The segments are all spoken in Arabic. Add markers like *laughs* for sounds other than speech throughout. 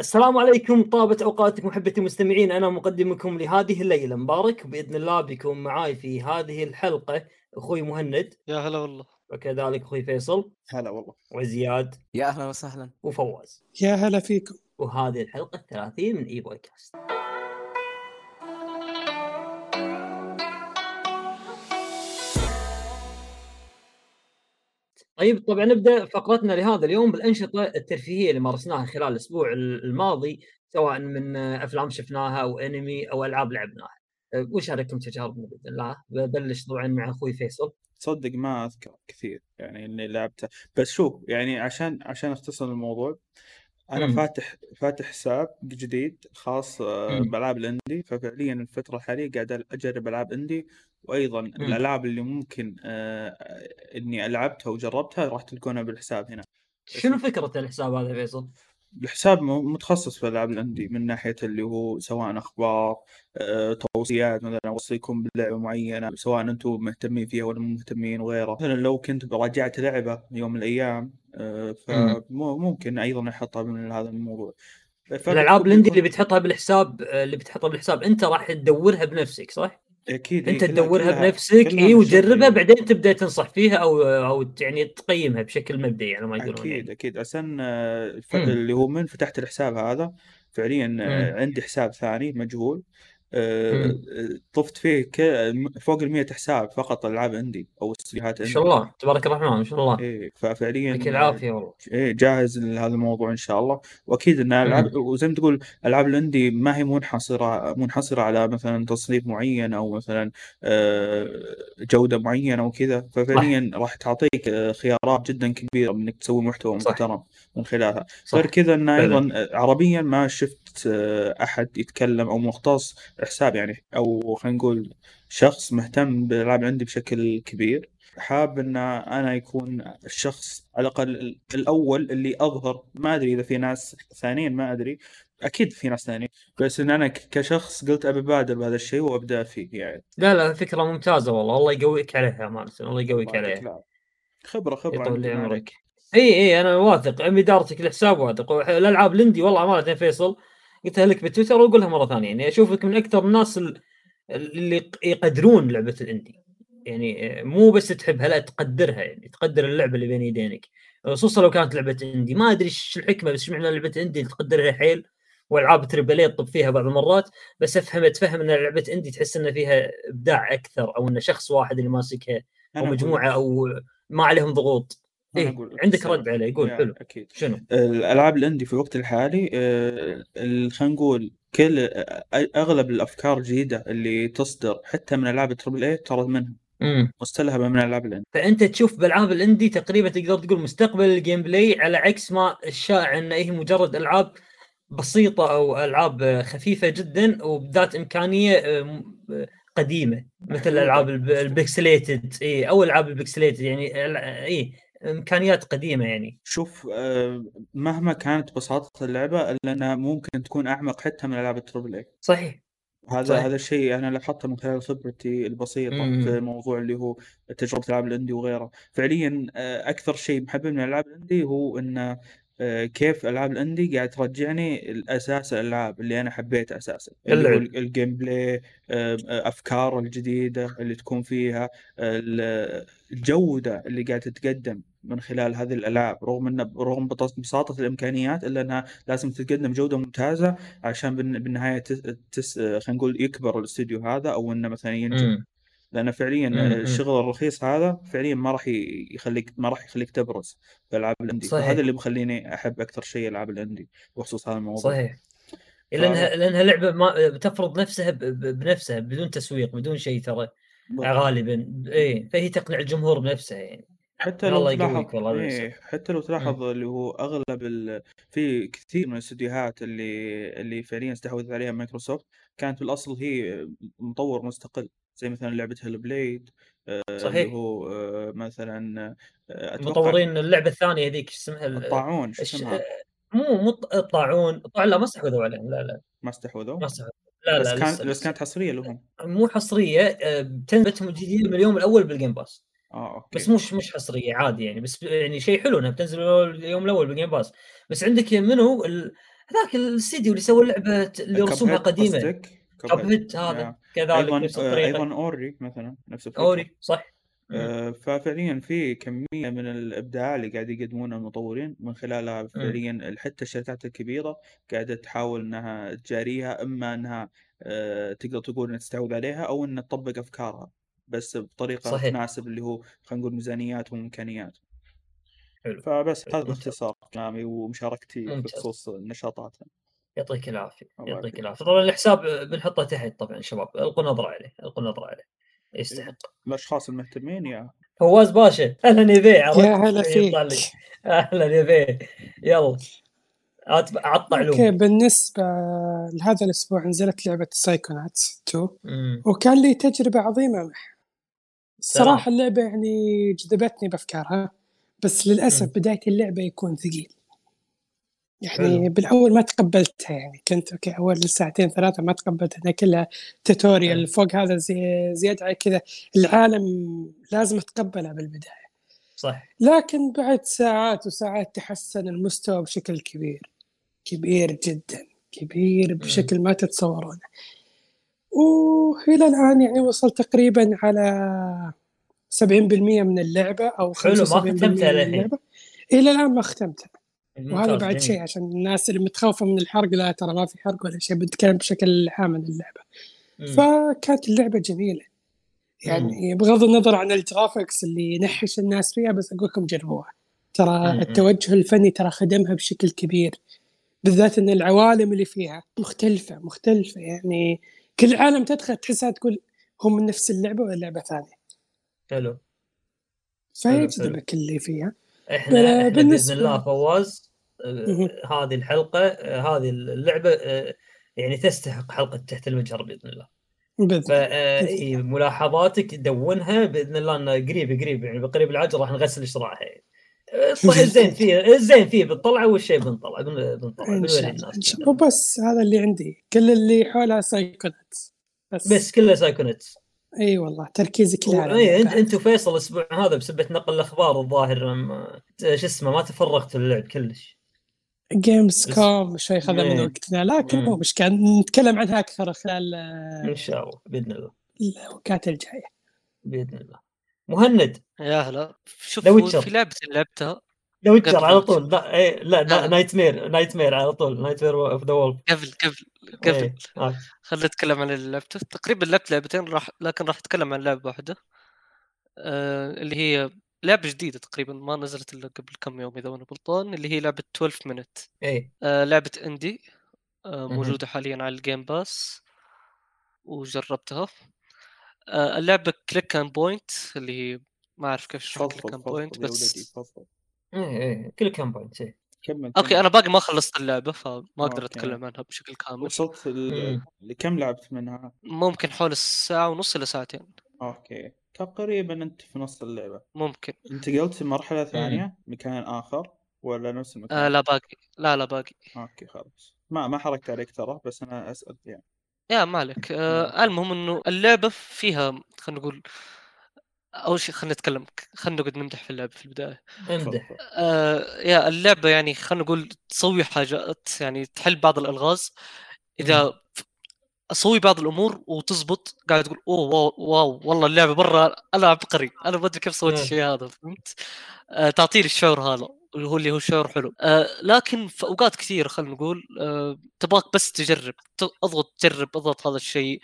السلام عليكم طابت أوقاتكم محبتي المستمعين. أنا مقدمكم لهذه الليلة. مبارك. بإذن الله بيكون معاي في هذه الحلقة أخوي مهند. يا هلا والله. وكذلك أخوي فيصل. هلا والله. وزياد. يا أهلا وسهلا. وفواز. يا هلا فيكم. وهذه الحلقة الثلاثين من إي بودكاست. طيب طبعا نبدأ فقرتنا لهذا اليوم بالأنشطة الترفيهية اللي مارسناها خلال الأسبوع الماضي سواء من أفلام شفناها أو أنمي أو ألعاب لعبناها. وش رايكم تجاربنا باذن الله؟ ببلش طبعا مع أخوي فيصل. تصدق ما أذكر كثير يعني اللي لعبته بس شوف يعني عشان عشان أختصر الموضوع أنا مم. فاتح فاتح حساب جديد خاص آه،. بألعاب الأندي ففعليا الفترة الحالية قاعد أجرب ألعاب أندي وأيضا الألعاب اللي ممكن آه، إني ألعبتها وجربتها راح تلقونها بالحساب هنا. شنو فكرة الحساب هذا فيصل؟ الحساب متخصص في ألعاب الأندي من ناحية اللي هو سواء أخبار آه، توصيات مثلا أوصيكم بلعبة معينة سواء أنتم مهتمين فيها ولا مو مهتمين وغيره مثلا لو كنت براجعت لعبة يوم من الأيام آه، فممكن أيضا أحطها من هذا الموضوع. الألعاب الأندي اللي بتحطها بالحساب اللي بتحطها بالحساب أنت راح تدورها بنفسك صح؟ أكيد أنت إيه، تدورها كلها- بنفسك اي يعني. بعدين تبدأ تنصح فيها أو أو يعني تقيمها بشكل مبدئي على ما يقولون أكيد يعني. أكيد عشان آه،. اللي هو من فتحت الحساب هذا فعليا آه، مم. عندي حساب ثاني مجهول. طفت فيه ك- فوق ال 100 حساب فقط ألعاب عندي أو استديوهات ما شاء الله تبارك الرحمن ما شاء الله. إيه ففعليا يعطيك العافية والله إيه جاهز لهذا الموضوع إن شاء الله. وأكيد إن ألعاب وزي ما تقول ألعاب الاندي ما هي منحصرة منحصرة على مثلا تصنيف معين أو مثلا آه، جودة معينة وكذا. ففعليا راح تعطيك آه، خيارات جدا كبيرة إنك تسوي محتوى. محترم من خلالها. غير كذا إن فعلا. أيضا آه، عربيا ما شفت آه، أحد يتكلم أو مختص حساب يعني أو خلينا نقول شخص مهتم بالالعاب عندي بشكل كبير حاب إن أنا يكون الشخص على الأقل الأول اللي أظهر. ما أدري إذا في ناس ثانيين ما أدري. أكيد في ناس ثانيين. بس إن أنا كشخص قلت أبي أبادر بهذا الشيء وأبدأ فيه يعني. لا لا فكرة ممتازة والله. الله يقويك عليها امانه الله يقويك عليها. خبرة خبرة يطول لي. عمرك. إي إي أنا واثق. عن إدارتك الحساب واثق. الألعاب الإندي والله امانه فيصل. قلتها لك بتويتر واقولها مرة ثانية يعني اشوفك من أكثر الناس ال- اللي يق- يقدرون لعبة الإندي. يعني مو بس تحبها لا تقدرها يعني تقدر اللعبة اللي بين يدينك. خصوصا لو كانت لعبة إندي. ما أدري إيش الحكمة بس معنى لعبة إندي؟ تقدرها حيل. وألعاب triple A تطب فيها بعض المرات بس أفهم تفهم إن لعبة indie تحس ان فيها إبداع أكثر أو إن شخص واحد اللي ماسكها أو مجموعة أو ما عليهم ضغوط. إيه أقول عندك. رد عليه قول يا حلو. أكيد. شنو؟ الألعاب ال indie في الوقت الحالي آه، خلينا نقول كل آه، أغلب الأفكار الجديدة اللي تصدر حتى من ألعاب ال triple A ترى منها. امم مستلهمة من ألعاب ال indie. فأنت تشوف بألعاب ال indie تقريبا تقدر تقول مستقبل ال gameplay على عكس ما الشائع إن هي مجرد ألعاب بسيطة أو ألعاب خفيفة جدا وبذات إمكانية أم، قديمة. مثل ال p- ال pixelated اي أو ألعاب ال pixelated يعني اي إمكانيات قديمة يعني شوف آه، مهما كانت بساطة اللعبة إلا أنها ممكن تكون أعمق حتى من ألعاب ال triple A صحيح هذا صحيح. هذا الشيء أنا لاحظته من خلال خبرتي البسيطة مم. في موضوع اللي هو تجربة الألعاب ال indie وغيره فعليا آه، أكثر شيء محببني من الألعاب ال indie هو أن آه، كيف ألعاب ال indie قاعد ترجعني الأساس الألعاب اللي اللي هو اللعب. ال gameplay أفكار الجديدة اللي تكون فيها ال- الجودة اللي قاعدة تتقدم من خلال هذه الألعاب رغم أن رغم بساطة الإمكانيات إلا أنها لازم تتقدم جودة ممتازة عشان بالن- بالنهاية تس... تس... خلينا نقول يكبر الاستوديو هذا أو إنه مثلا ينجح إمم. لأن فعليا مم. الشغل الرخيص هذا فعليا ما راح يخليك ما راح يخليك تبرز في ألعاب الأندي صحيح. فهذا اللي مخليني أحب أكثر شيء ألعاب الأندي بخصوص هذا الموضوع. صحيح. لانها لانها لعبة ما تفرض نفسها ب- بنفسها بدون تسويق بدون شيء ترى غالبا. اي فهي تقنع الجمهور بنفسها يعني. حتى لو تلاحظ والله إيه. حتى لو تلاحظ اللي هو أغلب ال... في كثير من الاستديوهات اللي اللي فعليا استحوذت عليها مايكروسوفت كانت بالاصل هي مطور مستقل زي مثلا لعبة Hellblade اللي صحيح. هو آه، مثلا آه، مطورين اللعبة الثانية هذيك شو اسمها ال- الطاعون شو اسمها؟ مو مو الط- الطاعون الطاعون لا ما استحوذوا عليهم لا لا. ما استحوذوا؟ ما استحوذوا. لا بس لا كان لسه بس. كانت حصرية لهم. مو حصرية آه، تنزلتهم الجديده من اليوم الأول بال Game Pass آه okay. بس مش مش حصرية عادي يعني. بس يعني شيء حلو انها بتنزل اليوم الأول بال Game Pass بس عندك منو؟ هذاك الاستديو اللي سوى اللعبة اللي رسومها قديمة؟ كاب هذا. كذلك أيضا نفس آه، الطريقة. أيضا أوري مثلا نفس الفكرة. أوري صح. آه، ففعليا في كمية من الإبداع اللي قاعد يقدمونه المطورين من خلالها فعليا حتى الشركات الكبيرة قاعدة تحاول إنها تجاريها إما إنها آه، تقدر تقول إنها تستحوذ عليها أو إنها تطبق أفكارها. بس بطريقة صحيح. تناسب اللي هو خلينا نقول ميزانيات وامكانيات حلو. فبس حلو. هذا باختصار كلامي ومشاركتي ممتاز. بخصوص نشاطاتنا يعطيك العافية يعطيك. العافية طبعا الحساب بنحطه تحت طبعا شباب القوا نظرة عليه القوا نظرة عليه يستحق الأشخاص المهتمين يا فواز باشا أهلا يا بيه عرفت؟ يا هلا. فيك أهلا يا بيه يلا عط okay علوم بالنسبة لهذا الأسبوع نزلت لعبة Psychonauts 2 مم. وكان لي تجربة عظيمة معها الصراحة اللعبة يعني جذبتني بأفكارها بس للأسف. بداية اللعبة يكون ثقيل. يعني حلو. بالأول ما تقبلتها يعني كنت okay أول ساعتين ثلاثة ما تقبلت إنها كلها. tutorial فوق هذا زي زيادة على كذا. العالم لازم أتقبلها بالبداية. صح. لكن بعد ساعات وساعات تحسن المستوى بشكل كبير. كبير جدا. كبير بشكل ما تتصورونه. وإلى الآن يعني وصل تقريبا على 70% من اللعبة أو 75% حلو، ما ختمتها للحين. إلى الآن ما ختمتها وهذا بعد جميل. شيء عشان الناس اللي متخوفة من الحرق لا ترى ما في حرق ولا شيء بنتكلم بشكل عام عن اللعبة مم. فكانت اللعبة جميلة يعني بغض النظر عن الجرافيكس اللي ينحش الناس فيها بس أقول لكم جربوها ترى مم. التوجه الفني ترى خدمها بشكل كبير بالذات إن العوالم اللي فيها مختلفة مختلفة يعني كل عالم تدخل تحسها تقول هم من نفس اللعبة ولا لعبة ثانية؟ حلو. فيجذبك اللي فيها. إحنا إحنا باذن بالنسبة- الله فواز آه،. هذه الحلقة آه، هذه اللعبة آه، يعني تستحق حلقة تحت المجهر بإذن الله. إي، ملاحظاتك دونها بإذن الله إنه قريب قريب يعني بقريب العجل راح نغسل شراعها. يعني. *laughs* الزين فيه الزين فيه بنطلع والشيء بنطلع بن- بنطلع إن بنوري شاء الله الناس ان شاء الله. وبس هذا اللي عندي كل اللي حولها سايكونات بس, بس كله سايكو نت إي والله تركيزي كله على إي أنت. أنت وفيصل الأسبوع هذا بسبة نقل الأخبار الظاهر شو اسمه ما تفرغتوا للعب كلش. Game Pass- كم شوي خذ من. وقتنا لكن. مو مشكلة نتكلم عنها أكثر خلال آه، إن شاء الله بإذن الله. الأوقات الجاية. بإذن الله. مهند. يا هلا. شوف. في لعبة لعبتها. لو ويتشر على طول. لا إيه لا لا. nightmare nightmare على طول. nightmare of the wolf قبل قبل قبل. إيه. خلينا نتكلم عن اللي لعبته تقريبا لعبت لعبتين راح لكن راح أتكلم عن لعبة واحدة. آه اللي هي لعبة جديدة تقريبا ما نزلت إلا قبل كم يوم إذا أنا غلطان اللي هي لعبة 12 Minutes إيه. آه لعبة indie آه مهم. موجودة حاليا على ال Game Pass وجربتها. آه اللعبة click and point اللي هي ما أعرف كيف اشرح click and point بس تفضل إيه إيه click and point إيه. كمل أوكي. أنا باقي ما خلصت اللعبة فما أقدر. أتكلم عنها بشكل كامل. وصلت ال-. لكم لعبت منها؟ ممكن حول الساعة ونص إلى ساعتين. أوكي. تقريبا أنت في نص اللعبة. ممكن. انتقلت مرحلة ثانية مكان آخر ولا نفس المكان؟ آه لا باقي. لا لا باقي. أوكي خلاص. ما ما حركت عليك ترى بس أنا أسأل يعني. يا مالك. آه المهم إنه اللعبة فيها خلينا نقول أول شيء خلينا نتكلم خلينا نقعد نمدح في اللعبة في البداية. امدح. آه يا اللعبة يعني خلينا نقول تسوي حاجات يعني تحل بعض الألغاز. إذا أسوي بعض الأمور وتزبط قاعد تقول أوه واو, واو والله اللعبة برا أنا عبقري أنا ما أدري كيف سويت نعم. الشيء هذا فهمت؟ آه تعطيني الشعور هذا. هو اللي هو شعور حلو. آه لكن في أوقات كثيره خلينا نقول آه تبغاك بس تجرب أضغط جرب أضغط هذا الشيء.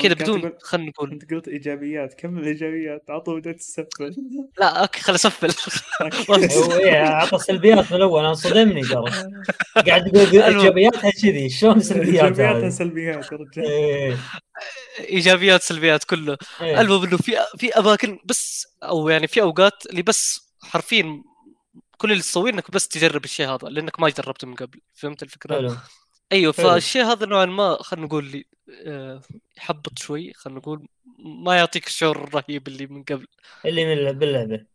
كذا بدون خلينا نقول. انت قلت إيجابيات كمل الايجابيات على طول بدأت تسفل. *laughs* لا أوكي خل أسفل. *laughs* هو إيه عطى سلبيات من الأول أنا صدمني ترى. *laughs* قاعد تقول إيجابياتها كذي شلون سلبيات إيجابياتها؟ سلبيات يا رجال. إيه. إيجابيات سلبيات كله. إيه. المهم إنه في في أماكن بس أو يعني في أوقات اللي بس حرفيا كل اللي تسويه إنك بس تجرب الشيء هذا لأنك ما جربته من قبل فهمت الفكرة؟ حلو أيوه. فالشيء هذا نوعا ما خلينا نقول لي آه، يحبط شوي خلينا نقول ما يعطيك الشعور الرهيب اللي من قبل اللي من باللعبة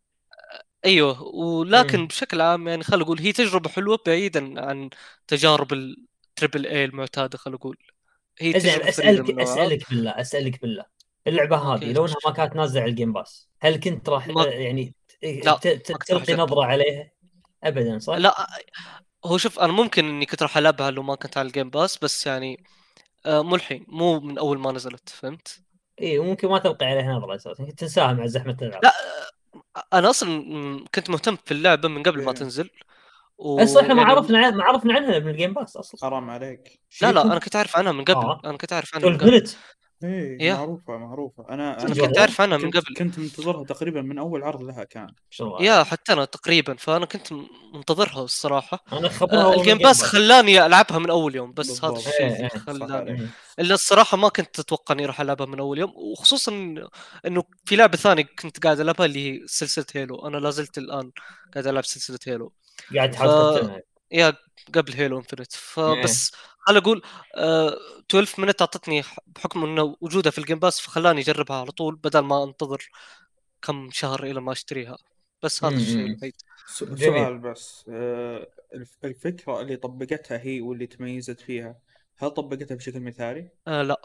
أيوه ولكن مم. بشكل عام يعني خلينا نقول هي تجربة حلوة بعيدا عن تجارب ال triple A المعتادة خلينا نقول هي تجربة أسألك. أسألك بالله أسألك بالله اللعبة. هذه لو انها ما كانت نازلة على ال Game Pass هل كنت راح ما- يعني لا، ت- ت- ما كنت راح تلقي. نظره عليها ابدا صح؟ لا هو شوف أنا ممكن إني كنت راح ألعبها لو ما كنت على ال Game Pass بس يعني آه، مو الحين مو من أول ما نزلت فهمت؟ اي وممكن ما تلقي عليها نظره أساسا تنساها مع زحمة الألعاب لا أنا أصلا كنت مهتم في اللعبة من قبل ما إيه. تنزل و... أصلا إحنا ما يعني- عرفنا ما عرفنا عنها من ال Game Pass أصلا حرام عليك لا لا أنا كنت أعرف عنها من قبل آه. أنا كنت أعرف عنها من 12 قبل إيه يا. معروفة معروفة أنا أنا. كنت اعرف عنها من قبل كنت منتظرها تقريبا من أول عرض لها كان يا حتى أنا تقريبا فأنا كنت منتظرها الصراحة أنا خبرها آه، ال Game Pass خلاني ألعبها من أول يوم بس هذا. الشيء إيه، اللي إيه، خلاني. مم. إلا الصراحة ما كنت أتوقع إني راح ألعبها من أول يوم وخصوصا إنه في لعبة ثانية كنت قاعد ألعبها اللي هي سلسلة Halo أنا لا زلت الآن قاعد ألعب سلسلة Halo قاعد تحاول ف- يا قبل Halo Infinite فبس خل أقول آه 12 Minutes أعطتني بحكم إنه وجودها في ال Game Pass فخلاني أجربها على طول بدل ما أنتظر كم شهر إلى ما أشتريها. بس هذا الشيء. الوحيد. سؤال بس آه، الف- الفكرة اللي طبقتها هي واللي تميزت فيها هل طبقتها بشكل مثالي؟ آه لا.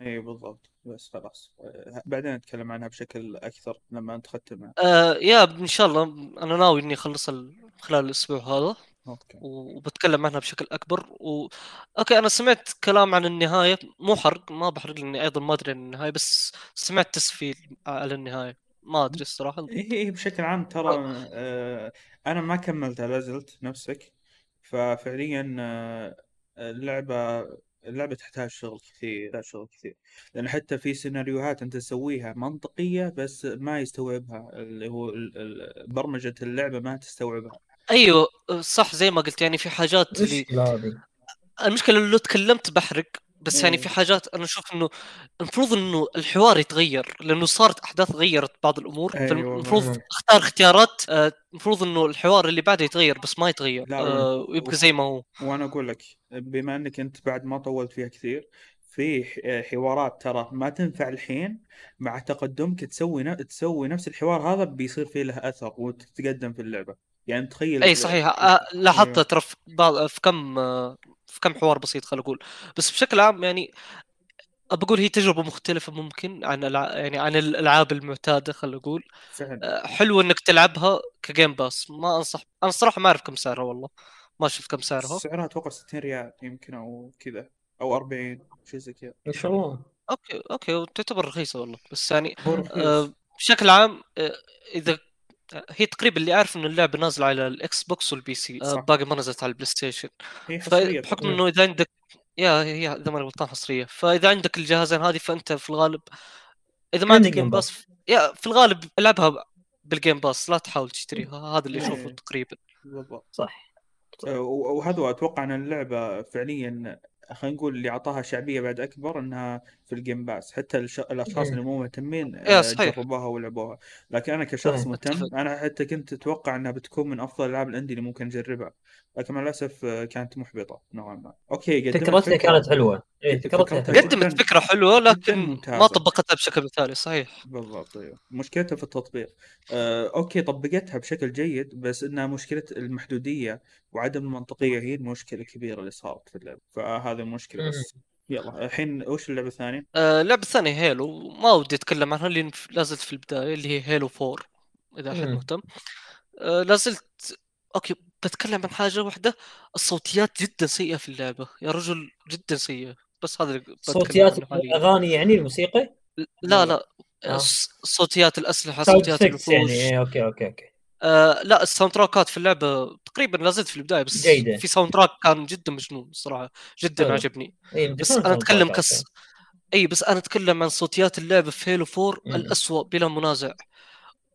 إي بالضبط. بس خلاص. آه، بعدين نتكلم عنها بشكل أكثر لما أنت ختمها. آه يا إن شاء الله. أنا ناوي إني اخلصها ال- خلال الأسبوع هذا. أوكي. وبتكلم عنها بشكل أكبر. و... أوكي أنا سمعت كلام عن النهاية. مو حرق ما بحرق لأني أيضا ما أدري عن النهاية بس سمعت تسفيل على النهاية. ما أدري الصراحة. هي بشكل عام ترى آه، أنا ما كملتها لا زلت نفسك. ففعليا آه، اللعبة اللعبة تحتاج شغل كثير تحتاج شغل كثير. لأن حتى في سيناريوهات أنت تسويها منطقية بس ما يستوعبها اللي هو برمجة اللعبة ما تستوعبها. أيوه صح زي ما قلت يعني في حاجات اللي المشكلة لو تكلمت بحرق بس يعني. في حاجات أنا أشوف إنه المفروض إنه الحوار يتغير لأنه صارت أحداث غيرت بعض الأمور أيوة، فالمفروض مم. أختار اختيارات آه، المفروض إنه الحوار اللي بعده يتغير بس ما يتغير لا، آه، و- ويبقى زي ما هو وأنا أقول لك بما أنك أنت بعد ما طولت فيها كثير في ح- حوارات ترى ما تنفع الحين مع تقدمك تسوي ن- تسوي نفس الحوار هذا بيصير فيه له أثر وتتقدم في اللعبة يعني تخيل إي صحيح. آه، لاحظت أيوة. ترى في كم في كم حوار بسيط خل أقول بس بشكل عام يعني بقول هي تجربة مختلفة ممكن عن الع... يعني عن الألعاب المعتادة خل أقول فعلا آه، حلو إنك تلعبها ك Game Pass. ما انصح أنا الصراحه ما أعرف كم سعرها والله. ما شفت كم سعرها. سعرها أتوقع 60 ريال يمكن أو كذا أو 40 شيء زي كذا. ما شاء الله. أوكي أوكي وتعتبر رخيصة والله. بس يعني آه، بشكل عام آه، إذا هي تقريبا اللي أعرف إنه اللعبة نازلة على ال Xbox وال PC آه، صح. باقي ما نزلت على ال PlayStation هي حصرية فبحكم فعلاً. إنه إذا عندك يا هي إذا ما غلطان حصرية. فإذا عندك الجهازين هذه فأنت في الغالب إذا ما عندك Game Pass يا في الغالب العبها بال Game Pass لا تحاول تشتريها هذا اللي أشوفه إيه. تقريبا. بالضبط. صح. آه، و- وهذا أتوقع إن اللعبة فعليا خلينا نقول اللي أعطاها شعبية بعد أكبر إنها في ال Game Pass حتى الش... الأشخاص مم. اللي مو مهتمين يا آه،. جربوها ولعبوها لكن أنا كشخص. مهتم. أنا حتى كنت أتوقع إنها بتكون من أفضل العاب ال indie اللي ممكن أجربها لكن مع الأسف آه، كانت محبطة نوعا ما أوكي فكرتها. كانت حلوة جداً- قدمت فكرة حلوة لكن. ما طبقتها بشكل مثالي صحيح. بالضبط أيوه. مشكلتها في التطبيق. آه، أوكي طبقتها بشكل جيد بس إنها مشكلة المحدودية وعدم المنطقية هي المشكلة الكبيرة اللي صارت في اللعبة. فهذه المشكلة بس. يلا الحين وش اللعبة الثانية؟ آه، اللعبة الثانية Halo. ما ودي أتكلم عنها لأن لا زلت في البداية اللي هي Halo 4 إذا أحد. مهتم. آه، لا زلت أوكي بتكلم عن حاجة واحدة. الصوتيات جدا سيئة في اللعبة. يا رجل جدا سيئة. بس هذا صوتيات الأغاني يعني الموسيقى؟ لا لا. آه. ص- صوتيات الأسلحة صوتيات يعني. الوحوش. اي أوكي أوكي أوكي. آه لا ال soundtrack ات في اللعبة تقريبا لا زلت في البداية بس جيدة. في soundtrack كان جدا مجنون الصراحه جدا حلو. عجبني. اي بس أنا أتكلم كس إي بس أنا أتكلم عن صوتيات اللعبة في Halo 4 مم. الاسوء بلا منازع.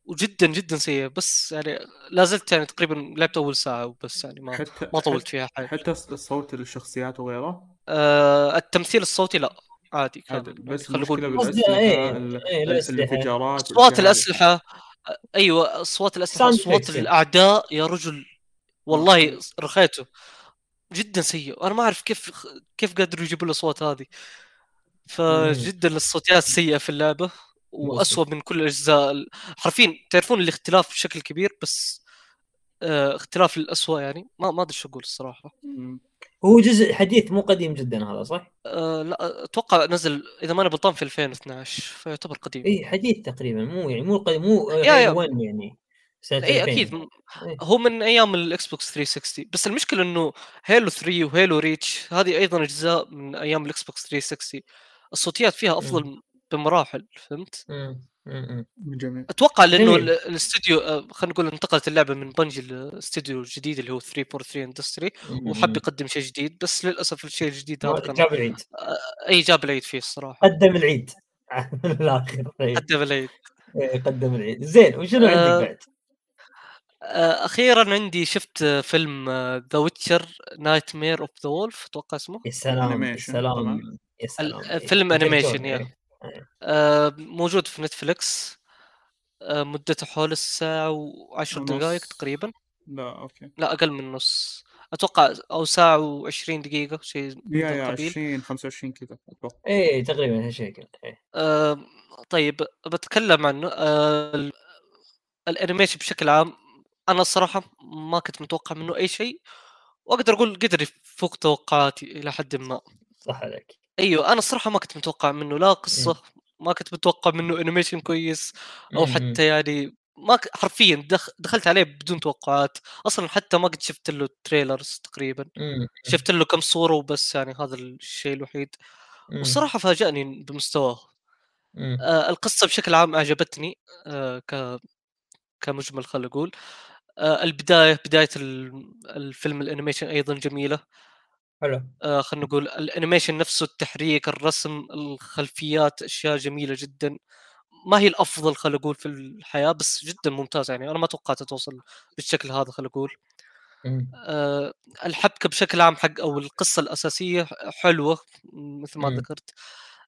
وجدا جدا سيئة بس يعني لا زلت يعني تقريبا لعبت أول ساعة وبس يعني ما حتى ما طولت فيها حاجة. حتى صوت الشخصيات وغيره؟ آه التمثيل الصوتي لا عادي كان عادي يعني بس خلينا نقول إيه، إيه، الأسلحة. الانفجارات اصوات. الأسلحة أيوه اصوات الأسلحة اصوات. الأعداء يا رجل والله. رخيته جدا سيء أنا ما أعرف كيف كيف قدروا يجيبوا الاصوات هذه فجدا الصوتيات سيئة في اللعبة واسوء من كل الاجزاء ال- حرفيا تعرفون الاختلاف بشكل كبير بس آه اختلاف الاسوء يعني ما ما أدري شو أقول الصراحة. هو جزء حديث مو قديم جدا هذا صح؟ آه لا أتوقع نزل إذا ما أنا غلطان في 2012 فيعتبر قديم إي حديث تقريبا مو يعني مو قديم مو يا- يا. يعني سنة إي 2000 أكيد إيه. هو من أيام ال Xbox 360 بس المشكلة إنه هيلو 3 وهيلو ريتش هذه أيضا أجزاء من أيام الإكس بوكس 360 الصوتيات فيها أفضل بمراحل فهمت؟ مم. جميل أتوقع لأنه. ال- الاستوديو آه، خلينا نقول انتقلت اللعبة من بنجي الاستوديو الجديد اللي هو 343 Industries وحب يقدم شيء يقدم بس للأسف الشيء الجديد هذا كان جاب العيد اي جاب العيد فيه الصراحة قدم العيد من *laughs* الآخر إيه. قدم العيد إيه، قدم العيد زين وشنو آه، عندك بعد؟ آه، أخيرا عندي شفت آه، فيلم The Witcher Nightmare of the Wolf أتوقع اسمه يا سلام يا سلام. يا سلام فيلم إيه. إيه. آه، موجود في نتفلكس آه، مدته حول الساعة وعشر. دقائق تقريبا. لا أوكي. لا أقل من نص. أتوقع أو ساعة وعشرين دقيقة شيء يا يا القبيل 20 25 كذا أتوقع. إيه تقريبا هالشيء كذا إيه. آه، طيب بتكلم عنه آه، ال- animation بشكل عام. أنا الصراحة ما كنت متوقع منه أي شيء وأقدر أقول قدر يفوق توقعاتي إلى حد ما. صح عليك. أيوه أنا الصراحة ما كنت متوقع منه لا قصة ما كنت متوقع منه animation كويس أو مم. حتى يعني ما ك... حرفيا دخ... دخلت عليه بدون توقعات أصلا حتى ما قد شفت له trailers تقريبا مم. شفت له كم صورة وبس يعني هذا الشيء الوحيد. والصراحة فاجأني بمستواه. آه القصة بشكل عام أعجبتني آه ك... كمجمل خل أقول آه البداية بداية ال- الفيلم ال animation أيضا جميلة حلو. آه خلينا نقول ال animation نفسه التحريك الرسم الخلفيات أشياء جميلة جدا. ما هي الأفضل خلينا نقول في الحياة بس جدا ممتازه يعني. أنا ما توقعت توصل بالشكل هذا خلينا نقول. آه الحبكة بشكل عام حق أو القصة الأساسية حلوة مثل ما مم. ذكرت.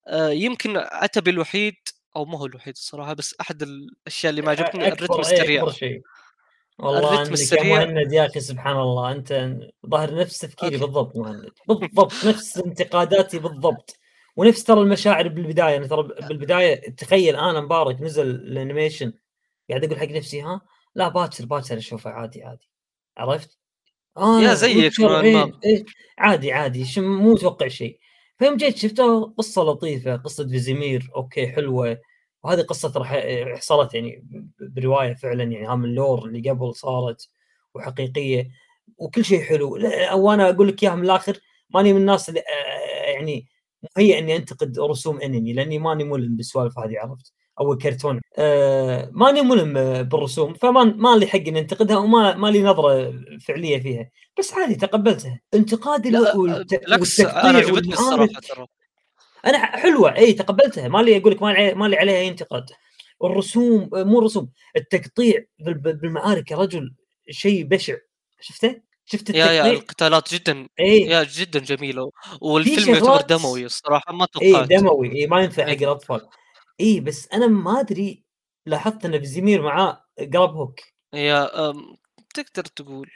آه يمكن عتبي الوحيد أو ما هو الوحيد الصراحة بس أحد الأشياء اللي ما عجبتني الرتم اكبر إيه، السريع. والله الرتم السريع. مهند يا أخي سبحان الله. أنت ظاهر نفس تفكيري أوكي. بالضبط مهند. بالضبط نفس انتقاداتي بالضبط. ونفس ترى المشاعر بالبداية. أنا ترى بالبداية تخيل أنا مبارك نزل ال animation قاعد أقول حق نفسي ها؟ لا باكر باكر أشوفه عادي عادي. عرفت؟ آه يا زيك إيه. إيه. عادي عادي. مو متوقع شيء. فيوم جيت شفته قصة لطيفة قصة فيزيمير. أوكي حلوة. وهذه قصة راح حصلت يعني برواية فعلا يعني ها من ال lore اللي قبل صارت وحقيقية وكل شيء حلو. وأنا أقول لك إياها من الآخر ماني من الناس اللي آه، يعني مهيئ إني أنتقد رسوم أنمي لأني ماني ملم بالسوالف هذه عرفت؟ أو الكرتون آه ماني ملم بالرسوم فما ما لي حق إني أنتقدها وما ما لي نظرة فعلية فيها. بس عادي تقبلتها. انتقادي لا والت... بالعكس أنا عجبتني الصراحة ترى. أنا حلوة إي تقبلتها. ما لي أقول لك ما لي عليها أي انتقاد. الرسوم مو الرسوم التقطيع بال- بال- بالمعارك يا رجل شيء بشع. شفته؟ شفت يا يا التقطيع؟ القتالات جدا إي. يا جدا جميلة. والفيلم يعتبر دموي الصراحة ما إي توقعت. دموي إي ما ينفع حق. الاطفال إي بس أنا ما أدري لاحظت إن فيزيمير معاه قلب هوك. يا تقدر تقول.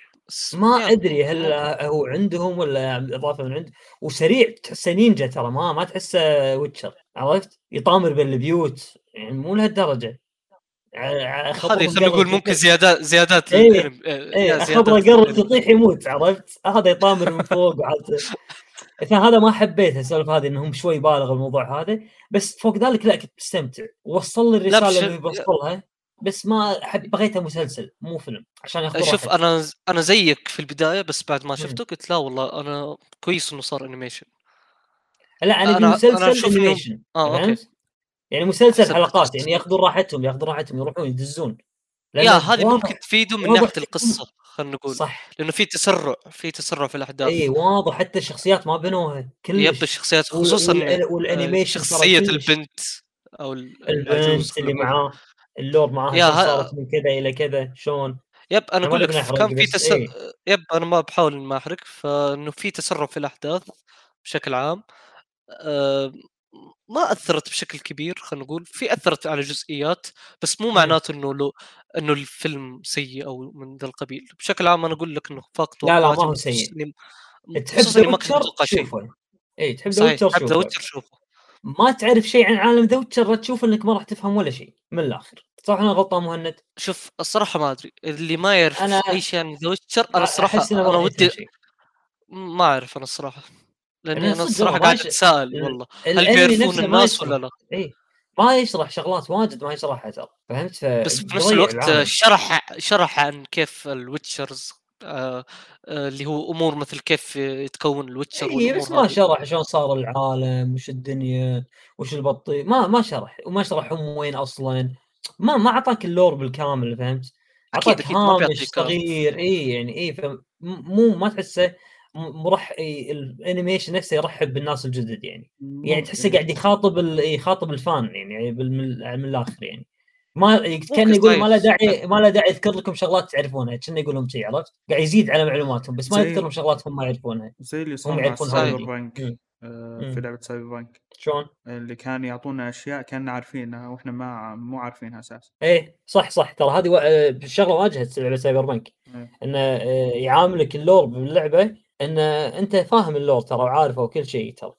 ما أدري هل. هو عندهم ولا إضافة من عنده وسريع تحسه نينجا ترى ما ما تحسه witcher عرفت؟ يطامر بين البيوت يعني مو لهالدرجة هذه خلينا نقول ممكن زيادات زيادات إيه،. آه، إيه خبره قرب. تطيح يموت عرفت؟ هذا يطامر من فوق وعاد *laughs* فهذا ما حبيت السالفه هذه إنهم شوي بالغ الموضوع هذا بس فوق ذلك لا كنت مستمتع وصل لي الرسالة اللي بيوصلها بس ما حب بغيتها مسلسل مو فيلم عشان شوف. أنا أنا زيك في البداية بس بعد ما. شفته قلت لا والله أنا كويس إنه صار animation لا أنا أنا- مسلسل animation أوكي. فهمت؟ يعني مسلسل حلقات. يعني ياخذون راحتهم ياخذون راحتهم يروحون يدزون يا هذه ممكن تفيده من ناحية القصة خلينا نقول صح لأنه في تسرع في تسرع في الأحداث إي واضح حتى الشخصيات ما بنوها كلش يب الشخصيات خصوصا وال- وال animation ترى شخصية. البنت أو البنت اللي. معاه ال lore معاه يا صارت من كذا إلى كذا؟ شلون؟ يب أنا أنا أقول لك كان في بس تس... إيه. يب أنا ما بحاول ما أحرق فإنه في تسرع في الأحداث بشكل عام. أه ما أثرت بشكل كبير خلينا نقول. في أثرت على جزئيات بس مو مم. معناته إنه لو إنه الفيلم سيء أو من ذا القبيل. بشكل عام أنا أقول لك إنه فاق لا، لا، ما هو سيء. تحب the كنت Witcher شوفه. اي تحب The Witcher؟ شوفه. ما تعرف شيء عن عالم The Witcher تشوف إنك ما راح تفهم ولا شيء من الآخر. صح أنا غلطان مهند؟ شوف الصراحة ما أدري. اللي ما يعرف أنا- أي شيء عن The Witcher أنا الصراحة احس أنا ودي ما أعرف أنا الصراحة. لأني أنا أنا الصراحة قاعد أتساءل ال- والله. هل بيعرفون الناس. ولا لا؟ إي. ما يشرح شغلات واجد ما يشرحها ترى. فهمت؟ بس في نفس الوقت العالم. شرح شرح عن كيف ال witchers اللي هو أمور مثل كيف يتكون ال witcher اي بس ما. شرح شلون صار العالم وش الدنيا وش البطيء ما ما شرح وما شرح هم وين أصلا. ما ما أعطاك ال lore بالكامل فهمت؟ أعطاك هامش صغير اي يعني اي مو ما تحسه مرح ال animation نفسه يرحب بالناس الجدد يعني. يعني تحسه قاعد يخاطب ال- يخاطب ال fan يعني من من الآخر يعني. ما كان يقول ما له داعي ما له داعي يذكر لكم شغلات تعرفونها. كأنه يقول لهم شيء عرفت؟ قاعد يزيد على معلوماتهم بس ما يذكر لهم شغلات هم ما يعرفونها. زي اللي صار مع يعرفون Cyber. punk. آه،. في لعبة Cyberpunk. شلون؟ اللي كان يعطونا أشياء كنا عارفينها وإحنا ما مو عارفينها أساسا. إيه صح صح. ترى هذه وا- آه، شغلة واجهت لعبه Cyberpunk. إيه. انه آه، يعاملك ال lore باللعبه انه أنت فاهم ال lore ترى وعارفه وكل شيء ترى.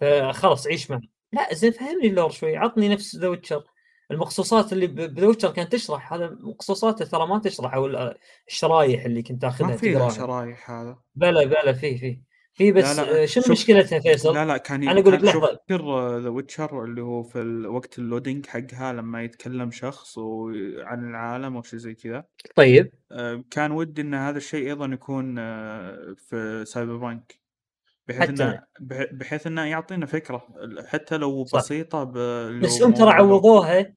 فخلاص عيش معه. لا زين فهمني ال lore شوي. عطني نفس The Witcher المخصوصات اللي بذا كانت تشرح هذا مخصوصاته ترى ما تشرح أو ال- الشرايح اللي كنت تاخذها ما في شرايح هذا بلا بلا في في في بس لا، لا، آه، شنو شوف. مشكلتها فيصل؟ لا لا كان أنا أقول لك لحظة. تذكر The Witcher اللي هو في وقت ال loading حقها لما يتكلم شخص وعن العالم أو شيء زي كذا طيب آه، كان ودي إن هذا الشيء أيضا يكون آه، في Cyberpunk بحيث إنه بحيث إنه يعطينا فكرة حتى لو. بسيطة بس هم ترى عوضوها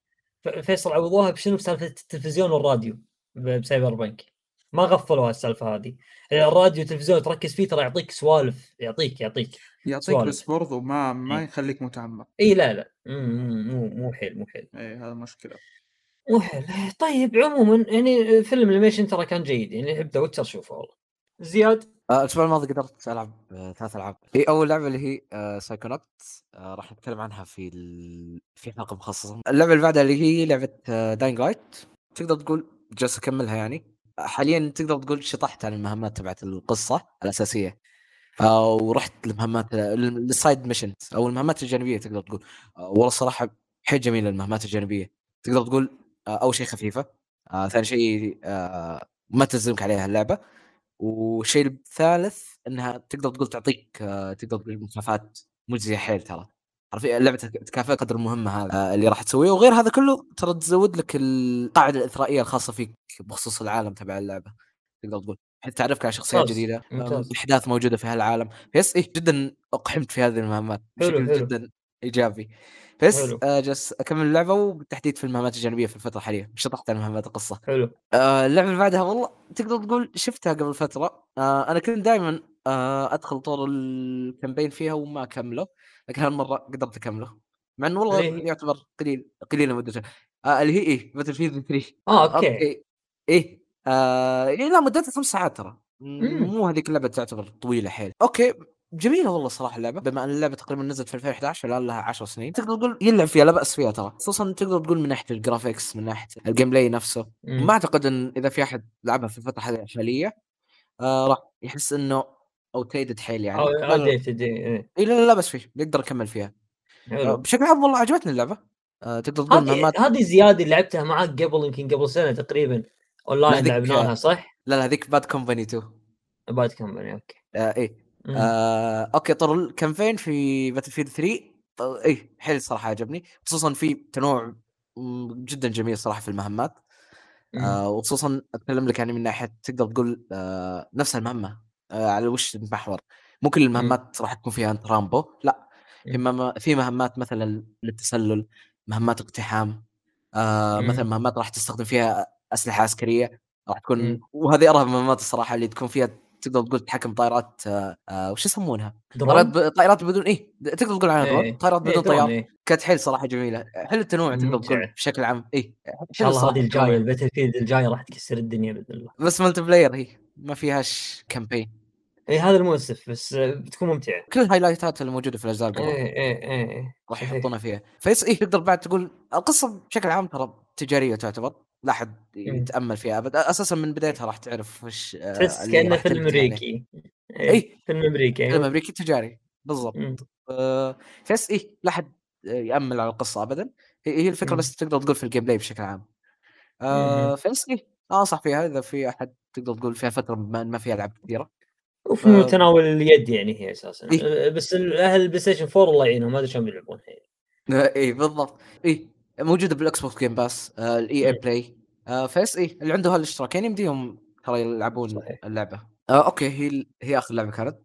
فيصل عوضوها بشنو؟ بسالفة التلفزيون والراديو ب Cyberpunk ما غفلوا السالفة هذه. الراديو والتلفزيون تركز فيه ترى يعطيك سوالف يعطيك يعطيك يعطيك سوالف. بس برضو ما ما إيه. يخليك متعمق. اي لا لا. مو مو حيل مو حيل. اي هذا مشكلة. مو حيل. طيب عموما يعني فيلم ال animation ترى كان جيد. يعني ابدأ Witcher شوفه والله. زياد؟ آه، الأسبوع الماضي قدرت ألعب آه، ثلاث ألعاب. هي أول لعبة اللي هي آه، Psychonauts آه، راح نتكلم عنها في ال... في حلقة مخصصة. اللعبة اللي بعدها اللي هي لعبة Dying Light. تقدر تقول جالس أكملها يعني. آه، حاليا تقدر تقول شطحت عن المهمات تبعت القصة الأساسية. آه، ورحت لمهمات لل side missions أو المهمات الجانبية تقدر تقول. آه، والله الصراحه حيل جميلة المهمات الجانبية. تقدر تقول آه، أول شيء خفيفة. آه، ثاني شيء آه، ما تلزمك عليها اللعبة. والشيء الثالث إنها تقدر تقول تعطيك آه، تقدر تقول مكافآت مجزية حيل ترى. عرفت؟ اللعبه تكافئ قدر المهمة هذا آه، اللي راح تسويه وغير هذا كله ترى تزود لك القاعدة الإثرائية الخاصة فيك بخصوص العالم تبع اللعبة تقدر تقول. بحيث تعرفك على شخصيات جديدة آه،. أحداث موجودة في هالعالم. يس إيه جدا أقحمت في هذه المهمات بشكل. جدا إيجابي. بس. آه، جالس أكمل اللعبة وبالتحديد في المهمات الجانبية في الفترة الحالية شطحت عن مهمات القصة. حلو. آه، اللعبة اللي بعدها والله تقدر تقول شفتها قبل فترة. آه، أنا كنت دائما آه، أدخل طور ال campaign فيها وما أكمله لكن هالمرة قدرت أكمله. مع إنه والله هي؟ يعتبر قليل قليله مدته آه، اللي هي إيه؟ Battlefield 3 آه okay. okay. إيه. آه إيه لا مدتها خمس ساعات ترى. مو هذيك اللعبة تعتبر طويلة حيل. okay. جميلة والله صراحة اللعبة. بما أن اللعبة تقريبا نزلت في 2011 الان لها 10 سنين تقدر تقول يلعب فيها لا باس فيها ترى. خصوصا تقدر تقول من ناحية ال graphics من ناحية ال gameplay نفسه. مم. ما أعتقد إن إذا في أحد لعبها في الفترة هذه الحاليه آه راح يحس إنه outdated حيل يعني. أو لا لا, لا. لا, لا, بس فيه يقدر يكمل فيها. آه بشكل عام والله عجبتني اللعبة. آه تقدر تقول هذه مهمات هذه زياد اللي لعبتها معك قبل يمكن قبل سنة تقريبا. اونلاين هذيك- لعبنا لها صح؟ لا لا هذيك Bad Company 2 Bad Company okay. آه إيه. آه، okay طور ال campaign في Battlefield 3 طور- إيه حيل صراحة عجبني خصوصا في تنوع جدا جميل صراحة في المهمات. آه وخصوصا أتكلم لك يعني من ناحية تقدر تقول آه نفس المهمة آه على وش المحور مو كل المهمات راح تكون فيها انت رامبو لا في, مهمات مثلا للتسلل مهمات اقتحام آه. مثلا مهمات راح تستخدم فيها أسلحة عسكرية راح تكون. وهذه أرهب المهمات الصراحة اللي تكون فيها تقدر تقول تحكم طائرات آه وش يسمونها؟ طائرات. طائرات بدون إيه تقدر تقول عنها درون إيه. طائرات إيه، بدون طيار إيه. كانت حيل صراحة جميلة حلو التنوع تقدر تقول. بشكل عام إيه إن شاء الله هذه الجاية ال Battlefield الجاية راح تكسر الدنيا بإذن الله بس multiplayer هي ما فيهاش campaign اي هذا المؤسف بس آه، بتكون ممتعة كل ال highlightات اللي موجوده في الأجزاء اللي قبل إيه إيه إيه راح. يحطونها فيها فيس إيه تقدر بعد تقول القصة بشكل عام ترى تجارية تعتبر لا احد يتأمل فيها ابدا أساسا من بدايتها راح تعرف وش آه، تحس كأنه فيلم عليه. أمريكي إيه. فيلم أمريكي فيلم أيوة. أمريكي تجاري بالضبط مم. آه، فيس إيه لا احد يأمل على القصة ابدا هي الفكرة. بس تقدر تقول في ال gameplay بشكل عام آه فيس إيه أنصح فيها إذا في أحد تقدر تقول فيها فترة ما ما فيها العاب كثيرة وفي متناول اليد يعني هي أساسا إيه. بس أهل ال PlayStation 4 الله يعينهم ما أدري شلون بيلعبونها يعني. اي بالضبط اي موجودة بال Xbox Game Pass ال EA. Play آه، فيس اي اللي عنده هالاشتراكين يمديهم ترى يلعبون صحيح. اللعبة آه okay هي هي آخر لعبة كانت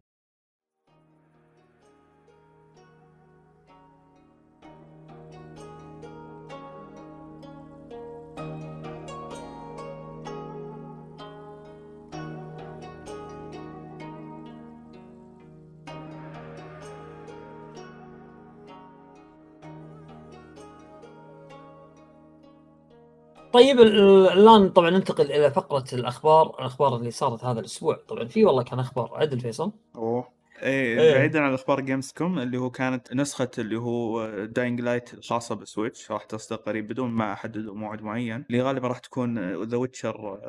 طيب ال- ال- الآن طبعا ننتقل إلى فقرة الأخبار الأخبار اللي صارت هذا الأسبوع. طبعا في والله كان أخبار عدل فيصل؟ أوه. إيه إيه. بعيدا عن أخبار Gamescom اللي هو كانت نسخة اللي هو Dying Light الخاصة ب Switch راح تصدر قريب بدون ما أحدد موعد معين اللي غالبا راح تكون The Witcher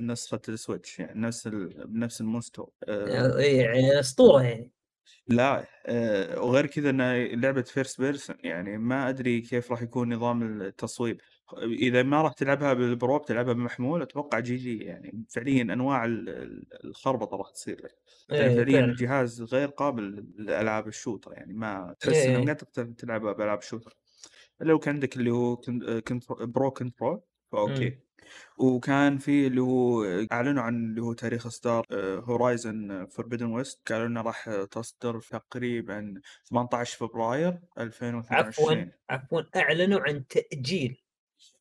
نسخة ال Switch يعني نفس بنفس المستوى آه، اي يعني أسطورة يعني. لا آه، وغير كذا إنها لعبة first person يعني ما أدري كيف راح يكون نظام التصويب. إذا ما راح تلعبها بال Pro بتلعبها بمحمول أتوقع GG يعني فعليا أنواع ال- ال- الخربطة راح تصير لك يعني إيه، فعليا. الجهاز غير قابل لألعاب ال shooter يعني ما تحس إيه. انك ما تقدر تلعبها بألعاب ال shooter لو كان عندك اللي هو con- contro Pro Control ف okay مم. وكان في اللي هو أعلنوا عن اللي هو تاريخ اصدار Horizon Forbidden West قالوا إنه راح تصدر تقريبا 18 فبراير عفوا 2022 عفوا أعلنوا عن تأجيل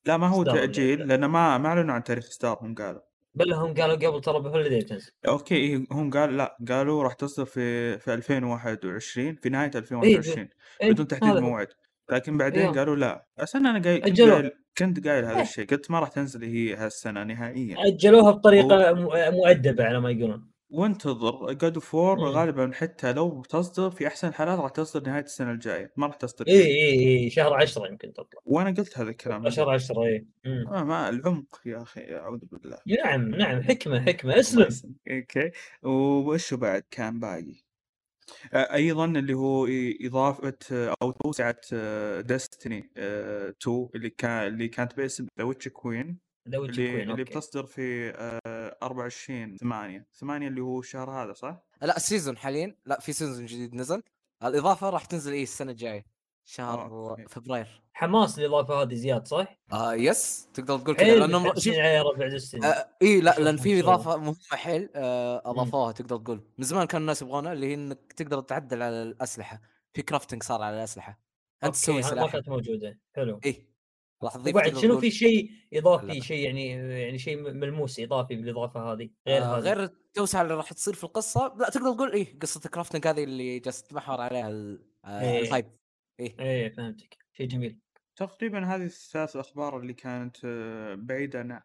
لا ما هو تأجيل. لأن ما ما أعلنوا عن تاريخ اصدار هم قالوا بل هم قالوا قبل ترى ب holiday تنزل okay إيه، هم قال لا قالوا راح تصدر في في 2021 في نهاية إيه، 2021 إيه، بدون تحديد هذا. موعد لكن بعدين أيوه. قالوا لا بس أنا قايل كنت. قايل كنت قايل هذا إيه. الشيء قلت ما راح تنزل هي هالسنة نهائيا أجلوها بطريقة م- مؤدبة على ما يقولون وانتظر God of War. غالبا حتى لو تصدر في أحسن الحالات راح تصدر نهاية السنة الجاية ما راح تصدر اي اي اي شهر 10 يمكن تطلع. وأنا قلت هذا الكلام. شهر 10 اي. آه ما العمق يا أخي أعوذ بالله. نعم نعم حكمة حكمة *laughs* اسلم. okay. وشو بعد كان باقي؟ آه، أيضا اللي هو إضافة آه، أو توسعة Destiny 2 اللي كان اللي كانت باسم The Witch Queen The Witch اللي اللي بتصدر في آه، 24 8 8 اللي هو الشهر هذا صح؟ لا ال season حاليا لا في season جديد نزل. الإضافة راح تنزل إيه السنة الجاية شهر okay. فبراير. حماس الاضافه هذه زياد صح؟ آه yes تقدر تقول كذا حيل لأنهم شوف آه إي لا لأن في. إضافة مهمة حيل آه أضافوها تقدر تقول. من زمان كان الناس يبغونها اللي هي إنك تقدر تعدل على الأسلحة. في crafting صار على الأسلحة. أنت تسوي okay ما سلاح. كانت موجودة. حلو. إي. راح تضيف وبعد شنو في شيء إضافي. شيء يعني يعني شيء ملموس إضافي بالإضافة هذه غير آه هذه؟ غير التوسعة اللي راح تصير في القصة. لا تقدر تقول إيه قصة ال crafting هذه اللي جالس تتمحور عليها ال- آه إيه. ال hype إيه. إيه فهمتك. شيء جميل. تقريبا هذه الثلاث الأخبار اللي كانت آه، بعيدة عن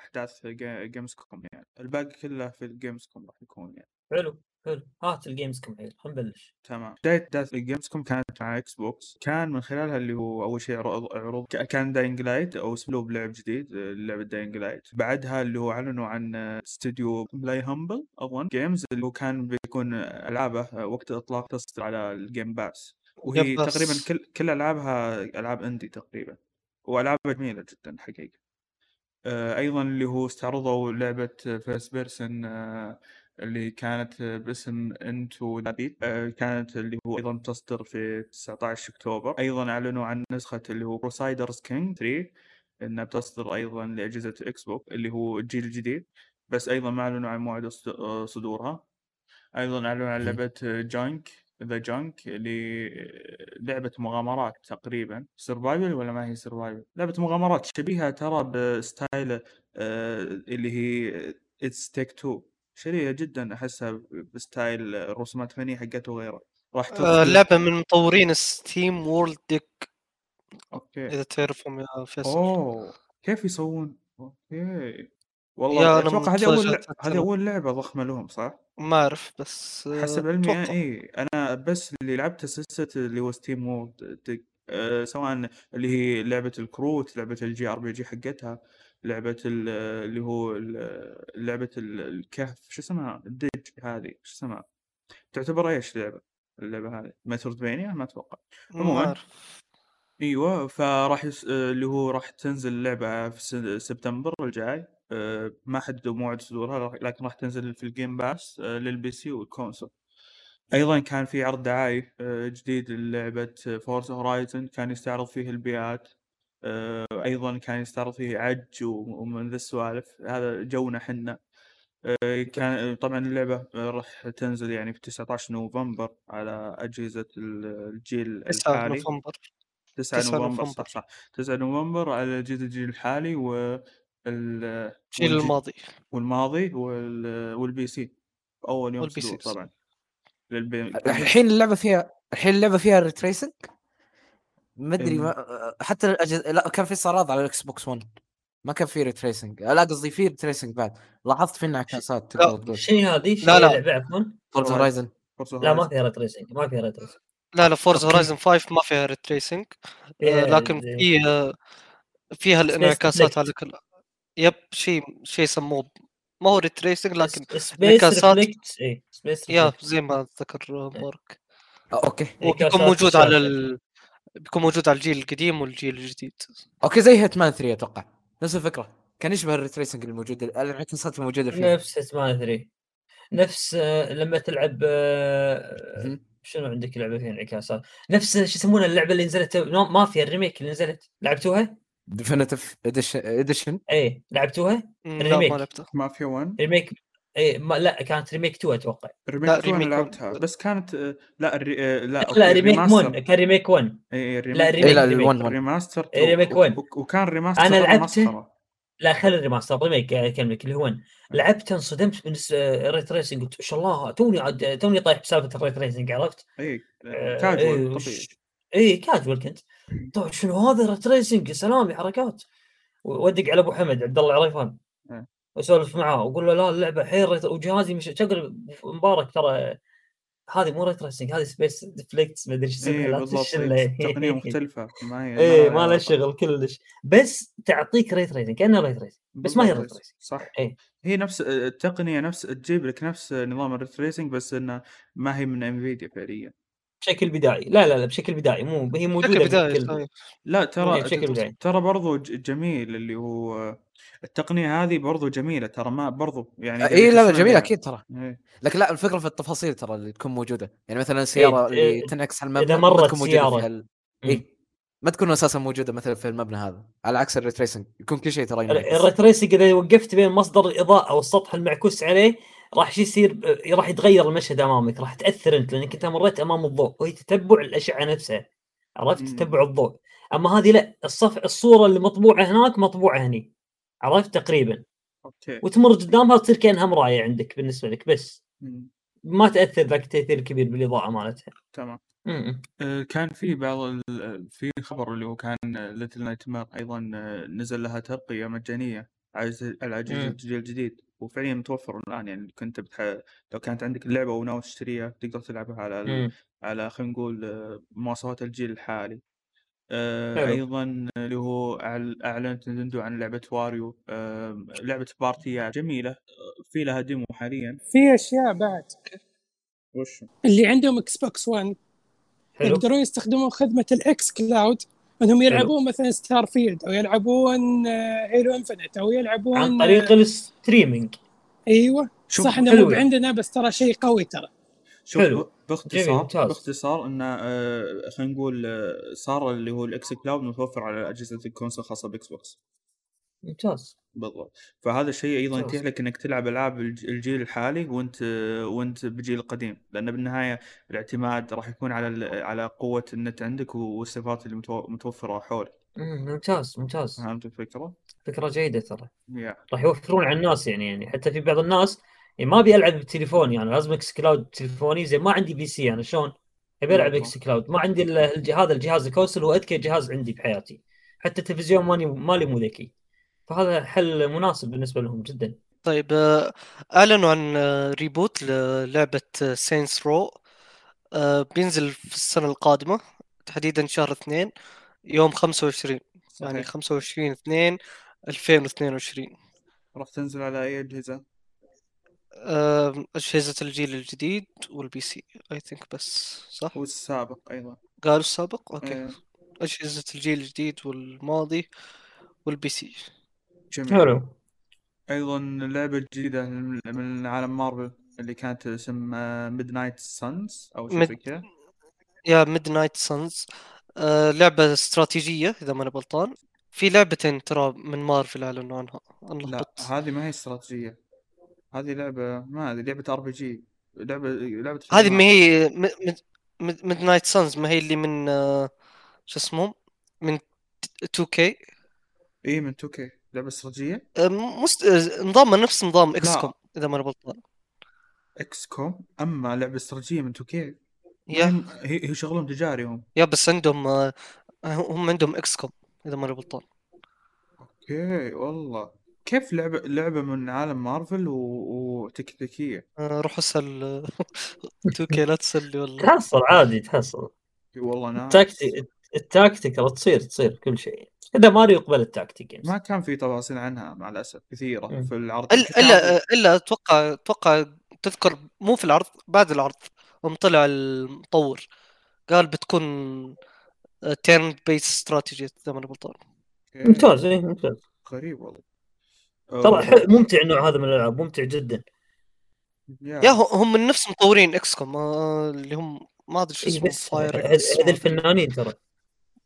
أحداث Gamescom يعني. الباقي كله في ال Gamescom راح يكون يعني. حلو. حلو هات ال Gamescom حيل خلينا نبلش. تمام. بداية احداث ال Gamescom كانت مع Xbox كان من خلالها اللي هو أول شيء عروض كان Dying Light أو اسلوب لعب جديد لعبه Dying Light بعدها اللي هو أعلنوا عن استوديو بلاي Humble أظن. Games اللي هو كان بيكون ألعابه وقت الاطلاق تصدر على ال Game Pass وهي. تقريبا كل كل ألعابها ألعاب indie تقريبا وألعابها جميلة جدا حقيقه آه، أيضا اللي هو استعرضوا لعبة first person اللي كانت آه، باسم Into the Pit كانت اللي هو أيضا تصدر في 19 أكتوبر. أيضا أعلنوا عن نسخة اللي هو Crusader Kings 3 إنها بتصدر أيضا لأجهزة Xbox اللي هو الجيل الجديد. بس أيضا ما أعلنوا عن موعد آه، صدورها. أيضا أعلنوا عن لعبة The Gunk The Gunk اللي آه، لعبة مغامرات تقريبا. survival ولا ما هي survival لعبة مغامرات شبيهة ترى ب style آه، اللي هي It Takes Two شبيهه جدا أحسها ب style الرسومات فنيه حقته وغيره. راح آه، لعبة من مطورين SteamWorld Dig. okay. إذا تعرفهم يا فيصل. أوه كيف يسوون؟ okay. والله أتوقع هذه أول هذه أول لعبة ضخمة لهم صح؟ ما أعرف بس آه، حسب علمي. إي أنا بس اللي لعبته سلسله اللي هو SteamWorld Dig. أه سواء اللي هي لعبة الكروت لعبة ال JRPG حقتها. لعبة ال- اللي هو لعبة ال- الكهف شو اسمها؟ ال Dig هذه شو اسمها؟ تعتبر إيش لعبه اللعبة هذه metroidvania ما أتوقع. ما عموماً. أيوه فراح يس... اللي هو راح تنزل اللعبة في سبتمبر الجاي. آه، ما حددوا موعد صدورها لكن راح تنزل في ال Game Pass لل PC وال console أيضا كان في عرض دعائي آه، جديد للعبة Forza Horizon كان يستعرض فيه البيئات. أيضا كان يستعرض فيه عج و- ومن ذا السوالف. هذا جونا حنا. آه، كان طبعا اللعبة راح تنزل يعني في 19 نوفمبر على أجهزة ال- الجيل 9 الحالي. نوفمبر. 9 9 نوفمبر صح نوفمبر. صح 9 نوفمبر على اجهزه الجيل الحالي وال الجيل الماضي. والماضي وال... والبي سي أول يوم وال P صدور C. طبعا. للبي... الحين اللعبة فيها الحين اللعبة فيها ray tracing ما أدري ما حتى الأجهزة... لا كان في استعراض على ال Xbox One ما كان في ray tracing لا قصدي في ray tracing بعد لاحظت في انعكاسات شنو هذه؟ شنو لا، لا. لعبة عفوا؟ Forza Horizon لا ما. فيها ray tracing ما فيها ray tracing لا لا Forza. Horizon 5 ما فيها ray tracing فيها لكن زي- فيها فيها الانعكاسات. على كل yep شيء شيء يسموه ما هو ray tracing لكن space انعكاسات. reflect اي space يا زي ما ذكر مارك آه، okay وبيكون انعكاسات موجود على. ال... بيكون موجود على الجيل القديم والجيل الجديد. okay زي Hitman 3 أتوقع. نفس الفكرة. كان يشبه ال ray tracing الموجود الانعكاسات الموجودة فيه. نفس Hitman 3 نفس آه، لما تلعب آه،. شنو عندك لعبة فيها انعكاسات؟ نفس شو يسمونها اللعبة اللي نزلت؟ Mafia ال remake اللي نزلت. لعبتوها؟ ديفينيتيف اديشن اي لعبتوها؟ لا الريميك. ما لعبته مافيا 1 ريميك. اي ما لا كانت ريميك 2 أتوقع ريميك لا، 2 أنا لعبتها. بس كانت آه، لا الري... آه، لا لا, ريميك الريماستر. 1 كان ريميك 1 اي لا، ريميك. لا ريميك. ال1 1 الريماستر إيه، ريميك 1. وكان ريماستر أنا ترى لعبته. لا خلي الريماستر ريميك أكلمك اللي هو ون. لعبت انصدمت من الريت ريسنج قلت ما شاء الله توني عاد توني طايح بسالفة الريت ريسنج عرفت؟ اي آه، كاجوال إيه، طبيعي اي كاجوال كنت طيب شنو هذا ray tracing يا سلام يا حركات ودق على أبو حمد عبد الله العريفان إيه. واسولف معاه واقول له لا اللعبة حيل وجهازي مش شغل مبارك ترى هذه مو ray tracing هذه space reflects ما أدري إيش اسمها اي تشله. إيه، تقنية مختلفة ما هي إيه لها ما له علاقة. شغل كلش بس تعطيك ray tracing كأنه ray tracing بس ما هي ray tracing صح إيه. هي نفس التقنية نفس تجيب لك نفس نظام ال ray tracing بس إنه ما هي من انفيديا فعليا بشكل بدائي لا لا لا بشكل بدائي مو هي موجودة بشكل طيب. لا إيه، ترى بشكل بدائي ترى برضو ج- جميل اللي هو التقنية هذه برضو جميلة ترى ما برضو يعني اي لا لا تسمع جميل بها. أكيد ترى. إيه. لكن لا الفكرة في التفاصيل ترى اللي تكون موجودة. يعني مثلا السياره اللي إيه، تنعكس على المبنى ما مرت تكون موجودة سيارة. في ال... اي ما تكون أساسا موجودة مثلا في المبنى هذا. على عكس ال ray tracing يكون كل شيء ترى ينعكس. ال ray tracing إذا وقفت بين مصدر الإضاءة والسطح المعكوس عليه راح شو يصير راح يتغير المشهد أمامك راح تأثر أنت لأنك أنت مريت أمام الضوء وهي تتبع الأشعة نفسها عرفت. تتبع الضوء. أما هذه لا الصف الصورة اللي مطبوعة هناك مطبوعة هني. عرفت تقريبا. أوكي. وتمر قدامها تصير كأنها مراية عندك بالنسبة لك بس. مم. ما تأثر ذاك التأثير الكبير بالإضاءة مالتها. تمام. آه، كان في بعض ال- في خبر اللي هو كان Little Nightmares أيضا آه، نزل لها ترقية مجانية على. الجيل الجديد. وفعليا متوفر الآن يعني كنت بتح... لو كانت عندك اللعبة وناوي تشتريها تقدر تلعبها على ال... على خلينا نقول آه، مواصفات الجيل الحالي. آه، حلو. أيضا اللي هو أعلنت نينتندو عن لعبة واريو آه، لعبة جميله آه، في لها ديمو حاليا. في أشياء بعد. وش؟ اللي عندهم Xbox One حلو. يقدرون يستخدمون خدمة ال xCloud إنهم يلعبون مثلا Starfield أو يلعبون آه، Halo Infinite أو يلعبون عن طريق ال streaming. أيوه. صح إنه حلو مو يعني. عندنا بس ترى شيء قوي ترى. شوف حلو. باختصار ممتاز. باختصار انه آه، خلينا نقول آه، صار اللي هو ال xCloud متوفر على أجهزة ال console الخاصة ب Xbox. ممتاز. بالضبط. فهذا الشيء أيضا. يتيح لك إنك تلعب ألعاب الج- الجيل الحالي وأنت وأنت بجيل القديم لأن بالنهاية الاعتماد راح يكون على على قوة النت عندك والصفات اللي متو- متوفرة حولك. مم، ممتاز ممتاز. فهمت الفكرة؟ فكرة جيدة ترى. yeah. راح يوفرون على الناس يعني يعني حتى في بعض الناس يعني ما أبي ألعب بالتليفون يعني لازم xCloud تليفوني زي ما عندي PC أنا شلون؟ أبي ألعب. xCloud ما عندي هذا الجهاز ال console هو أذكى جهاز عندي بحياتي. حتى التلفزيون ماني مالي مو ذكي. فهذا حل مناسب بالنسبة لهم جدا. طيب آه، أعلنوا عن آه، reboot للعبة Saints Row بينزل في السنة القادمة تحديدا شهر اثنين يوم 25 يعني صحيح. 25 2 2022 راح تنزل على أي أجهزة؟ أجهزة الجيل الجديد وال PC I think بس صح؟ والسابق أيضا. قالوا السابق؟ أوكي. إيه، أجهزة الجيل الجديد والماضي وال PC جميل. حلو. أيضا لعبة جديدة من من عالم مارفل اللي كانت اسم Midnight Suns أو شيء زي كذا. yeah Midnight Suns لعبة استراتيجية إذا ماني غلطان. في لعبتين ترى من مارفل أعلنوا عنها. لا هذه ما هي استراتيجية. هذه لعبة ما هذه لعبة RPG لعبة لعبة هذه. ما هي Midnight Suns ما هي اللي من آه، شو اسمه من 2K اي من 2K لعبة استراتيجية؟ مست... آه، نظامها نفس نظام XCOM إذا ماني غلطان. XCOM أما لعبة استراتيجية من 2K yeah. هي هي شغلهم تجاري هم. yeah بس عندهم آه، هم عندهم XCOM إذا ماني غلطان. أوكي والله. كيف لعبة لعبة من عالم مارفل و... وتكتيكية آه، روح اسأل *laughs* 2K لا تسلي والله. تحصل عادي تحصل. والله أنا ال tactic ال tactic تصير تصير كل شيء. إذا ماريو يقبل التاكتيك يعني. ما كان في تفاصيل عنها مع الأسف كثيرة مم. في العرض. إلا إلا أتوقع أتوقع تذكر مو في العرض بعد العرض يوم طلع المطور قال بتكون turn-based strategy إذا ماني غلطان. ممتاز إيه ممتاز. غريب والله. ترى ممتع النوع هذا من الألعاب ممتع جدا. يا هم من نفس مطورين إكس كوم اللي هم ما أدري شو إيه اسمه فاير هذ- هذ الفنانين ترى.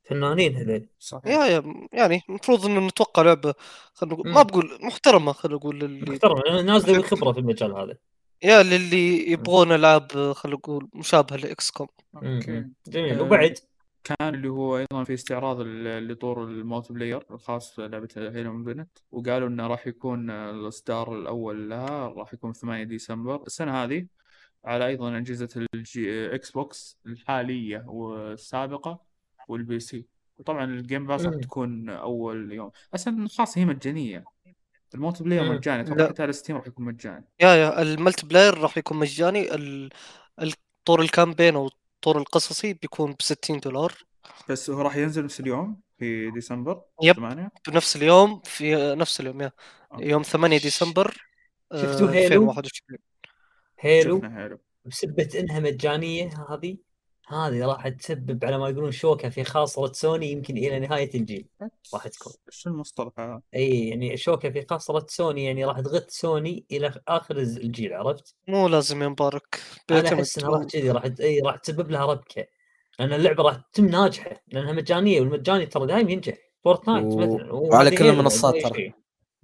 فنانين هذول. صحيح. يا يا يعني المفروض إنه نتوقع لعبة خلينا نقول ما. بقول محترمة خلينا نقول اللي محترم ناس ذوي خبرة في المجال هذا. yeah للي يبغون ألعاب خلينا نقول مشابهة ل XCOM أوكي. جميل. آه، وبعد؟ كان اللي هو أيضا في استعراض ال- لطور ال multiplayer الخاص بلعبة Halo Infinite وقالوا إنه راح يكون الإصدار الأول لها راح يكون 8 ديسمبر السنة هذه على أيضا أجهزة الجي Xbox الحالية والسابقة وال PC وطبعا ال Game Pass راح مم. تكون أول يوم أصلا خاصة هي مجانية ال multiplayer مم. مجاني. أتوقع حتى على Steam راح يكون مجاني yeah yeah ال multiplayer راح يكون مجاني ال- الطور ال campaign أو الطور القصصي بيكون ب 60 دولار. بس هو راح ينزل نفس اليوم في ديسمبر؟ yep. 8 بنفس اليوم في نفس اليوم yeah. يوم 8 ديسمبر آه، شفتوا Halo؟ 2021 Halo شفنا Halo. بسبة إنها مجانية هذه؟ هذه راح تسبب على ما يقولون شوكة في خاصره سوني يمكن إلى نهاية الجيل راح تكون. شو المصطلح هذا؟ إي يعني شوكة في خاصره سوني يعني راح تغث سوني إلى آخر الجيل عرفت؟ مو لازم يا مبارك أنا أحس إنها راح كذي راح إي راح تسبب لها ربكة لأن اللعبة راح تتم ناجحة لأنها مجانية والمجاني ترى دائما ينجح Fortnite و- مثلا وعلى كل المنصات ترى.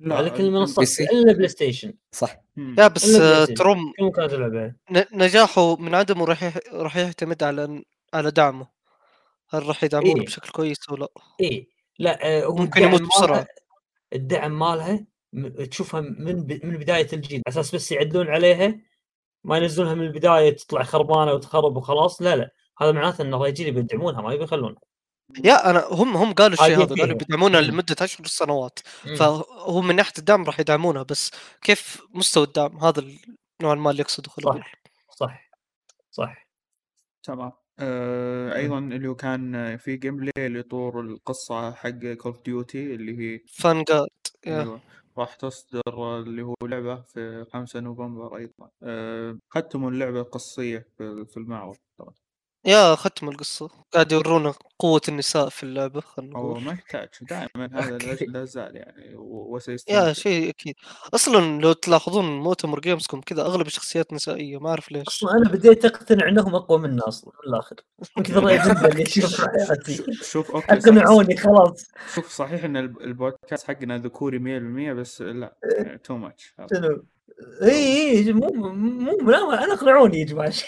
لا على كل المنصات. إلا PlayStation صح. yeah بس آه،. تروم كل مكان تلعبها ن- نجاحه من عدمه راح يح- راح يعتمد على على دعمه هل راح يدعمونه إيه. بشكل كويس ولا اي لا آه، هو ممكن الدعم يموت بسرعة. مالها- الدعم مالها تشوفها من ب- من بداية الجيل على أساس بس يعدلون عليها ما ينزلونها من البداية تطلع خربانة وتخرب وخلاص لا لا هذا معناته انه الرجال بيدعمونها ما يبي yeah أنا هم هم قالوا الشيء عايزين هذا قالوا. بيدعمونها. لمدة عشر سنوات. فهو من ناحية الدعم راح يدعمونها بس كيف مستوى الدعم؟ هذا النوع ما اللي يقصده صح صح صح. تمام. آه أيضا اللي هو كان في gameplay لطور القصة حق Call of Duty اللي هي Vanguard أيوه راح تصدر اللي هو لعبة في 5 نوفمبر أيضا. آه ختموا اللعبة القصية في في المعرض طبعا. yeah ختم القصة. قاعد يورونا قوة النساء في اللعبة خلينا هو ما يحتاج. دائما هذا. لا زال يعني و- yeah وسيستمر. شيء أكيد. أصلا لو تلاحظون مؤتمر Gamescom كذا أغلب الشخصيات نسائية ما أعرف ليش. أصلا أنا بديت أقتنع إنهم أقوى منا أصلا من الآخر. من كثر الاجنده اللي اشوفها في حياتي. شوف- okay أقنعوني خلاص. شوف صحيح إن الب- البودكاست حقنا ذكوري 100% بس لا too much شنو؟ اي اي مو مو لا أنا أقنعوني يا جماعة *laughs*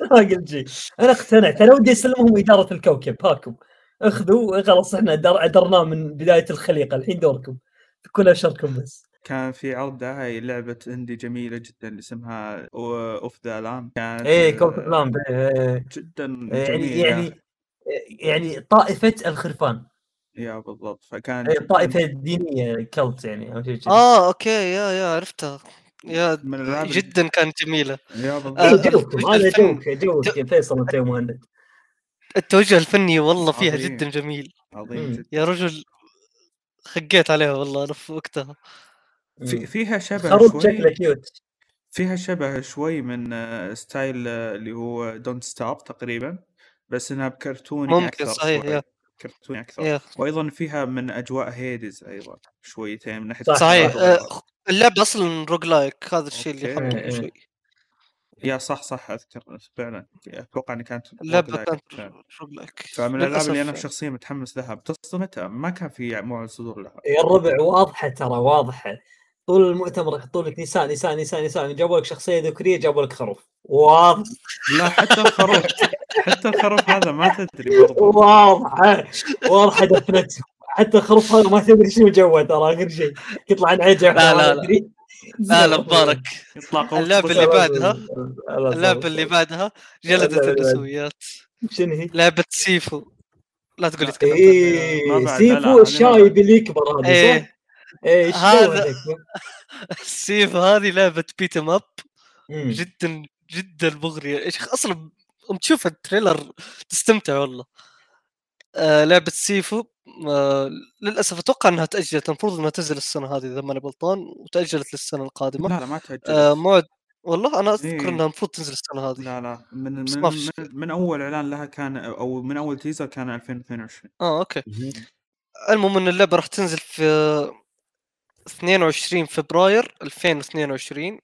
*laughs* ما قلت شيء. أنا أقتنعت. أنا ودي أسلمهم إدارة الكوكب. هاكم. أخذوا خلاص إحنا در- ادرناه من بداية الخليقة. الحين دوركم. كل اشركم بس. كان في عرضة هاي لعبة indie جميلة جدا اسمها of the Lamb كانت إيه Cult آه، Lamb إيه، جدا إيه، يعني جميلة. يعني يعني طائفة الخرفان. yeah بالضبط فكان إيه، جداً طائفة دينية cult يعني أو شيء آه okay yeah yeah عرفتها. yeah من جدا كانت جميلة. yeah بالضبط. آه، جوكم الفيلم- هذا جوك جوك يا فيصل أنت يا مهند. التوجه الفني والله فيها عظيم. جدا جميل. عظيم. جدا. يا رجل خقيت عليها والله أنا في وقتها. في فيها شبه شكله شوي cute. فيها شبه شوي من آه، style آه، اللي هو Don't Starve تقريبا بس إنها بكرتوني ممكن أكثر صحيح كرتوني أكثر yeah وأيضا فيها من أجواء Hades أيضا شويتين من ناحية صح، صحيح. آه، اللعبه أصلا roguelike هذا الشيء اللي. حبه إيه، إيه. شوي. yeah صح صح أذكر فعلا. أتوقع إني كانت اللعبة كانت. roguelike فمن الألعاب اللي أنا للأسف. شخصيا متحمس لها بتصدر متى؟ ما كان في موعد صدور لها. يا الربع واضحة ترى واضحة. طول المؤتمر يحطوا لك نساء نساء نساء نساء جابوا لك شخصية ذكوريه جابوا لك خروف. واضح. لا حتى الخروف. *laughs* حتى الخروف هذا ما تدري واضحه واضحه دفنته حتى الخروف هذا ما تدري شنو جوه ترى آخر شيء يطلع العجه لا، لا، لا. لا لا مبارك قزح. اللي بعدها لا، اللعبه اللي بعدها جلدت لا، لا، لا. النسويات شنو هي؟ لعبة Sifu لا تقول لي لا، لا، Sifu الشايب. اللي يكبر هذا صح؟ إيه إيش هذا-؟ *laughs* Sifu هذه لعبة beat up. جدا جدا مغرية إيش أصلا ام تشوف ال trailer تستمتع والله. آه لعبة Sifu آه للأسف أتوقع إنها تأجلت المفروض إنها تنزل السنة هذه إذا ماني غلطان وتأجلت للسنة القادمة. لا لا ما تأجلت آه موعد والله أنا أذكر إيه. إنها المفروض تنزل السنة هذه. لا لا من من, من, من أول إعلان لها كان أو من أول teaser كان 2022 آه أوكي. المهم إن اللعبة راح تنزل في 22 فبراير 2022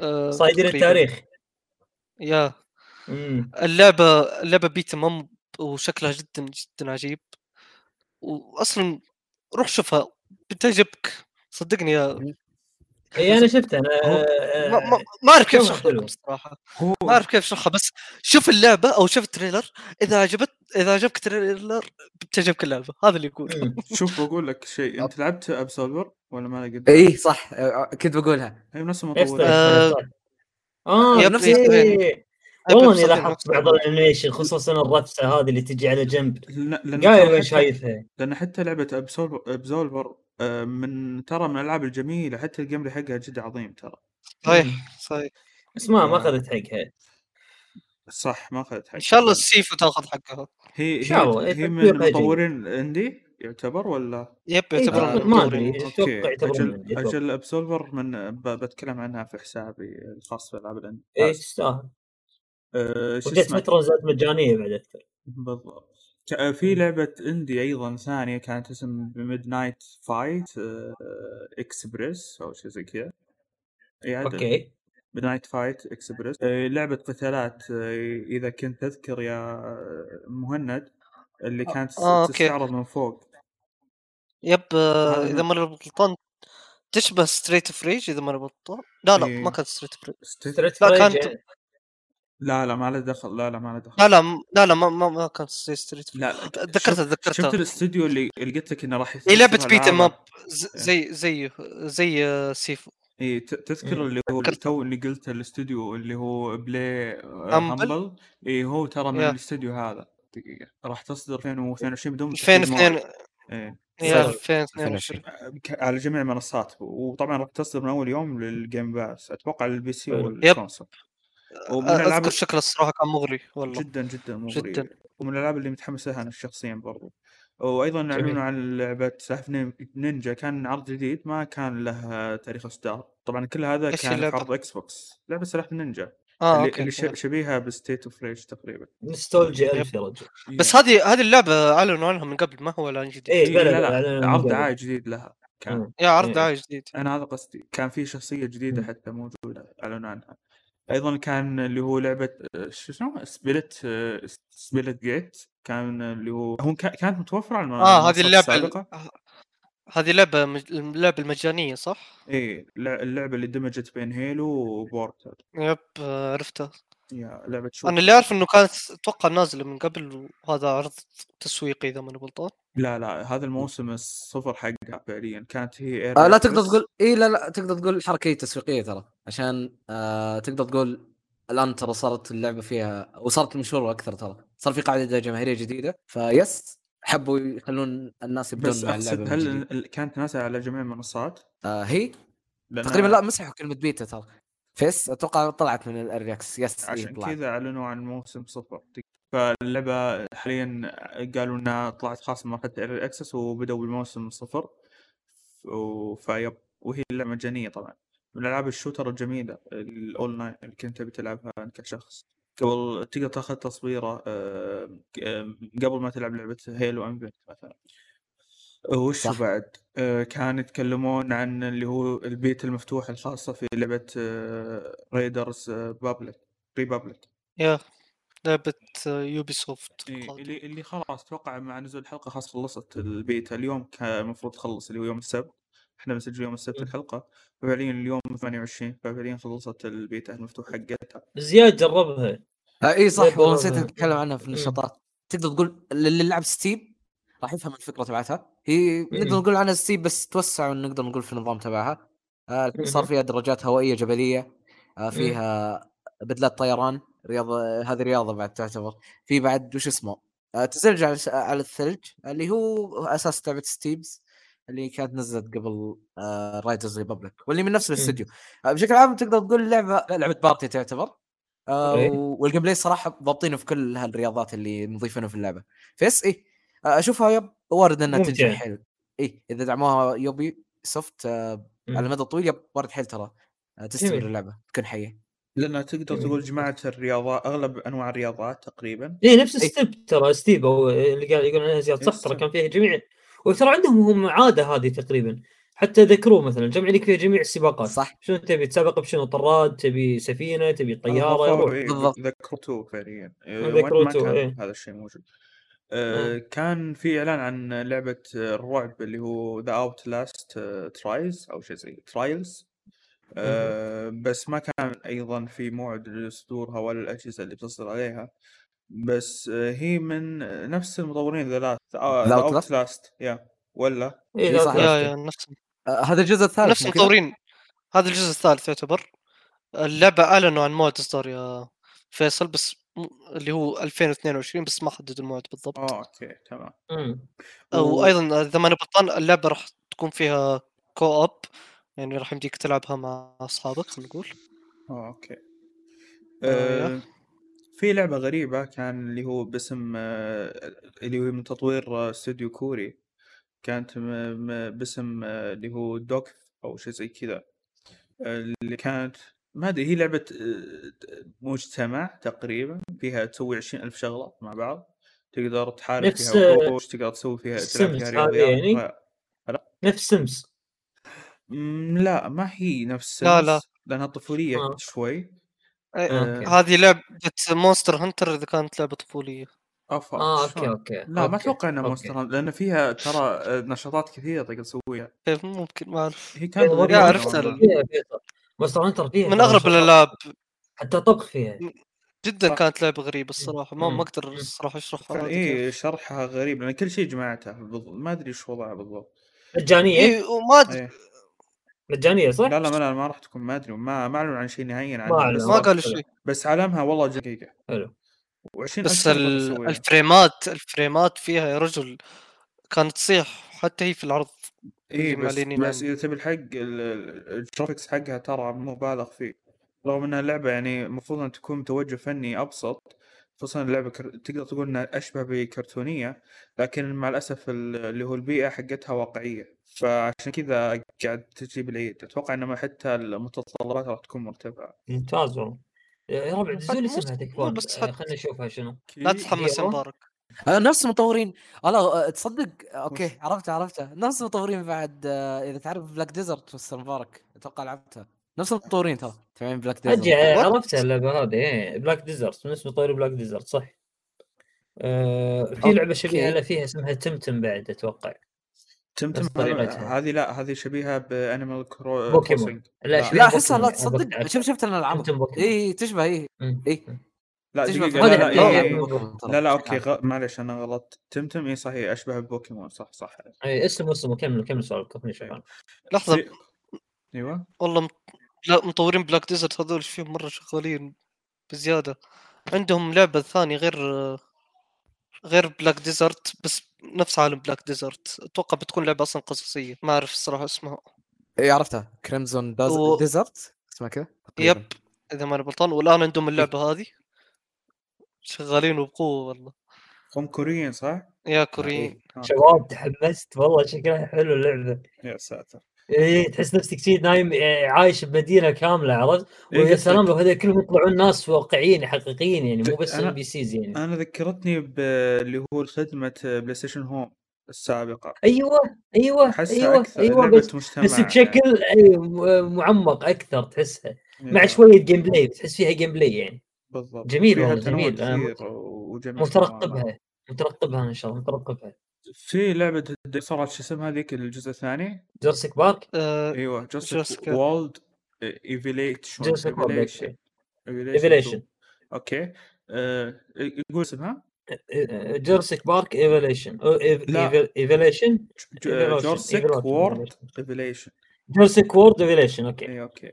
آه صايدين. التاريخ. yeah. اللعبة اللعبة beat 'em وشكلها جدا جدا عجيب. واصلا روح شوفها بتعجبك. صدقني yeah اي أنا شفتها أنا هو- ما, أعرف كيف شوفها اشرح لكم هو ما أعرف كيف اشرحها بس شوف اللعبة أو شوف ال trailer. إذا عجبت إذا عجبك ال trailer بتعجبك اللعبة. هذا اللي يقول. شوف بقول لك شيء. أنت لعبت Absolver ولا ما لقيت اي صح. آه، كنت بقولها. هي نفس آه، صح. آه yep، نفس. والله إني لاحظت. بعض ال animation خصوصا الرفسة هذه اللي تجي على جنب. قايل حتى- شايفها لأن حتى لعبة Absolver Absolver آه، من ترى من الألعاب الجميلة حتى ال gameplay حقها جدا عظيم ترى. صحيح صحيح. بس ما ما. أخذت حقها. صح ما أخذت حق إن شاء الله ال Sifu تأخذ حقها. هي الله، هي, إيه، هي من تطبيق أجل. مطورين indie يعتبر ولا؟ yep إيه، يعتبر آه، ما. أدري أتوقع يعتبرون أجل. أجل Absolver من ب- بتكلم عنها في حسابي الخاص بالالعاب ال indie إيه بس. تستاهل آه، شو وجت فتره نزلت مجانية بعد أكثر. بالضبط. ك- في لعبة indie أيضا ثانية كانت اسم Midnight Fight Express أو شيء زي كذا. okay. Midnight Fight Express لعبة قتالات آه، إذا كنت تذكر يا آه، مهند اللي كانت آه، okay. تستعرض من فوق. yep آه، إذا ماني غلطان تشبه Street of Rage إذا ماني غلطان لا لا. ما كانت Street of Rage St- Street لا، of Rage كانت- لا لا ما له دخل لا لا ما له دخل لا لا لا لا ما ما, ما كانت زي Street لا ذكرتها شفت- ذكرتها شفت الاستوديو اللي اللي قلت لك إنه راح هي لعبة يستثمر beat 'em up ألعابه؟ زي زي زي آه، Sifu إي تذكر. اللي هو. تو اللي قلت الاستوديو اللي هو Play Humble؟ Humble إي هو ترى من. الاستوديو هذا دقيقة راح تصدر 2022 بدون 2002 إيه yeah صار. 2022 ك- على جميع المنصات وطبعا راح تصدر من أول يوم لل Game Pass أتوقع لل PC. وال console ومن أذكر الالعاب شكل الصراحة كان مغري والله جدا جدا مغري جداً. ومن الألعاب اللي متحمس لها أنا شخصيا برضو وأيضا. اعلنوا عن لعبة سلاحف نين- نينجا كان عرض جديد ما كان له تاريخ إصدار طبعا كل هذا كان في؟ عرض Xbox لعبة سلاحف نينجا آه اللي, okay اللي. شبيهة ب Streets of Rage تقريبا نستولجيا ألف يا رجل بس هذه هذه اللعبة أعلنوا عنها من قبل ما هو اعلان جديد بلا لا لا أعلنوا عرض. دعاية جديد لها كان. yeah عرض إيه. دعاية جديد أنا هذا قصدي كان في شخصية جديدة. حتى موجودة أعلنوا عنها أيضا كان اللي هو لعبة شو اسمه؟ Split Splitgate كان اللي هو هو كا- كانت متوفرة على آه هذه اللعبة السابقة. ال- هذه لعبة. اللعبة المجانية صح؟ لع- اللعبة اللي دمجت بين Halo و Portal yep عرفتها. yeah لعبة shooter أنا اللي أعرف إنه كانت أتوقع نازلة من قبل وهذا عرض تسويقي إذا ماني غلطان. لا لا هذا الموسم الصفر حقها فعليا كانت هي آه لا تقدر. تقول اي لا لا تقدر تقول حركة تسويقية ترى عشان آه تقدر تقول الآن ترى صارت اللعبة فيها وصارت مشهورة أكثر ترى صار في قاعدة جماهيرية جديدة فيس حبوا يخلون الناس يبدون بس مع اللعبة هل جديد. كانت نازله على جميع المنصات؟ آه هي تقريبا لا مسحوا كلمة بيتا ترى فيس أتوقع طلعت من ال early access إيه، عشان طلعت. كذا أعلنوا عن موسم صفر فاللعبة حاليا قالوا إنها طلعت خاصه من مرحله early access وبدأوا بالموسم صفر. و- فيب وهي اللعبه مجانية طبعا. من ألعاب ال shooter الجميلة الأونلاين اللي كنت تبي تلعبها أنت كشخص. قبل تقدر تأخذ تصويره آه، قبل ما تلعب لعبة Halo Infinite مثلا. وشو صح. بعد؟ آه، كان يتكلمون عن اللي هو البيت المفتوح الخاصة في لعبة Riders Public Republic yeah. لعبة Ubisoft اللي اللي خلاص أتوقع مع نزول الحلقة خلاص خلصت البيتا. اليوم كان المفروض تخلص اللي هو يوم السبت. إحنا بنسجل يوم السبت. الحلقة. فعليا اليوم 28 فعليا خلصت البيتا المفتوح حقتها. زياد جربها. آه إي صح. لعبة والله نسيت. أتكلم عنها في. النشاطات. تقدر تقول اللي لعب Steep راح يفهم الفكرة تبعتها. هي نقدر. نقول عنها Steep بس توسع ونقدر نقول في النظام تبعها. آه الحين صار. فيها دراجات هوائية جبلية. آه فيها بدلات طيران. رياضة هذه رياضة بعد تعتبر. في بعد وش اسمه؟ آه تزلج على على الثلج اللي هو أساس لعبة Steep اللي كانت نزلت قبل آه Riders Republic واللي من نفس الاستوديو. آه بشكل عام تقدر تقول لعبة لعبة party تعتبر. آه إيه. وال gameplay صراحة ضابطينه في كل هالرياضات اللي مضيفينه في اللعبة. فيس اي آه أشوفها yep وارد إنها. تنجح حيل. اي إذا دعموها Ubisoft آه. على المدى الطويل yep وارد حيل ترى. آه تستمر. اللعبة تكون حية. لأنها تقدر مم. تقول جماعة الرياضات أغلب أنواع الرياضات تقريبا اي نفس إيه. Steep ترى Steep أو اللي قال يقول عنها زياد صح ترى. كان فيها جميع وترى عندهم هم عادة هذه تقريبا حتى ذكروا مثلا جمع لك فيها جميع السباقات صح شنو تبي تسابق بشنو طراد تبي سفينة تبي طيارة يروح بالضبط. ذكرتوه فعليا آه، كان إيه. هذا الشيء موجود آه، كان في إعلان عن لعبة الرعب اللي هو The Outlast Tries أو شيء زي Trials بس ما كان أيضا في موعد لصدورها ولا الاجهزه اللي بتصدر عليها بس آه، هي من نفس المطورين The Last the The Out Outlast؟ Last yeah ولا اي صح. yeah Last. yeah نفس آه هذا الجزء الثالث نفس؟ المطورين هذا الجزء الثالث يعتبر اللعبة أعلنوا عن موعد إصدار يا فيصل بس اللي هو 2022 بس ما حددوا الموعد بالضبط آه okay تمام مم. أو و- أيضا إذا ماني غلطان اللعبة راح تكون فيها co-op يعني راح يمديك تلعبها مع أصحابك خلينا نقول. آه okay. آه، آه في لعبة غريبة كان اللي هو باسم آه اللي هو من تطوير آه، استوديو كوري. كانت م- م- باسم آه اللي هو DokeV أو شيء زي كذا. اللي كانت ما أدري هي لعبة آه، مجتمع تقريبا فيها تسوي عشرين ألف شغلة مع بعض. تقدر تحارب نفس، فيها وحوش تقدر تسوي فيها تلعب فيها رياضيات يعني؟ ف- نفس سمس مم، لا ما هي نفس لا، لا. Sims، لأنها طفولية آه. شوي إيه، آه، okay. هذه لعبة Monster Hunter إذا كانت لعبة طفولية افا آه okay شلون؟ okay لا ما أتوقع إنها okay. Monster Hunter، لأن فيها ترى آه، نشاطات كثيرة تقدر تسويها كيف ممكن ما أعرف هي كانت والله غريبة yeah نوعاً عرفت ما. ال- فيها فيها Monster Hunter فيها من ترى أغرب. الالعاب حتى طبخ فيها جدا صح. كانت لعبة غريبة الصراحة ما مم. ما أقدر مم. الصراحة أشرحها كيف. شرحها غريب لأن كل شيء جمعته بالضبط ما أدري إيش وضعها بالضبط مجانية إيه وما أدري مجانية صح؟ لا لا ما, ما راح تكون ما أدري ما ما اعلنوا عن شيء نهائيا. بس, ما قالوا. شيء بس عالمها والله دقيقه حلو و20 بس ال- الفريمات الفريمات فيها يا رجل كانت تصيح حتى هي في العرض اللي بس بس عنه. إذا تبي الحق ال- ال- ال graphics حقها ترى مبالغ فيه رغم إنها لعبة يعني المفروض أن تكون توجه فني أبسط خصوصا اللعبة كر... تقدر تقول إنها أشبه بكرتونية لكن مع الأسف ال- اللي هو البيئة حقتها واقعية. فعشان كذا قاعد تجيب العيد أتوقع انما حتى المتطلبات راح تكون مرتفعة. ممتاز والله. يا ربع دزوا لي اسمها آه، خلينا نشوفها شنو. لا تتحمس يا هيرو؟ مبارك آه نفس المطورين. والله آه، تصدق؟ okay عرفتها عرفتها نفس المطورين بعد إذا تعرف Black Desert mister مبارك أتوقع لعبتها. نفس المطورين ترى تابعين Black Desert آه، What? عرفتها اللعبة هذه؟ إيه، Black Desert من اسمه طير Black Desert صح. آه في لعبة شبيهة. لها فيها اسمها Temtem بعد أتوقع. Temtem. هذه لا هذه شبيهة ب Animal Cro بوكيمون. Crossing لا لا. شبيه لا احسها لا بوكيمون. تصدق. أنا شوف شفت أنا العاب بوكيمون. اي تشبه اي. اي لا لا لا إيه إيه. بوكيمون. لا لا okay غ... معلش أنا غلطت. Temtem اي صحيح أشبه ببوكيمون صح صح. اي اسمه اسمه كمل كمل سؤالك في... أيوه. والله لا مطورين Black Desert هذول فيهم مرة شغالين بزيادة. عندهم لعبة ثانية غير غير Black Desert بس نفس عالم Black Desert أتوقع بتكون لعبة أصلا قصصية. ما أعرف الصراحة اسمها. اي عرفتها. Crimson و- Desert اسمها كذا؟ yep. إذا ماني غلطان. والآن عندهم اللعبة هذه. شغالين وبقوة والله. هم كوريين صح؟ yeah كوريين. آه. شباب تحمست. والله شكلها حلو اللعبة. يا ساتر. إيه تحس نفسك شي نايم آه، عايش بمدينة كاملة عرفت؟ إيه ويا سلام. لو هذول كلهم يطلعون ناس واقعيين حقيقيين يعني مو بس NPCs يعني. أنا ذكرتني باللي هو خدمه PlayStation Home السابقة. أيوه أيوه أيوه أيوه بس مجتمع بس بشكل م- معمق أكثر تحسها. يعني. مع شوية gameplay تحس فيها gameplay يعني. بالضبط. جميل والله، جميل. مترقبها مترقبها إن شاء الله مترقبها. في لعبة صارت شو اسمها هذيك الجزء الثاني؟ Jurassic Park آه، أيوه Jurassic Jurassic. World Evolution Jurassic Evolution Evolution okay. آه، يقول اسمها. Jurassic Park Evolution لا. Evolution Jurassic World Evolution Jurassic World Evolution okay اي okay.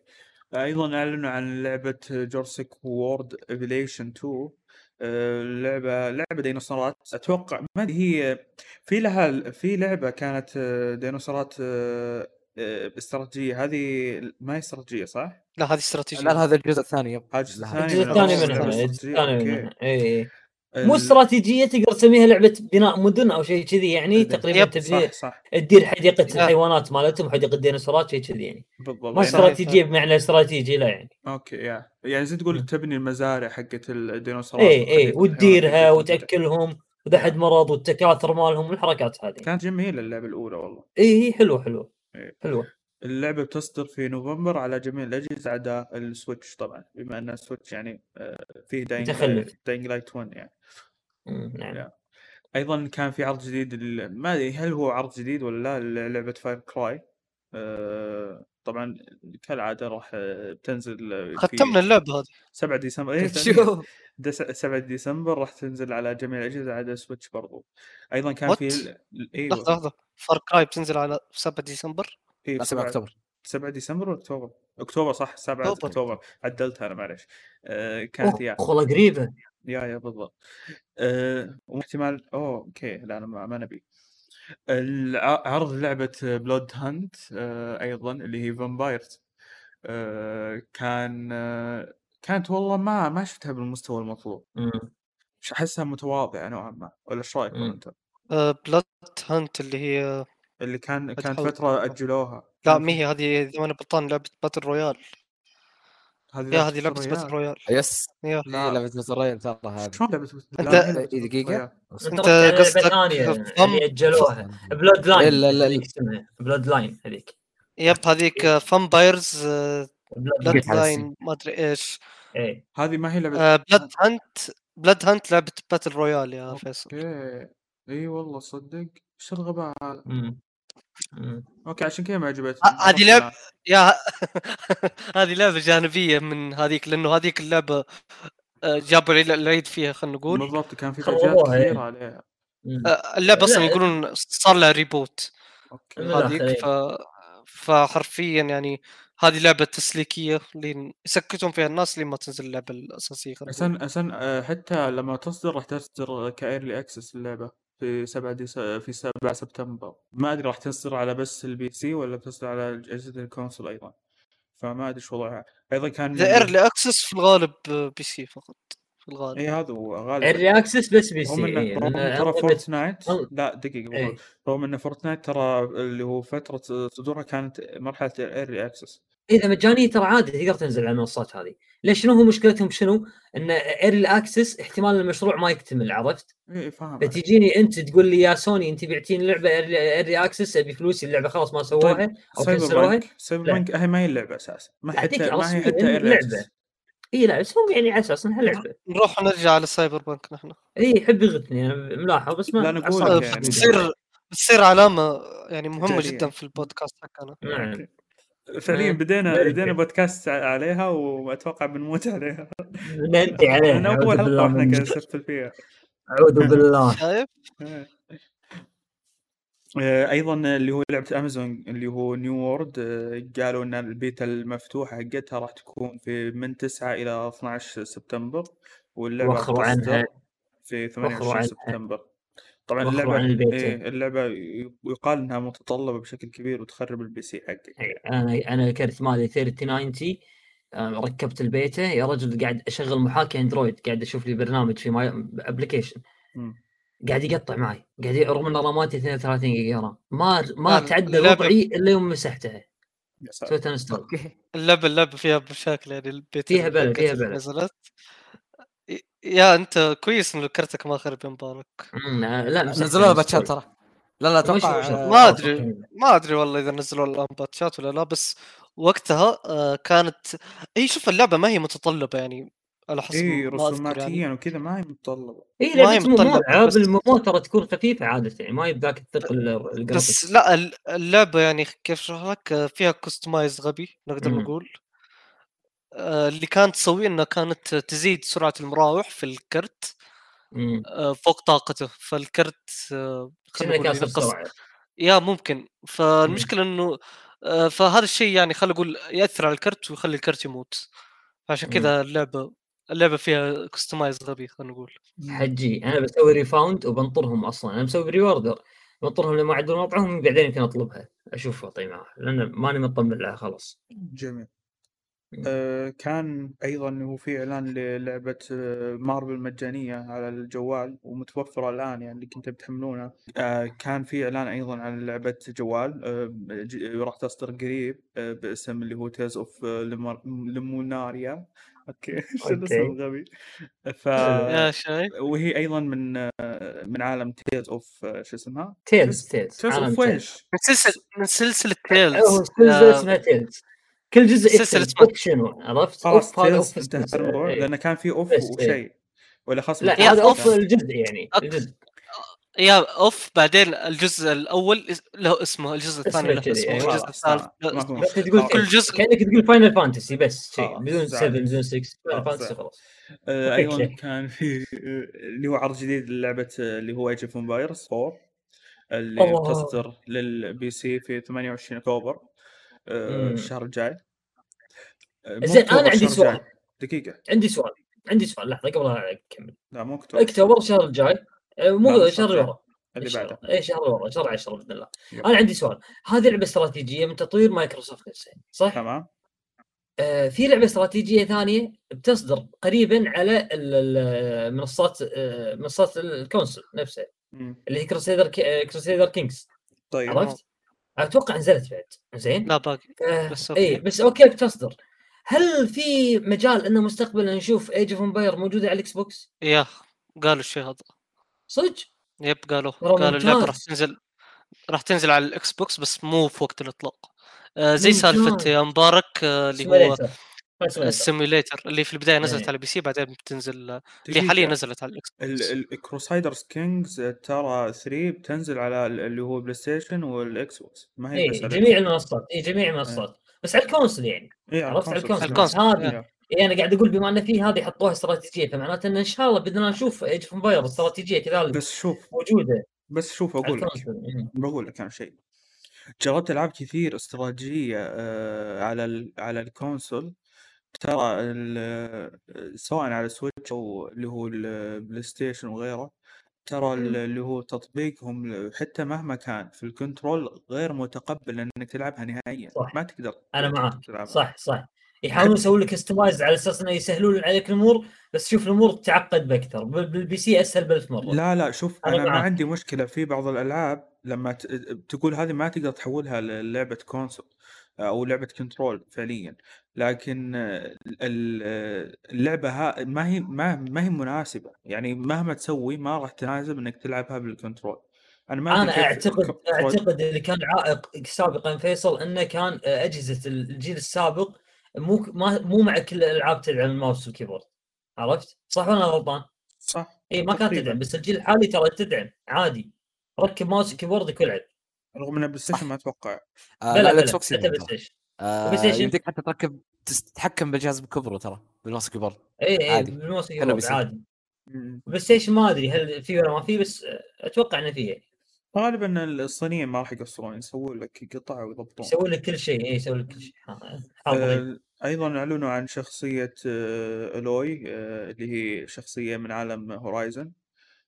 أيضا أعلنوا عن لعبة Jurassic World Evolution 2 آه، لعبه لعبة ديناصورات أتوقع ما هي في لها في لعبة كانت آه، ديناصورات آه، آه، استراتيجية هذه ما هي استراتيجية صح؟ لا هذه استراتيجية لا هذا الجزء الثاني yep هذا الجزء. الثاني الجزء الثاني أوه، منها الجزء الثاني. منها اي اي مو استراتيجية تقدر تسميها لعبة بناء مدن أو شيء كذي يعني yep، تقريبا yep، تبني صح صح. تدير حديقة لا. الحيوانات مالتهم حديقة الديناصورات شيء كذي يعني. بالضبط. ما يعني- استراتيجية بمعنى استراتيجي لا يعني. okay yeah. يعني زي تقول مم. تبني المزارع حقت الديناصورات اي اي وتديرها. وتأكلهم واذا حد مرض والتكاثر مالهم والحركات هذه. كانت جميلة اللعبة الأولى والله. اي حلوة حلوة. إيه. حلوة. اللعبة بتصدر في نوفمبر على جميع الأجهزة عدا ال Switch طبعا بما أن ال Switch يعني آه، فيه Dying متخلف. Dying Light 1 يعني. نعم. yeah. أيضا كان في عرض جديد ال- ما أدري هل هو عرض جديد ولا لا لعبه Far Cry طبعا كالعادة راح آه، بتنزل آه، ختمنا اللعبة هذه. 7 ديسمبر. إيه، *laughs* شوف. دس- 7 ديسمبر راح تنزل على جميع الأجهزة عدا Switch برضو. أيضا كان What؟ في لحظة أيوه لحظة. Far Cry بتنزل على 7 ديسمبر؟ إيه، لا 7 أكتوبر. 7 ديسمبر ولا أكتوبر؟ اكتوبر صح 7 أكتوبر. أكتوبر. عدلتها أنا معلش آه كانت yeah والله قريبة. yeah yeah بالضبط. آه واحتمال أوه okay لا أنا ما, نبي. عرض لعبة Bloodhunt آه أيضا اللي هي Vampires آه كان آه كانت والله ما ما شفتها بالمستوى المطلوب. أحسها متواضعة نوعا ما ولا إيش رايكم مم. انت؟ Blood Hunt اللي هي اللي كان كانت بتحاول- فترة أجلوها. لا كان ما هي هذه زمان بطان لعبة battle royale هذه yeah هذه لعبة. battle royale yes. لا. لا لعبة مزرين ترى هذه. شلون لا،. royale. أنت على لعبة قصدك اللي أجلوها. Bloodline لا، لا، هذيك اسمها Bloodline هذيك. yep هذيك Vampires Blood Bloodline ما أدري إيش. إيه. هذه ما هي لعبة Bloodhunt Bloodhunt لعبة battle royale يا فيصل. okay إي والله صدق. إيش الغباء هذا. okay عشان كذا ما عجبتني هذه لعبة- *laughs* yeah *laughs* هذه لعبة جانبية من هذيك لأنه هذيك اللعبة آه، جابوا الع- العيد فيها خلينا نقول بالضبط كان في فجات. كثيرة عليها. آه، اللعبة أصلا لا، يقولون صار لها reboot هذيك. ف فحرفيا يعني هذه لعبة تسليكية لين يسكتون فيها الناس لين ما تنزل اللعبة الأساسية. عشان عشان آه، حتى لما تصدر راح تصدر ك early access اللعبة في 7 ديس... في 7 سبتمبر. ما أدري راح تصدر على بس ال PC ولا بتصدر على أجهزة ال console أيضا. فما أدري شو وضعها. أيضا كان ذا ايرلي اكسس في الغالب PC فقط. في الغالب. اي هذا هو غالبا. early access بس PC رغم انه إيه، رغم لأن إنه ترى فورتنايت لا دقيقة إيه. رغم ان فورتنايت ترى اللي هو فترة صدورها كانت مرحلة ال early access اذا مجانيه ترى عادي تقدر تنزل على المنصات هذه. ليش؟ شنو هو مشكلتهم؟ شنو؟ إن early access احتمال المشروع ما يكتمل عرفت؟ اي فاهم فتجيني أنت تقول لي يا سوني أنت بعتيني لعبة early access أبي فلوسي اللعبة خلاص ما سووها طيب أو كنسلوها. بانك سايبر بانك هي ما هي اللعبة أساسا. ما حتى ما هي حتى. access إي لا بس هم يعني على أساس إنها لعبة. نروح ونرجع على سايبر بانك نحن. إي يحب يغثني أنا ملاحظ بس ما لا، نقول مش يعني. بتصير بتصير علامة يعني مهمة. جدا في البودكاست حقنا. نعم. فعليا بدينا بدينا. بودكاست عليها وأتوقع بنموت عليها ننتهي عليه من أول حلقة إحنا من- قاعد نسفل فيها أعوذ بالله شايف؟ *laughs* آه، أيضا اللي هو لعبة أمازون اللي هو نيو وورلد آه، قالوا إن البيتا المفتوحة حقتها راح تكون في من 9 إلى 12 سبتمبر واللعبة وخروا عنها. في 28 عنها. سبتمبر طبعا اللعبة عن البيتا. إيه اللعبة يقال إنها متطلبة بشكل كبير وتخرب ال PC حقك. إي، أنا أنا الكرت مالي 3090 آه، ركبت البيتا يا رجل قاعد أشغل محاكي أندرويد قاعد أشوف لي برنامج في ماي application. قاعد يقطع معي. قاعد رغم ان راماتي 32 جيجا RAM ما ما تعدى وضعي إلا يوم مسحتها. سويت uninstall اللعبة اللعبة فيها مشاكل يعني البيت فيها بلا- حقت فيها بلا. نزلت. يا أنت كويس إنه كرتك ما خرب يا مبارك لا مسحتها نزلوا لها uninstall. باتشات ترى. لا لا أتوقع ما أدري ما أدري والله إذا نزلوا الآن باتشات ولا لا بس وقتها آه، كانت هي شوف اللعبة ما هي متطلبة يعني على حسب إي ما أذكر رسوماتيا يعني وكذا ما هي متطلبة. إي ما هي متطلبة، العاب بس- المو ترى تكون خفيفة عادة يعني ما يبداك الثقل بس لا ال- اللعبة يعني كيف أشرح لك؟ آه، فيها كستمايز غبي نقدر. نقول. اللي كانت تسويه انها كانت تزيد سرعة المراوح في الكرت مم. آه، فوق طاقته. فالكرت آه، خلينا نقول يا ممكن. فالمشكلة إنه آه، فهذا الشيء يعني خلينا نقول يأثر على الكرت ويخلي الكرت يموت. عشان. كذا اللعبة اللعبة فيها customize غبي خلينا نقول. حجي. أنا بسوي refund وبنطرهم أصلا. أنا مسوي preorder بنطرهم لما عدوا موقعهم بعدين يمكن أطلبها. أشوف وضعي معها لأن ماني مطمن لها خلاص. جميل. آه كان أيضا هو في إعلان للعبة آه مارفل مجانية على الجوال ومتوفرة الآن يعني اللي كنت بتحملونها آه كان في إعلان أيضا عن لعبة جوال آه ج- راح تصدر قريب آه باسم اللي هو تيز اوف ليموناريا أوكي *laughs* شو الاسم أوكي. الغبي؟ ف وهي أيضا من آه من عالم تيز اوف شو اسمها؟ تيلز تيلز عالم اوف تيلز ويش؟ من سلسله من سلسلة تيلز هو سلسلة اسمها تيلز كل جزء اوف شنو عرفت؟ خلاص اوف هذا تيلز أوف انتهى. الموضوع إيه. لأن كان في أوف إيه. وشيء ولا خاص لا هذا. أوف الجزء يعني الجزء يا of بعدين الجزء الأول له اسمه الجزء الثاني له اسمه أيوة. الجزء الثالث. تقول. كل جزء- كأنك تقول فاينل فانتسي بس شيء خلاص، بدون زعل. 7 بدون 6 فاينل خلاص، فانتسي. خلاص آه،. أيضا كان في آه، اللي هو عرض جديد للعبة آه، اللي هو ايج اوف امبايرز 4 اللي. بتصدر لل PC في 28 أكتوبر آه،. الشهر الجاي. آه، زين، أنا عندي سؤال. دقيقة. عندي سؤال. عندي سؤال لحظة قبل لا أكمل. لا مو أكتوبر أكتوبر الشهر الجاي. آه، مو الشهر اللي ورا اللي بعده. اي شهر ورا شهر 10 بإذن الله. yep. أنا عندي سؤال. هذه لعبة استراتيجية من تطوير مايكروسوفت نفسها صح؟ تمام. آه في لعبة استراتيجية ثانية بتصدر قريبا على ال- ال- منصات آه منصات ال console نفسها مم. اللي هي كروسيدر كروسيدر كينجز طيب عرفت؟ أتوقع نزلت بعد زين؟ لا باقي آه بس اي أوكي. بس أوكي بتصدر هل في مجال إنه مستقبلا نشوف ايج اوف امباير موجودة على الاكس بوكس؟ يا قالوا الشيء هذا صدق؟ yep قالوا قالوا اللعبه راح. تنزل راح تنزل على الاكس بوكس بس مو في وقت الإطلاق آه زي سالفة. يا مبارك آه اللي هو ال simulator اللي في البداية نزلت إيه. على ال PC بعدين بتنزل اللي. حاليا نزلت على الإكس بوكس. الكروسايدرز كينجز ترى 3 بتنزل على ال- اللي هو بلاي ستيشن والإكس بوكس. ما هي اي بس على إيه، جميع المنصات. اي جميع المنصات. بس على الكونسل يعني. على عرفت؟ على. ال console. هذه اي أنا قاعد أقول بما أن في هذه حطوها استراتيجيه فمعناته إن إن شاء الله بدنا نشوف ايج اوف امباير استراتيجية كذلك بس شوف. موجودة. بس شوف أقول لك. بقول لك أنا شيء. جربت ألعاب كثير استراتيجية آه، على ال- على ال console. ترى ال- سواء على السويتش أو اللي هو البلاي ستيشن وغيره ترى ال- اللي هو تطبيقهم حتى مهما كان في ال control غير متقبل إنك تلعبها نهائيا صح. ما تقدر أنا معاك. تلعبها. صح صح. يحاولون يسوون لك customize على أساس إنه يسهلون عليك الأمور بس شوف الأمور تعقد بأكثر. بال- بال PC أسهل بألف مرة. لا لا شوف أنا أنا ما معاك. عندي مشكلة في بعض الألعاب لما ت- تقول هذه ما تقدر تحولها للعبه console أو لعبة control فعليا. لكن ال- اللعبة ها ما هي ما ما هي مناسبة. يعني مهما تسوي ما راح تناسب إنك تلعبها بال control أنا ما أنا أعتقد أعتقد اللي كان عائق سابقا فيصل إنه كان أجهزة الجيل السابق مو ما مو مع كل الالعاب تدعم ال mouse وال keyboard. عرفت؟ صح ولا غلطان؟ صح اي ما كانت. تدعم بس الجيل الحالي ترى تدعم عادي. ركب mouse و keyboard العب رغم إن البلاي ستيشن ما أتوقع آه لا يدعم بلاي ترى. ستيشن آه بلاي؟ يمديك حتى تركب تتحكم بالجهاز بكبره ترى بال mouse keyboard اي اي. بالماوس سي. عادي. PlayStation ما أدري هل في ولا ما في بس أتوقع إنه فيه غالبا الصينيين ما راح يقصرون يسوون لك قطع ويضبطون يسوي لك كل شيء اي يسوي لك كل شيء آه، أيضا أعلنوا عن شخصية آه، Aloy آه، اللي هي شخصية من عالم Horizon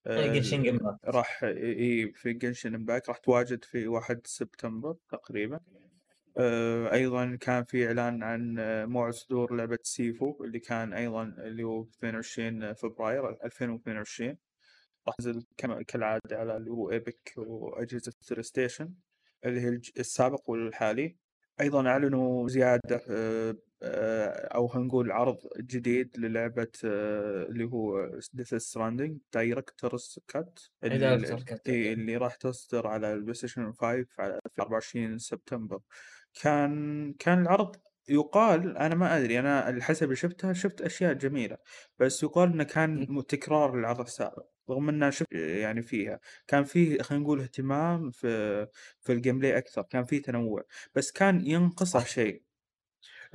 Genshin Impact. راح إي في Genshin Impact راح تواجد في 1 سبتمبر تقريبا. آه، أيضا كان في إعلان عن آه، موعد صدور لعبة Sifu اللي كان أيضا اللي هو 22 فبراير 2022 راح تنزل كالعادة على اللي هو Epic وأجهزة ال PlayStation اللي هي السابق والحالي. أيضا أعلنوا زيادة آه، آه، أو خلينا نقول عرض جديد للعبة آه، اللي هو Death Stranding Director's Cut. اللي راح تصدر على ال PlayStation 5 على في 24 سبتمبر. كان كان العرض يقال أنا ما أدري أنا حسب اللي شفتها شفت أشياء جميلة بس يقال إنه كان تكرار للعرض السابق رغم إنه شفت يعني فيها كان فيه خلينا نقول اهتمام في في ال gameplay أكثر كان فيه تنوع بس كان ينقصه شيء.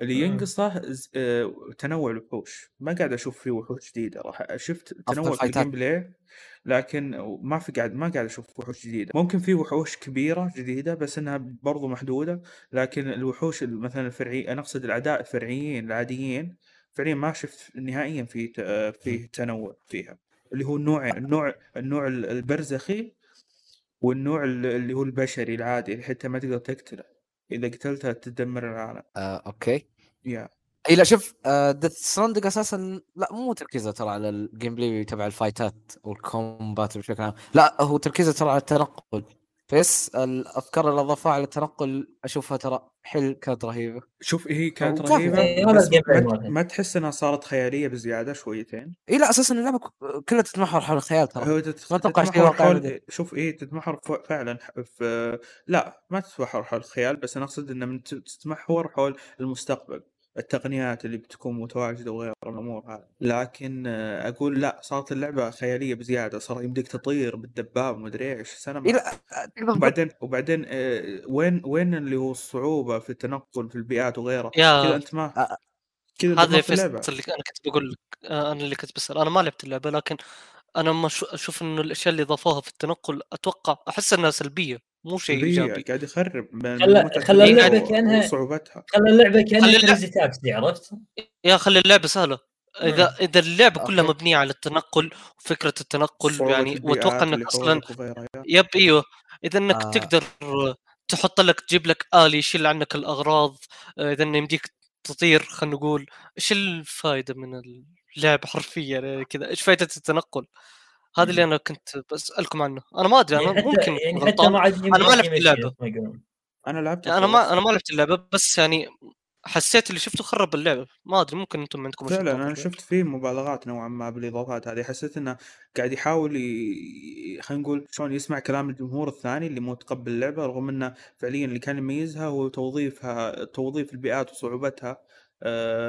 اللي. ينقصه ز- آه، تنوع الوحوش. ما قاعد أشوف فيه وحوش جديدة راح. شفت تنوع في. ال gameplay لكن ما في قاعد ما قاعد أشوف وحوش جديدة. ممكن في وحوش كبيرة جديدة بس إنها برضو محدودة لكن الوحوش ال- مثلا الفرعي أنا أقصد الاعداء الفرعيين العاديين فعليا ما شفت نهائيا في ت- آه، فيه تنوع فيها. اللي هو النوع النوع النوع ال- البرزخي والنوع ال- اللي هو البشري العادي اللي حتى ما تقدر تقتله. إذا قتلته تدمر العالم. آه، okay. yeah إي لا شوف Death Stranding أساسا لا مو تركيزه ترى على ال gameplay تبع ال fight ات وال combat بشكل عام لا هو تركيزه ترى على التنقل. بس الافكار اللي اضافوها على التنقل أشوفها ترى حل كانت رهيبة. شوف هي كانت. رهيبة. إيه، بس ما, تحس إنها صارت خيالية بزيادة شويتين؟ اي لا أساسا اللعبة كلها تتمحور حول الخيال ترى. هو تت- ما أتوقع شيء تتمحور واقعي. شوف إيه تتمحور ف- فعلا في لا ما تتمحور حول الخيال بس أنا أقصد انها من- تتمحور حول المستقبل. التقنيات اللي بتكون متواجدة وغيرها من الأمور هذه. لكن آه، أقول لا صارت اللعبة خيالية بزيادة صار يمديك تطير بالدباب ومدري إيش تقدر تقول- وبعدين وبعدين آه، وين وين اللي هو الصعوبة في التنقل في البيئات وغيرها يا كذا أنت ما آه. كذا هذا اللي أنا كنت بقول لك آه، أنا اللي كنت بسأل. أنا ما لعبت اللعبة لكن أنا ما شو- أشوف إنه الأشياء اللي اضافوها في التنقل أتوقع أحس إنها سلبية. مو شيء إيجابي. قاعد يخرب من خلى- خلى و- كأنها- وصعوبتها خلى اللعبة كأنها خلي اللعبة- Crazy Taxi عرفت؟ yeah خلي اللعبة سهلة. إذا إذا اللعبة كلها okay. مبنية على التنقل وفكرة التنقل يعني وأتوقع إنك أصلا. yep إيوه. إذا إنك آه. تقدر تحط لك تجيب لك آلي يشيل عنك الأغراض. إذا إنه يمديك تطير خلينا نقول. إيش الفائده من اللعبه حرفيا؟ يعني كذا. إيش فائده التنقل؟ هذا اللي أنا كنت بسألكم عنه. أنا ما أدري أنا يعني حتى ممكن يعني حتى غلطان. ما عاد أنا ما لعبت اللعبة. أنا لعبت أنا ما أنا ما لعبت اللعبة بس يعني حسيت اللي شفته خرب اللعبة. ما أدري ممكن أنتم عندكم فعلا أنا يعني. شفت فيه مبالغات نوعا ما بالإضافات هذه. حسيت إنه قاعد يحاول ي... خلينا نقول شلون يسمع كلام الجمهور الثاني اللي مو متقبل اللعبة رغم إنه فعليا اللي كان يميزها هو توظيفها توظيف البيئات وصعوبتها. آه،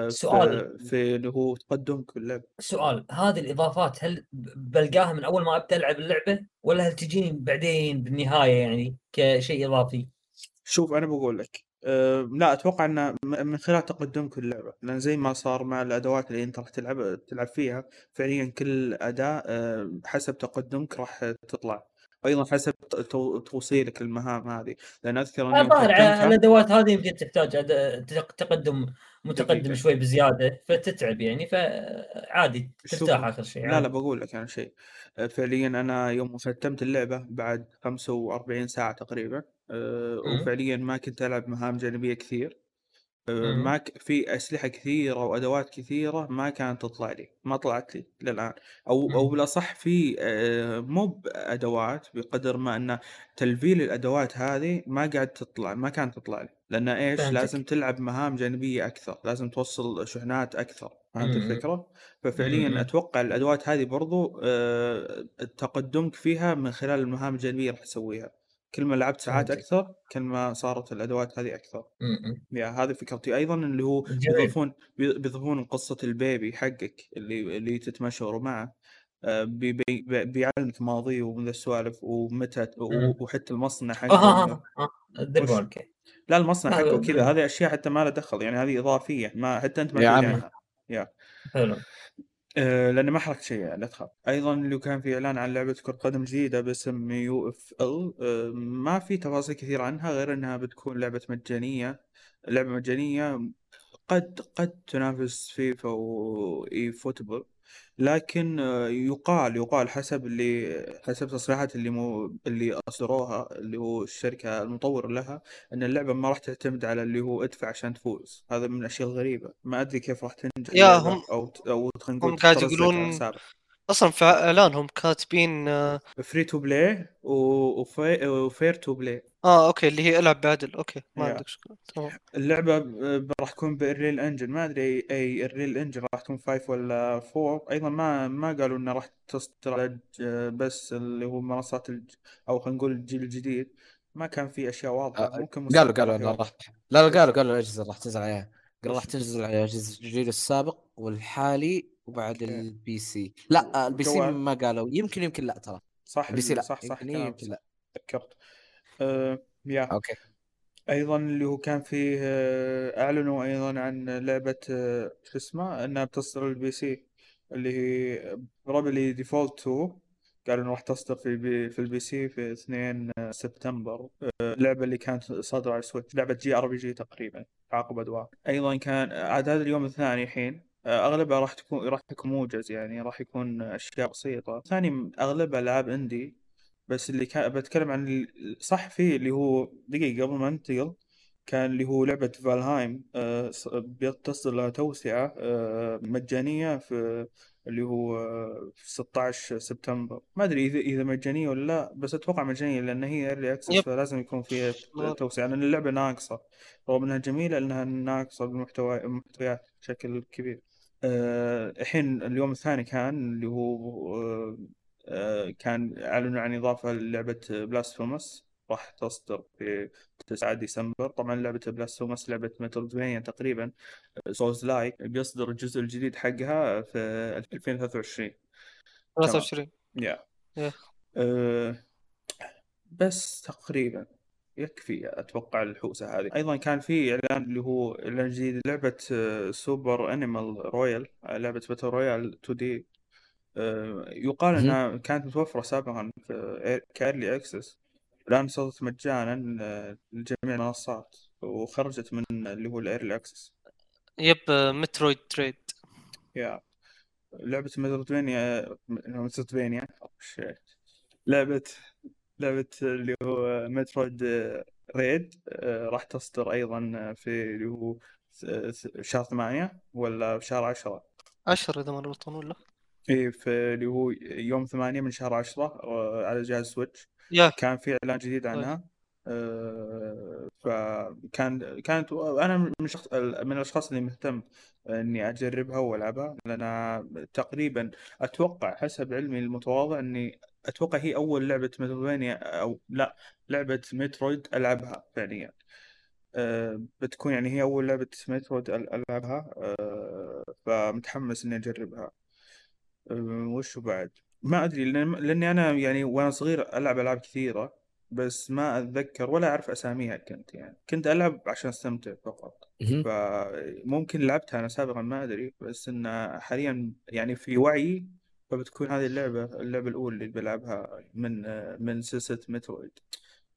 سؤال. في اللي هو تقدمك باللعبه سؤال هذه الإضافات هل بلقاها من أول ما أبدأ ألعب اللعبة ولا هل تجيني بعدين بالنهاية يعني كشيء إضافي؟ شوف أنا بقول لك أه لا أتوقع انه من خلال تقدمك اللعبه لأن زي ما صار مع الأدوات اللي أنت راح تلعب تلعب فيها فعليا كل أداة أه حسب تقدمك راح تطلع وأيضا حسب توصيلك للمهام هذه لأن أذكر يوم الظاهر على الأدوات هذه يمكن تحتاج تقدم متقدم دقيقة. شوي بزيادة فتتعب يعني فعادي ترتاح آخر شيء لا لا. بقول لك أنا شيء أه، فعليا أنا يوم ختمت اللعبة بعد 45 ساعة تقريبا مم. وفعليا ما كنت ألعب مهام جانبية كثير. ما ك... في أسلحة كثيرة وأدوات كثيرة ما كانت تطلع لي ما طلعت لي للآن أو أو. بالأصح في أه، مو بأدوات بقدر ما أن تلفيل الأدوات هذه ما قاعد تطلع ما كانت تطلع لي لأن إيش فهمتك. لازم تلعب مهام جانبية أكثر لازم توصل شحنات أكثر فهمت. الفكرة ففعليا مم. أتوقع الأدوات هذه برضو أه، تقدمك فيها من خلال المهام الجانبية راح تسويها كل ما لعبت ساعات. أكثر كل ما صارت الأدوات هذه أكثر مم. يا هذه فكرتي أيضا اللي هو. بيضيفون بي- بيضيفون قصة البيبي حقك اللي اللي تتمشوروا معه آه، بي بي بي- بيعلمك ماضيه ومن السوالف ومتى و- مم. وحتى المصنع آه حقه آه آه آه لا المصنع حقه كذا. هذه أشياء حتى ما له دخل يعني هذه إضافية ما حتى أنت ما يا. عنها يا حلو آه، لأنه ما حركت شيء يعني لا تخاف. أيضا اللي كان في إعلان عن لعبة كرة قدم جديدة باسم UFL ما في تفاصيل كثير عنها غير إنها بتكون لعبة مجانية. لعبة مجانية قد قد تنافس FIFA و eFootball لكن آه، يقال يقال حسب اللي حسب تصريحات اللي مو اللي أصدروها اللي هو الشركة المطور لها إن اللعبة ما راح تعتمد على اللي هو ادفع عشان تفوز هذا من الأشياء الغريبة ما أدري كيف راح تنجح يا هم- أو أو خلينا نقول هم تترسخ يقولون. أصلا في إعلانهم كاتبين آه free to play و fair to play آه، okay اللي هي إلعب بعدل. أوكي ما. عندك تمام. اللعبة ب- راح تكون بال Unreal Engine ما أدري أي ال Unreal Engine راح تكون 5 ولا 4 أيضا ما ما قالوا إنه راح تصدر على ج- بس اللي هو منصات الج... أو خلينا نقول الجيل الجديد. ما كان في أشياء واضحة. آه، ممكن قالوا قالوا إنه. راح لا لا قالوا قالوا الأجهزة راح تنزل عليها قالوا راح؟ تنزل على الجيل السابق والحالي وبعد okay. ال PC لا آه، ال PC. ما قالوا. يمكن يمكن لا ترى. صح ال PC لا. صح صح يمكن لا. تذكرت. أه yeah. okay. أيضا اللي هو كان فيه آه، أعلنوا أيضا عن لعبة آه، شو اسمها إنها بتصدر ال PC اللي هي Bravely Default 2 قالوا انه راح تصدر في البي في ال PC في 2 سبتمبر. اللعبة اللي كانت صادرة على ال Switch لعبة JRPG تقريبا تعاقب أدوار. أيضا كان عاد هذا اليوم الثاني الحين أغلبها راح تكون راح يكون موجز يعني راح يكون أشياء بسيطة. ثاني أغلبها ألعاب indie بس اللي كان بتكلم عن صح فيه اللي هو دقيقة قبل ما ننتقل كان اللي هو لعبة Valheim آه، بتصدر لها توسعة آه، مجانية في اللي هو آه، في 16 سبتمبر. ما أدري إذا إذا مجانية ولا لا بس أتوقع مجانية لأن هي early access. فلازم يكون فيها توسعة لأن اللعبة ناقصة. رغم إنها جميلة إنها ناقصة بالمحتوى المحتويات بشكل كبير. آه، الحين اليوم الثاني كان اللي هو آه، آه، كان أعلنوا عن إضافة للعبة Blasphemous راح تصدر في 9 ديسمبر. طبعا لعبة Blasphemous لعبة metroidvania تقريبا souls-like بيصدر الجزء الجديد حقها في 2023 23 yeah yeah. أه بس تقريبا. يكفي أتوقع الحوسة هذه. أيضا كان في إعلان اللي هو إعلان جديد لعبة آه، Super Animal Royale آه، لعبة battle royale 2D آه، يقال. إنها كانت متوفرة سابقا في ك early access. الآن صارت مجانا آه، لجميع المنصات وخرجت من اللي هو ال early access. Yep آه، Metroid Dread yeah لعبة metroidvania metroidvania shit لعبة لعبة اللي هو Metroid Dread آه، راح تصدر أيضا في اللي هو شهر ثمانية ولا شهر عشرة؟ 10 إذا ما غلطان ولا؟ إيه في اللي هو يوم ثمانية من شهر عشرة آه، على جهاز Switch yeah. كان في إعلان جديد عنها. آه، فكان كانت أنا من شخص من الأشخاص اللي مهتم إني أجربها وألعبها لأن تقريبا أتوقع حسب علمي المتواضع إني أتوقع هي أول لعبة مترويدفانيا أو لا لعبة مترويد ألعبها فعليا. آه، بتكون يعني هي أول لعبة مترويد ألعبها. آه، فمتحمس إني أجربها. آه، وشو بعد؟ ما أدري لأن لأني أنا يعني وأنا صغير ألعب ألعاب كثيرة بس ما أتذكر ولا أعرف أساميها كنت يعني. كنت ألعب عشان أستمتع فقط. فممكن لعبتها أنا سابقا ما أدري. بس إن حاليا يعني في وعي فبتكون هذه اللعبة اللعبة الأولى اللي بلعبها من من سلسلة مترويد.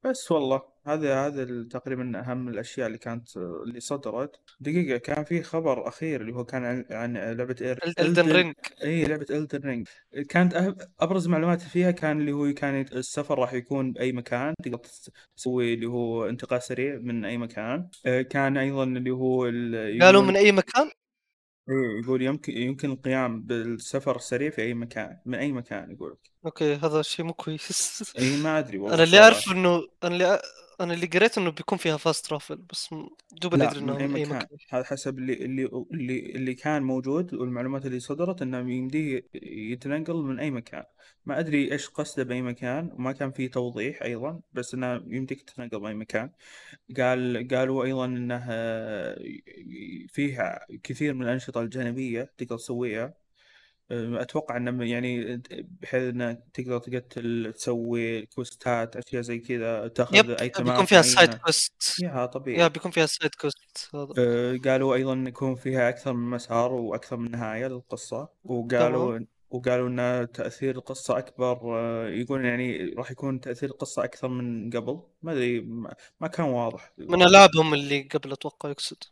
بس والله هذا هذا تقريبا أهم الأشياء اللي كانت اللي صدرت. دقيقة كان في خبر أخير اللي هو كان عن, عن لعبة إير إلدن رينج. إي لعبة Elden Ring. كانت أه- أبرز معلومات فيها كان اللي هو كان السفر راح يكون بأي مكان. تقدر تس- تسوي اللي هو انتقال سريع من أي مكان. آه، كان أيضا اللي هو ال- قالوا من أي مكان؟ إيه، يقول يمكن يمكن القيام بالسفر السريع في أي مكان من أي مكان يقول okay هذا شيء مو كويس اي ما أدري والله أنا اللي. أعرف إنه أنا اللي أنا اللي قريت إنه بيكون فيها fast travel بس دوب أدري إنه اي مكان هذا حسب اللي اللي اللي اللي كان موجود والمعلومات اللي صدرت إنه يمديه يتنقل من أي مكان. ما أدري إيش قصده بأي مكان وما كان في توضيح أيضا بس إنه يمديك تتنقل بأي مكان. قال قالوا أيضا إنه فيها كثير من الأنشطة الجانبية تقدر تسويها. أتوقع إنه يعني بحيث انك تقدر تقتل تسوي quest ات أشياء زي كذا تأخذ yep item ات بيكون فيها side quest yeah طبيعي. Yeah بيكون فيها side quest آه، قالوا أيضا يكون فيها أكثر من مسار وأكثر من نهاية للقصة. وقالوا وقالوا إن تأثير القصة أكبر آه، يقول يعني راح يكون تأثير القصة أكثر من قبل. ما أدري ما ما كان واضح. من ألعابهم اللي قبل أتوقع يقصد.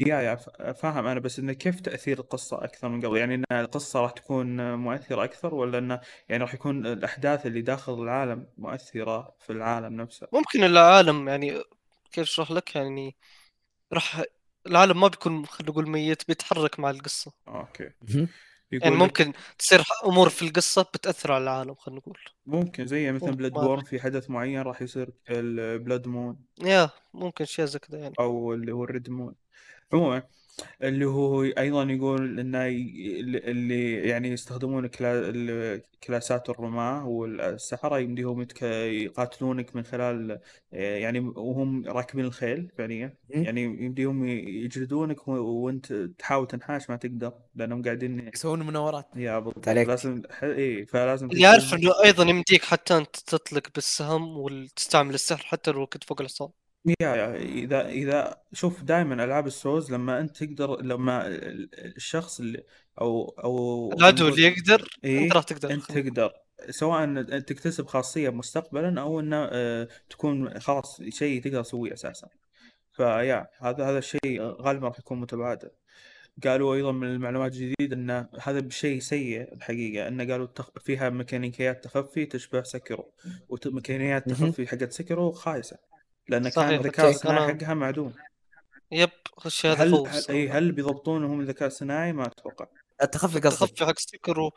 يا يا فاهم أنا بس إنه كيف تأثير القصة أكثر من قبل؟ يعني إن القصة راح تكون مؤثرة أكثر ولا إنه يعني راح يكون الأحداث اللي داخل العالم مؤثرة في العالم نفسه؟ ممكن العالم يعني كيف أشرح لك؟ يعني راح العالم ما بيكون خلينا نقول dead بيتحرك مع القصة. Okay. يعني ممكن تصير أمور في القصة بتأثر على العالم خلينا نقول. ممكن زي مثلا Bloodborne في حدث معين راح يصير ال blood moon yeah ممكن شيء زي كذا يعني. أو اللي هو ال red moon عموما اللي هو أيضا يقول إنه اللي يعني يستخدمون كلا- ال class ات الرماة والسحرة يمديهم يتك- يقاتلونك من خلال يعني وهم راكبين الخيل فعليا. يعني يمديهم يجلدونك و- وأنت تحاول تنحاش ما تقدر لأنهم قاعدين يسوون مناورات يا بالضبط. عليك. لازم إي فلازم يعرف إنه أيضا يمديك حتى أنت تطلق بالسهم وتستعمل السحر حتى لو كنت فوق الحصان يا يا إذا إذا شوف دائما ألعاب السوز لما أنت تقدر لما ال- الشخص اللي أو أو العدو اللي يقدر إيه، أنت راح تقدر أنت تقدر. سواء تكتسب خاصية مستقبلا أو إنه آه، تكون خلاص شيء تقدر تسويه أساسا. ف yeah هذا هذا الشيء غالبا راح يكون متبادل. قالوا أيضا من المعلومات الجديدة إن هذا بشيء سيء الحقيقة انه قالوا التخ... فيها ميكانيكيات تخفي تشبه Sekiro وميكانيكيات. تخفي حقت Sekiro خايسة. لأن كان الذكاء الصناعي حقها معدوم. Yep خش هذا هل خوف هل, هل بيضبطونهم الذكاء الصناعي؟ ما أتوقع. التخفي قصدك. التخفي حق Sekiro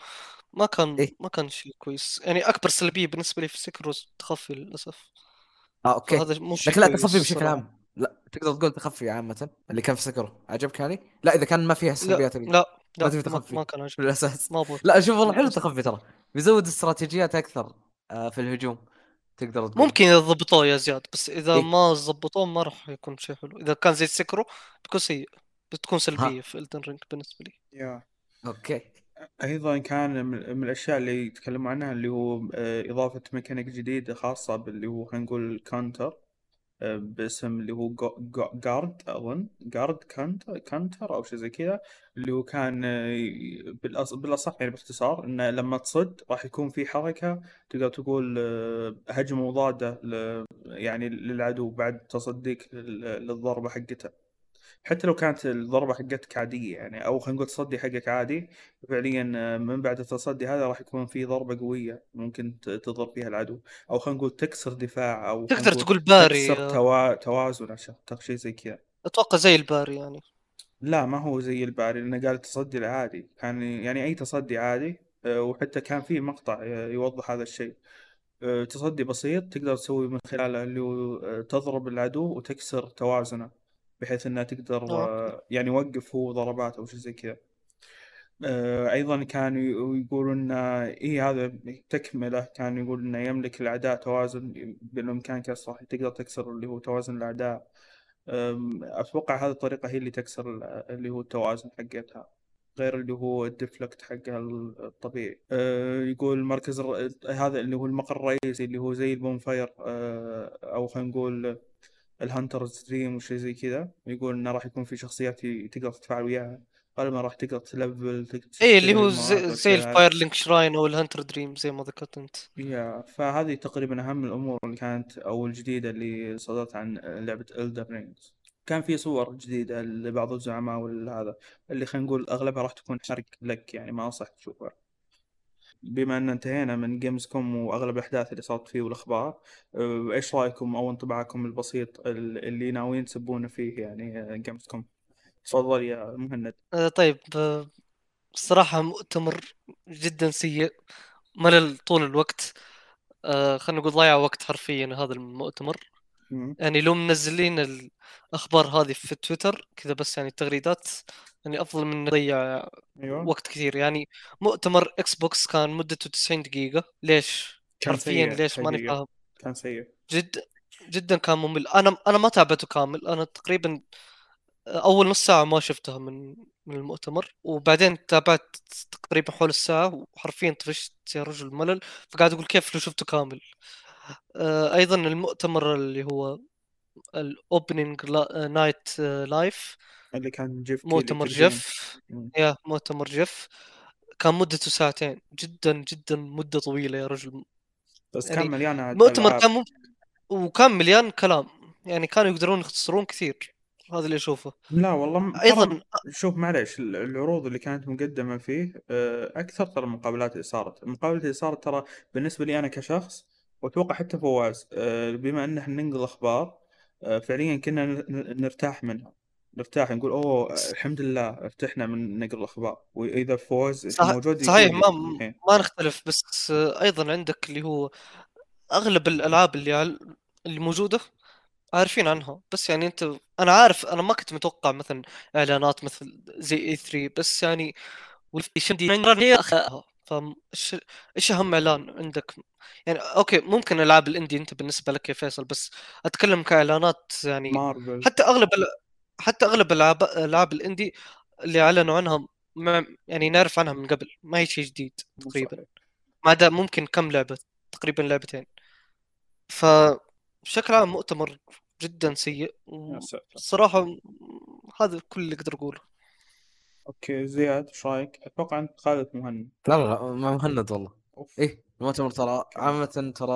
ما كان إيه. ما كان شيء كويس. يعني أكبر سلبية بالنسبة لي في Sekiro التخفي للأسف. آه okay. فهذا مو شيء لكن لا كويس تخفي بشكل. عام. لا تقدر تقول تخفي عامة اللي كان في Sekiro عجبك يعني؟ لا إذا كان ما فيها لا السلبيات اللي لا ما لا تبي ما, تخفي. ما كان عجبني. *laughs* بالاساس ما لا شوف والله حلو. *laughs* التخفي ترى. بيزود استراتيجيات أكثر آه، في الهجوم. تقدر تقول. ممكن إذا ضبطوه يا زياد بس إذا إيه. ما ضبطوه ما راح يكون شيء حلو. إذا كان زي Sekiro بيكون سيء بتكون سلبية في Elden Ring بالنسبة لي. Yeah. Okay. أيضا كان من من الأشياء اللي يتكلموا عنها اللي هو آه، إضافة ميكانيك جديد خاصة باللي هو خلينا نقول counter آه، باسم اللي هو guard أظن. Guard counter counter أو شيء زي كذا اللي هو كان آه، بالأصح يعني باختصار إنه لما تصد راح يكون في حركة تقدر تقول آه، هجمة مضادة يعني للعدو بعد تصديك لل- للضربة حقته. حتى لو كانت الضربة حقتك عادية يعني أو خلينا نقول تصدي حقك عادي فعليا من بعد التصدي هذا راح يكون في ضربة قوية ممكن تضرب فيها العدو. أو خلينا نقول تكسر دفاع أو خلينا تقدر تقول باري تكسر آه، توا... توازن عشان شيء زي كذا. أتوقع زي الباري يعني. لا ما هو زي الباري لأنه قال التصدي العادي. كان يعني أي تصدي عادي آه، وحتى كان في مقطع آه، يوضح هذا الشيء. تصدي بسيط تقدر تسوي من خلاله اللي تضرب العدو وتكسر توازنه. بحيث انها تقدر آه، يعني يوقف هو ضربات أو شيء زي كذا. آه، أيضا كانوا يقولون ان إيه هذا تكملة. كان يقول إنه يملك الأعداء توازن بالإمكان كسره تقدر تكسر اللي هو توازن الأعداء. أتوقع هذه الطريقة هي اللي تكسر ال- اللي هو التوازن حقتها غير اللي هو ال deflect حقها الطبيعي. أه، يقول المركز الر... هذا اللي هو المقر الرئيسي اللي هو زي ال bonfire أه، أو خلينا نقول ال Hunter's Dream وشي زي كذا يقول إنه راح يكون في شخصيات تقدر تتفاعل وياها. غالبا راح تقدر ت level تقدر إيه اللي هو زي. ال Fire link Shrine أو ال Hunter Dream زي ما ذكرت أنت. Yeah فهذه تقريبا أهم الأمور اللي كانت أو الجديدة اللي صدرت عن لعبة Elden Ring. كان في صور جديدة لبعض الزعماء والهذا اللي خلينا نقول أغلبها راح تكون حرق لك يعني ما أنصح تشوفها. بما أن انتهينا من Gamescom وأغلب الأحداث اللي صارت فيه والأخبار أه، إيش رأيكم أو انطباعكم البسيط ال- اللي ناويين تسبونه فيه يعني Gamescom تفضل يا مهند. آه طيب آه، الصراحة مؤتمر جدا سيء ملل طول الوقت. آه خلينا نقول ضيع وقت حرفيا هذا المؤتمر. يعني لو منزلين الأخبار هذه في تويتر كذا بس يعني التغريدات يعني أفضل من نضيع أيوه. وقت كثير. يعني مؤتمر Xbox كان مدته 90 دقيقة. ليش؟ كان حرفيا ليش ماني. فاهم. كان سيء. جد جدا كان ممل. أنا أنا ما تابعته كامل. أنا تقريبا أول نص ساعة ما شفتها من من المؤتمر. وبعدين تابعت تقريبا حول الساعة وحرفيا طفشت يا رجل ملل. فقاعد أقول كيف لو شفته كامل؟ آه، أيضا المؤتمر اللي هو ال Opening Night Live. اللي كان جيف مؤتمر. جيف. Yeah مؤتمر جيف. كان مدته ساعتين. جدا جدا مدة طويلة يا رجل. بس يعني كان مليان ألعاب. كان مم... وكان مليان كلام. يعني كانوا يقدرون يختصرون كثير. هذا اللي أشوفه. لا والله أيضا شوف معليش ال- العروض اللي كانت مقدمة فيه آه، أكثر ترى المقابلات اللي صارت. المقابلات اللي صارت ترى بالنسبة لي أنا كشخص وأتوقع حتى فواز آه، بما أن إحنا ننقل أخبار آه، فعليا كنا ن- ن- نرتاح منها نرتاح نقول أوه الحمد لله ارتحنا من نقرا الأخبار. وإذا فوز صح موجود صحيح ما الحين ما نختلف بس أيضا عندك اللي هو أغلب الألعاب اللي. اللي موجودة عارفين عنها. بس يعني أنت أنا عارف أنا ما كنت متوقع مثلا إعلانات مثل زي E3 بس يعني شمدي فايش إيش أهم إعلان عندك؟ يعني okay ممكن ألعاب ال indie أنت بالنسبة لك يا فيصل بس أتكلم كإعلانات يعني مارفل حتى أغلب. حتى أغلب العاب ألعاب ال indie اللي أعلنوا عنها ما يعني نعرف عنها من قبل ما هي شيء جديد تقريبا. ما عدا ممكن كم لعبة تقريبا لعبتين. ف بشكل عام مؤتمر جدا سيء الصراحه هذا كل اللي أقدر أقوله. okay زياد إيش رأيك؟ أتوقع أنت خالد مهند. لا لا مع مهند والله. أوف. إيه المؤتمر ترى عامة ترى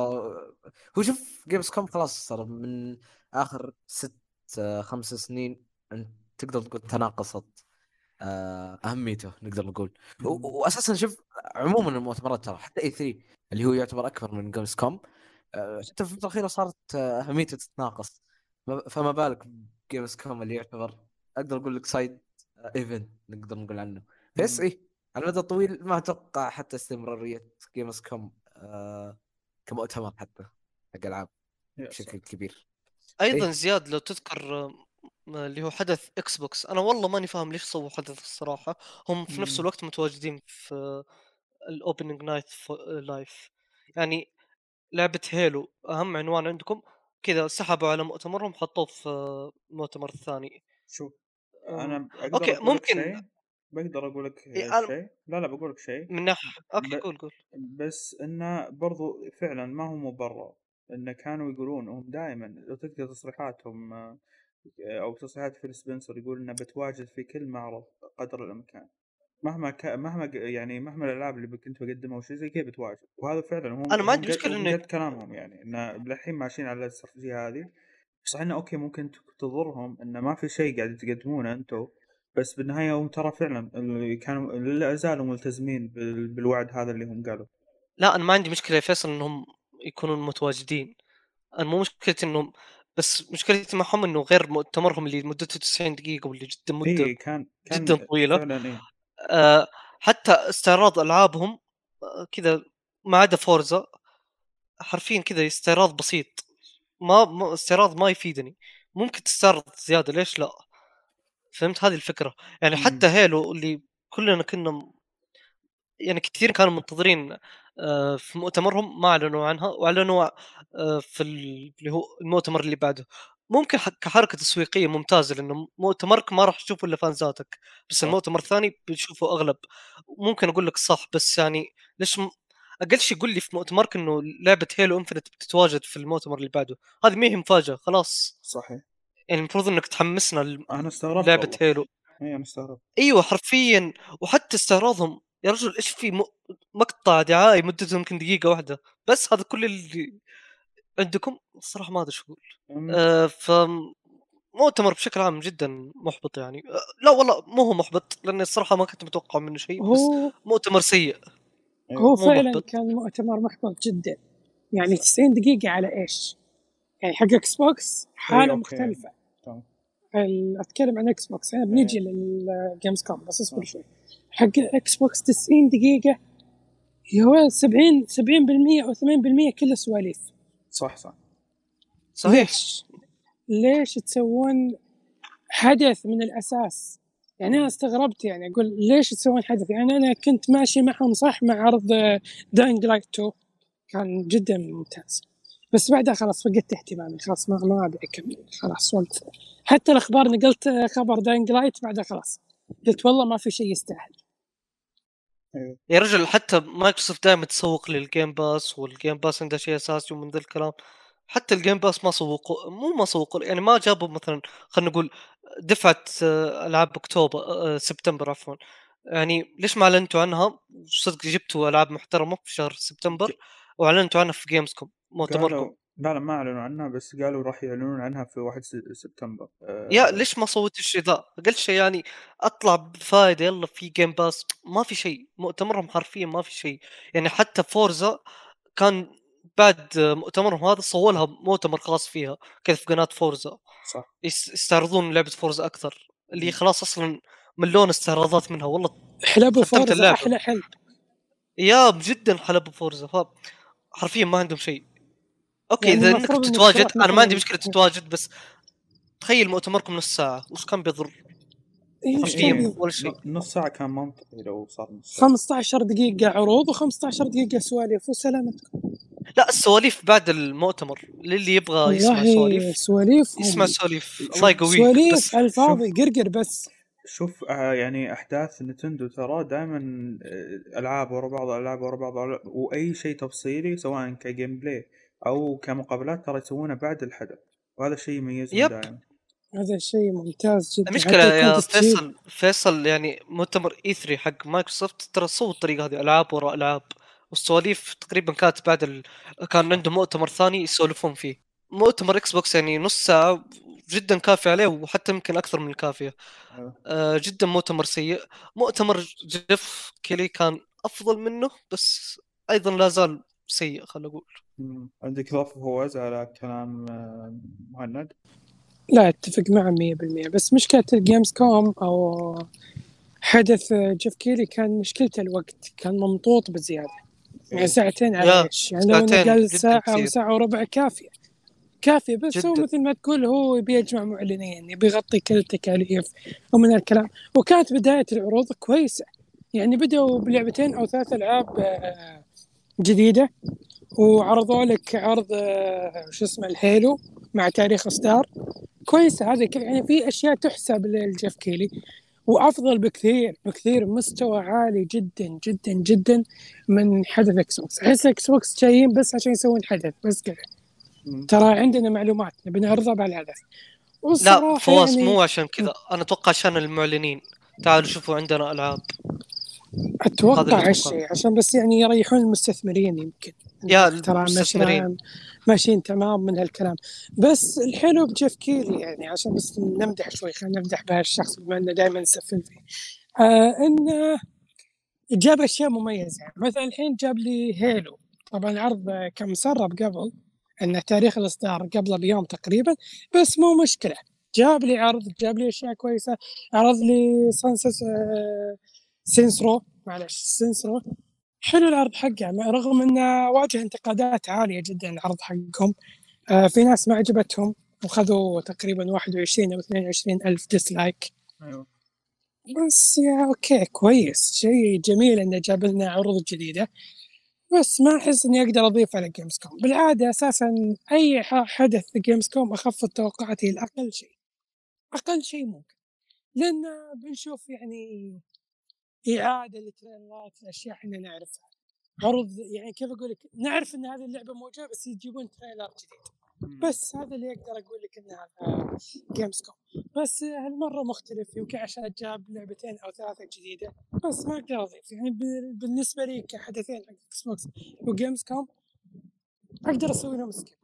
هو شوف Gamescom خلاص ترى من آخر ست آه، خمس سنين انت تقدر تقول تناقصت آه، أهميته نقدر نقول. واساسا شوف عموما المؤتمرات ترى حتى E3 اللي هو يعتبر أكبر من Gamescom آه، حتى في الفترة الأخيرة صارت أهميته تتناقص. ما- فما بالك ب Gamescom اللي يعتبر أقدر أقول لك side event نقدر نقول عنه بس. إيه على المدى الطويل ما أتوقع حتى استمرارية Gamescom آه كمؤتمر حتى حق العاب بشكل. كبير أيضا إيه. زياد لو تذكر اللي هو حدث Xbox أنا والله ماني فاهم ليش سووا حدث الصراحة هم في نفس. الوقت متواجدين في ال Opening Night Live يعني لعبة Halo أهم عنوان عندكم كذا سحبوا على مؤتمرهم حطوه في المؤتمر الثاني شوف أم، أنا أقدر okay ممكن بقدر أقول لك أنا- شيء. لا لا بقول لك شيء. من ناحية okay ب- قول قول. بس إنه برضو فعلا ما هو مبرر إنه كانوا يقولون هم دائما لو تذكر تصريحاتهم آه، أو تصريحات Phil Spencer يقول إنه بتواجد في كل معرض قدر الإمكان. مهما ك... مهما يعني مهما الألعاب اللي كنت بقدمها أو شيء زي كذا بتواجد. وهذا فعلا هم أنا ما عندي. مشكله انه كلامهم يعني إنه للحين ماشيين على الاستراتيجيه هذه. صح إنه okay ممكن تضرهم انه ما في شيء قاعد تقدمونه أنتم بس بالنهاية هم ترى فعلا اللي كانوا لا زالوا ملتزمين بال... بالوعد هذا اللي هم قالوا. لا أنا ما عندي مشكلة يا فيصل إنهم يكونون متواجدين. أنا مو مشكلتي إنهم بس مشكلتي معهم إنه غير مؤتمرهم اللي مدته 90 دقيقة واللي جدا مدة اي كان كان جدا طويلة. فعلا اي آه حتى استعراض ألعابهم آه كذا ما عدا فورزا حرفيا كذا استعراض بسيط. ما, ما استعراض ما يفيدني ممكن تستعرض زيادة ليش لا فهمت هذه الفكرة يعني. حتى هيلو اللي كلنا كنا يعني كثير كانوا منتظرين آه، في مؤتمرهم ما أعلنوا عنها وأعلنوا آه، في ال- اللي هو المؤتمر اللي بعده ممكن كحركة تسويقية ممتازة لأنه مؤتمرك ما راح تشوفه إلا فانزاتك بس. المؤتمر الثاني بتشوفه أغلب ممكن أقول لك صح بس يعني ليش. أقل شيء قول لي في مؤتمرك إنه لعبة هيلو انفنت بتتواجد في المؤتمر اللي بعده. هذه ما هي مفاجأة خلاص. صحيح. يعني المفروض إنك تحمسنا أنا استغربت لعبة والله. هيلو اي أنا استغربت. أيوه حرفيا. وحتى استعراضهم يا رجل إيش في م... مقطع دعائي مدته يمكن دقيقة واحدة. بس هذا كل اللي عندكم الصراحة ما أدري شو أقول. أه ف مؤتمر بشكل عام جدا محبط يعني. أه لا والله مو هو محبط لأني الصراحة ما كنت متوقع منه شيء بس مؤتمر سيء. هو مو فعلا محبط. كان مؤتمر محبط جدا يعني 90 دقيقة على إيش؟ يعني حق Xbox حالة okay. مختلفة. ال- أتكلم عن Xbox أنا بنجي لل Gamescom بس أصبر. شوي حق Xbox 90 دقيقة هو 70 70% أو 80% كله سواليف صح صح صحيح ليش؟ ليش تسوون حدث من الأساس؟ يعني أنا استغربت يعني أقول ليش تسوون حدث؟ يعني أنا كنت ماشي معهم صح مع عرض Dying Light 2 كان جدا ممتاز. بس بعدها خلاص فقدت اهتمامي. خلاص ما ما أبي أكمل. خلاص وقف حتى الأخبار نقلت خبر Dying Light بعدها خلاص قلت والله ما في شيء يستاهل. أيوة. يا رجل حتى مايكروسوفت دائما تسوق لل Game Pass وال Game Pass عنده شيء أساسي ومن ذا الكلام. حتى ال Game Pass ما سوقوا مو ما سوقوا يعني ما جابوا مثلا خلينا نقول دفعة آه، ألعاب أكتوبر آه، سبتمبر عفوا. يعني ليش ما أعلنتوا عنها؟ صدق جبتوا ألعاب محترمة في شهر سبتمبر وأعلنتوا عنها في Gamescom. مؤتمركم لا لا ما أعلنوا عنها بس قالوا راح يعلنون عنها في 1 س- سبتمبر آه، يا ليش ما سووا الشيء ذا؟ أقل شيء يعني أطلع بفائده يلا في Game Pass ما في شيء مؤتمرهم حرفيا ما في شيء. يعني حتى Forza كان بعد مؤتمرهم هذا سووا لها مؤتمر خاص فيها كذا في قناة Forza. صح. يس- يستعرضون لعبة Forza أكثر. اللي خلاص أصلا ملون استعراضات منها. والله حلب اللعبة. أحلى حلب. يا جدا حلب Forza. ف حرفيا ما عندهم شيء. okay يعني إذا إنك تتواجد أنا ما عندي مثلاً- مشكلة تتواجد بس تخيل مؤتمركم نص ساعة. وش كان بيضر؟ إيه، كان ولا شيء. نص ساعة كان منطقي لو صار نص ساعة. 15 دقيقة عروض و15 دقيقة سواليف. وسلامتكم. لا السواليف بعد المؤتمر للي يبغى يسمع سواليف سواليف يسمع سواليف. الله يقويك. سواليف بس على الفاضي قرقر بس. شوف آه، يعني أحداث Nintendo ترى دائما ألعاب ورا بعض ألعاب ورا بعض ورا- وأي شيء تفصيلي سواء ك gameplay أو كمقابلات ترى يسوونه بعد الحدث. وهذا الشيء يميزهم yep. دائما هذا شيء ممتاز جدا. المشكلة يا. فيصل فيصل يعني مؤتمر E3 حق مايكروسوفت ترى سووا الطريقة هذه ألعاب وراء ألعاب. والسواليف تقريبا كانت بعد ال... كان عندهم مؤتمر ثاني يسولفون فيه. مؤتمر Xbox يعني نص ساعة جدا كافي عليه وحتى يمكن أكثر من الكافية. أيوه. آه جدا مؤتمر سيء. مؤتمر Geoff Keighley كان أفضل منه بس أيضا لا زال سيء خلينا نقول. مم. عندك اضافه فواز على كلام آه، مهند؟ لا أتفق معه 100% بس مشكلة ال Gamescom أو حدث Geoff Keighley كان مشكلته الوقت كان ممطوط بزيادة. يعني ساعتين على يا، إيش يعني لو إنه قال ساعة أو كثير. ساعة وربع كافية. كافية بس هو جداً. مثل ما تقول هو يبي يجمع معلنين يبي يغطي كل التكاليف ومن الكلام. وكانت بداية العروض كويسة. يعني بدأوا بلعبتين أو ثلاث ألعاب آه، جديدة. وعرضوا لك عرض آه، شو اسمه الهيلو مع تاريخ اصدار كويسة هذه كل- يعني في أشياء تحسب للجيف كيلي وأفضل بكثير بكثير مستوى عالي جدا جدا جدا من حدث Xbox أحس Xbox جايين بس عشان يسوون حدث بس كذا. ترى عندنا معلومات نبي نعرضها بعد الحدث. لا فواز يعني مو عشان كذا. أنا أتوقع عشان المعلنين. تعالوا شوفوا عندنا ألعاب. أتوقع. هالشيء عشان بس يعني يريحون المستثمرين يمكن. يا ترى المستثمرين. ماشيين ماشيين تمام من هالكلام. بس الحلو ب Geoff Keighley يعني عشان بس نمدح شوي خلينا نمدح بهالشخص بما إنه دائما نسفل فيه. آه انه جاب أشياء مميزة. يعني مثلا الحين جاب لي Halo. طبعا العرض كان مسرب قبل انه تاريخ الإصدار قبله بيوم تقريبا بس مو مشكلة. جاب لي عرض جاب لي أشياء كويسة. عرض لي Saints آه Saints Row معلش Saints Row. حلو العرض حقه رغم إنه واجه انتقادات عالية جدا العرض حقهم. آه في ناس ما عجبتهم وخذوا تقريبا 21 أو 22 ألف dislike أيوه. بس يا okay كويس. شيء جميل إنه جاب لنا عروض جديدة. بس ما أحس إني أقدر أضيف على Gamescom بالعادة أساسا أي حدث في Gamescom اخفض توقعاتي لاقل شيء. أقل شيء ممكن. لأن بنشوف يعني إعادة ل trailer ات الأشياء إحنا نعرفها. عروض يعني كيف أقول لك نعرف إن هذه اللعبة موجودة بس يجيبون trailer جديد. بس هذا اللي أقدر أقول لك انه هذا Gamescom بس هالمرة مختلف يمكن عشان جاب لعبتين أو ثلاثة جديدة. بس ما أقدر أضيف يعني بالنسبة لي كحدثين حق Xbox و Gamescom أقدر أسوي لهم skip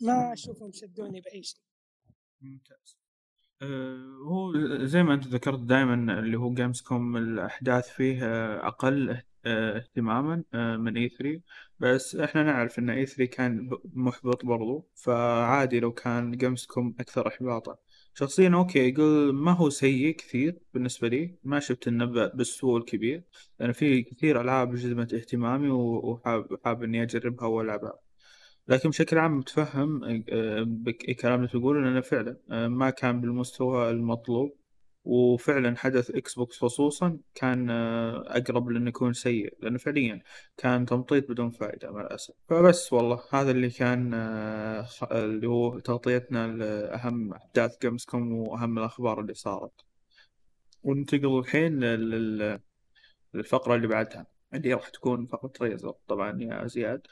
ما أشوفهم شدوني بأي شيء. ممتاز. هو زي ما انت ذكرت دائما اللي هو Gamescom الأحداث فيه آه، أقل آه، اهتماما آه، من E3 بس إحنا نعرف إن E3 كان محبط برضو. فعادي لو كان Gamescom أكثر احباطا. شخصيا okay يقول ما هو سيء كثير بالنسبة لي. ما شفت إنه بالسوء الكبير لأن في كثير ألعاب جذبت اهتمامي وحاب حاب إني أجربها وألعبها. لكن بشكل عام متفهم آه، بك- الكلام اللي تقوله لأنه فعلا آه، ما كان بالمستوى المطلوب وفعلا حدث Xbox خصوصا كان آه، أقرب لأنه يكون سيء لأنه فعليا كان تمطيط بدون فائده مع الأسف. فبس والله هذا اللي كان اللي هو تغطيتنا لأهم أحداث Gamescom وأهم الأخبار اللي صارت. وننتقل الحين لل- لل- للفقرة اللي بعدها اللي راح تكون فقرة Razer طبعا يا زياد.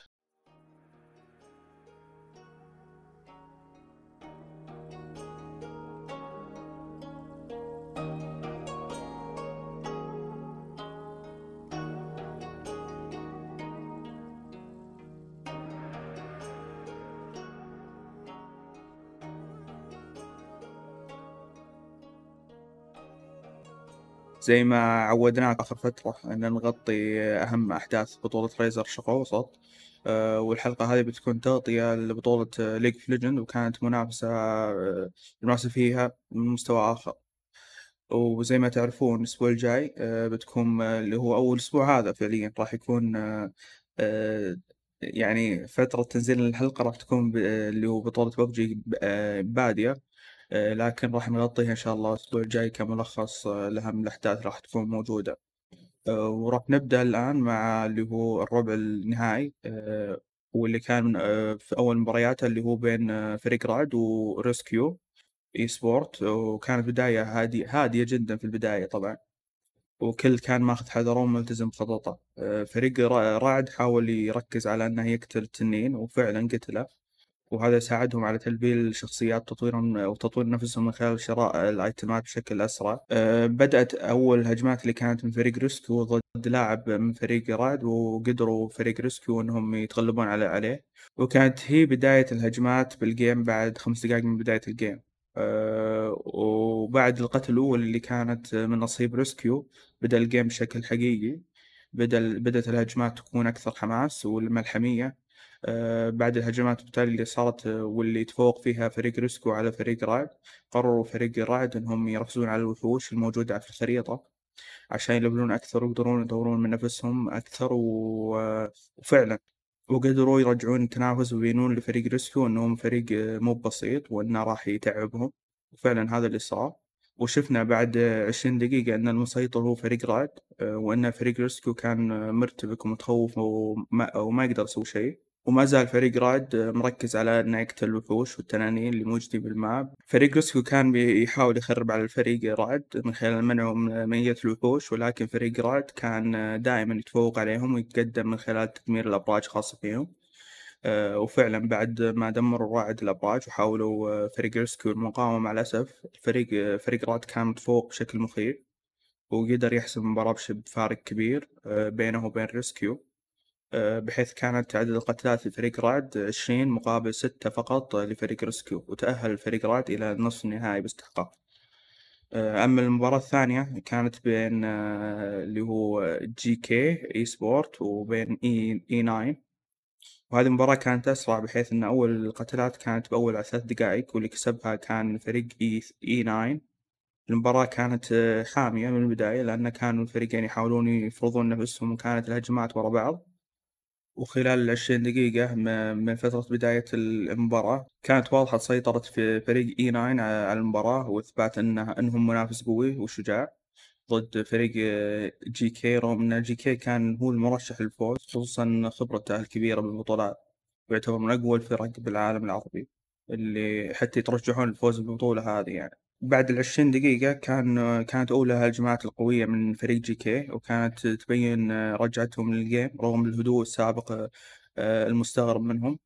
زي ما عودناك آخر فترة أن نغطي أهم أحداث بطولة Razer الشرق الأوسط. آه، والحلقة هذه بتكون تغطية لبطولة League of Legends وكانت منافسة آه، المنافسة فيها من مستوى آخر. وزي ما تعرفون الأسبوع الجاي آه، بتكون اللي هو أول أسبوع هذا فعليا راح يكون يعني فترة تنزيل الحلقة راح تكون اللي هو بطولة ببجي بادية. لكن راح نغطيها إن شاء الله الأسبوع الجاي كملخص لأهم الأحداث راح تكون موجودة. آه، وراح نبدأ الآن مع اللي هو الربع النهائي آه، واللي كان آه، في أول مبارياته اللي هو بين فريق رعد و Rescue Esport وكانت بداية هادية هادية جدا في البداية طبعا. وكل كان ماخذ حذره وملتزم بخططه فريق رعد حاول يركز على إنه يقتل التنين وفعلا قتله. وهذا يساعدهم على تلبيل الشخصيات تطويرهم وتطوير نفسهم من خلال شراء ال item ات بشكل أسرع. أه بدأت أول هجمات اللي كانت من فريق Rescue ضد لاعب من فريق رعد وقدروا فريق Rescue إنهم يتغلبون على عليه. وكانت هي بداية الهجمات بال game بعد خمس دقائق من بداية ال game. أه وبعد القتل الأول اللي كانت من نصيب Rescue بدأ ال game بشكل حقيقي. بدأ بدأت الهجمات تكون أكثر حماس والملحمية. آه، بعد الهجمات بالتالي اللي صارت آه، واللي تفوق فيها فريق Rescue على فريق رعد قرروا فريق رعد إنهم يركزون على الوحوش الموجودة في الخريطة عشان يلبلون أكثر ويقدرون يطورون من نفسهم أكثر و... وفعلا وقدروا يرجعون التنافس ويبينون لفريق Rescue إنهم فريق آه، مو بسيط وإنه راح يتعبهم. وفعلا هذا اللي صار. وشفنا بعد عشرين دقيقة أن المسيطر هو فريق رعد وأن فريق Rescue كان مرتبك ومتخوف وما, وما يقدر يسوي شيء. وما زال فريق رعد مركز على انه يقتل الوحوش والتنانين اللي موجودين بال map. فريق Rescue كان بيحاول يخرب على الفريق رعد من خلال منعهم من مية الوحوش ولكن فريق رعد كان دائما يتفوق عليهم ويتقدم من خلال تدمير الأبراج خاصة فيهم. آه، وفعلا بعد ما دمروا رعد الأبراج وحاولوا فريق Rescue المقاومة مع الأسف فريق فريق رعد كان متفوق بشكل مخيف وقدر يحسم المباراة بفارق كبير آه، بينه وبين Rescue آه، بحيث كانت عدد القتلات لفريق رعد 20 مقابل 6 فقط لفريق Rescue وتأهل الفريق رعد إلى النصف النهائي باستحقاق. آه، أما المباراة الثانية كانت بين آه، اللي هو GK Esport وبين اي اي 9 وهذه المباراة كانت أسرع بحيث أن أول القتلات كانت بأول ثلاث دقائق واللي كسبها كان فريق اي اي 9 المباراة كانت حامية من البداية لأن كانوا الفريقين يحاولون يفرضون نفسهم وكانت الهجمات ورا بعض. وخلال العشرين دقيقة من فترة بداية المباراة كانت واضحة سيطرة في فريق اي 9 على المباراة وإثبات إنه إنهم منافس قوي وشجاع ضد فريق GK رغم إن GK كان هو المرشح للفوز خصوصا خبرته الكبيرة بالبطولات ويعتبر من أقوى الفرق بالعالم العربي اللي حتى يترشحون للفوز بالبطولة هذه يعني. بعد العشرين دقيقة كان كانت أولى الهجمات القوية من فريق GK وكانت تبين رجعتهم لل game رغم الهدوء السابق آه، المستغرب منهم.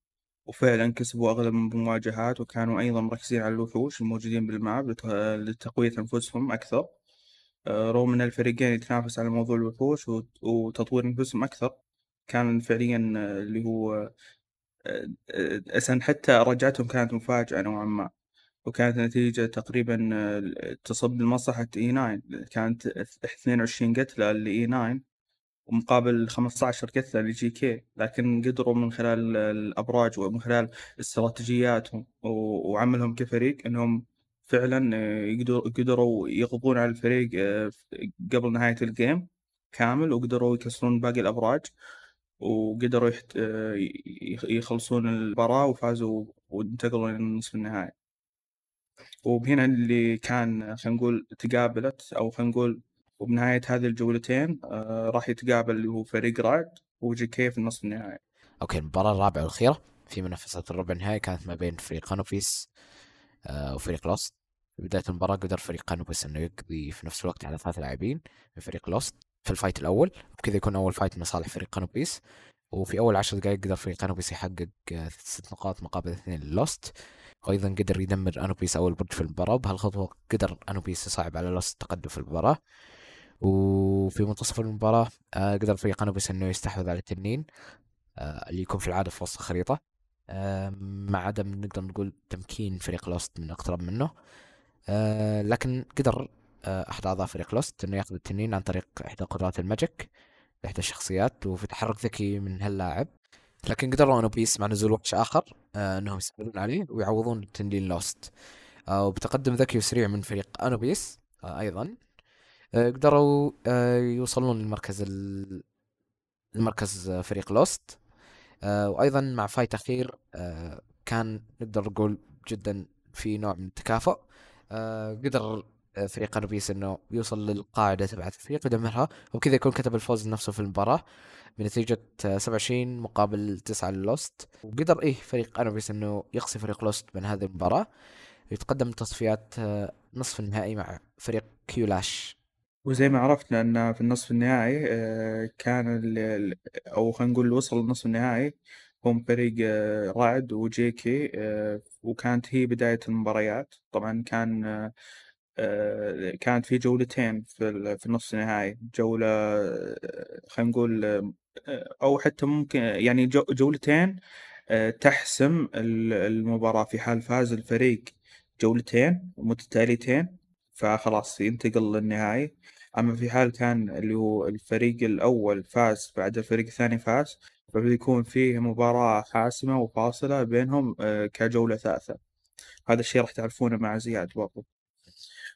وفعلا كسبوا أغلب المواجهات وكانوا أيضا مركزين على الوحوش الموجودين بالماب لتقوية أنفسهم أكثر. آه، رغم أن الفريقين يتنافس على موضوع الوحوش وتطوير أنفسهم أكثر كان فعليا اللي هو أساسا حتى رجعتهم كانت مفاجأة نوعا ما. وكانت النتيجة تقريبا آه، تصب لمصلحة اي 9 كانت 22 قتلة لاي 9 ومقابل 15 قتلة لجي كي لكن قدروا من خلال الأبراج ومن خلال استراتيجياتهم وعملهم كفريق إنهم فعلا آه، قدروا يغضبون على الفريق آه، قبل نهاية الجيم كامل وقدروا يكسرون باقي الأبراج وقدروا يخلصون المباراة وفازوا وانتقلوا للنصف النهائي. وهنا اللي كان خلينا نقول تقابلت أو خلينا نقول وبنهاية هذه الجولتين آه راح يتقابل اللي هو فريق رعد و GK في النصف النهائي. okay المباراة الرابعة والأخيرة في منافسة الربع النهائي كانت ما بين فريق Anubis آه وفريق Lost. في بداية المباراة قدر فريق Anubis إنه يقضي في نفس الوقت على ثلاث لاعبين من فريق Lost في ال fight الأول وبكذا يكون أول fight من صالح فريق Anubis وفي أول عشر دقائق قدر فريق Anubis يحقق آه، ست نقاط مقابل اثنين Lost وأيضا قدر يدمر Anubis أول برج في المباراة وبهالخطوه قدر Anubis يصعب على Lost التقدم في المباراة. وفي منتصف المباراة آه، قدر فريق Anubis إنه يستحوذ على التنين آه، اللي يكون في العادة في وسط الخريطة. آه، مع عدم نقدر نقول تمكين فريق Lost من الاقتراب منه. لكن قدر أحد أعضاء فريق Lost إنه ياخذ التنين عن طريق إحدى قدرات ال magic لاحدى الشخصيات وفي تحرك ذكي من هاللاعب. لكن قدروا Anubis مع نزول وحش آخر آه، إنهم يستمرون عليه ويعوضون التنين Lost آه، وبتقدم ذكي وسريع من فريق Anubis آه، أيضا. آه، قدروا آه، يوصلون للمركز ال- المركز آه، فريق Lost آه، وأيضا مع fight أخير آه، كان نقدر نقول جدا في نوع من التكافؤ. آه، قدر فريق Anubis إنه يوصل للقاعدة تبعت الفريق يدمرها وبكذا يكون كتب الفوز لنفسه في المباراة بنتيجة آه، 27 مقابل 9 لل Lost. وقدر إيه فريق Anubis إنه يقصي فريق Lost من هذه المباراة يتقدم تصفيات آه، نصف النهائي مع فريق كيولاش. وزي ما عرفنا ان في النصف النهائي آه، كان أو خلينا نقول وصل للنصف النهائي هم فريق آه، رعد وجيكي وكانت هي بداية المباريات. طبعا كان كانت في جولتين في في النصف النهائي. جولة آه، خلينا نقول آه، أو حتى ممكن يعني جو- جولتين آه، تحسم ال- المباراة في حال فاز الفريق. جولتين متتاليتين فخلاص ينتقل للنهائي. أما في حال كان اللي هو الفريق الأول فاز بعد الفريق الثاني فاز فبيكون فيه مباراة حاسمة وفاصلة بينهم آه، كجولة ثالثة. هذا الشيء راح تعرفونه مع زياد برضو.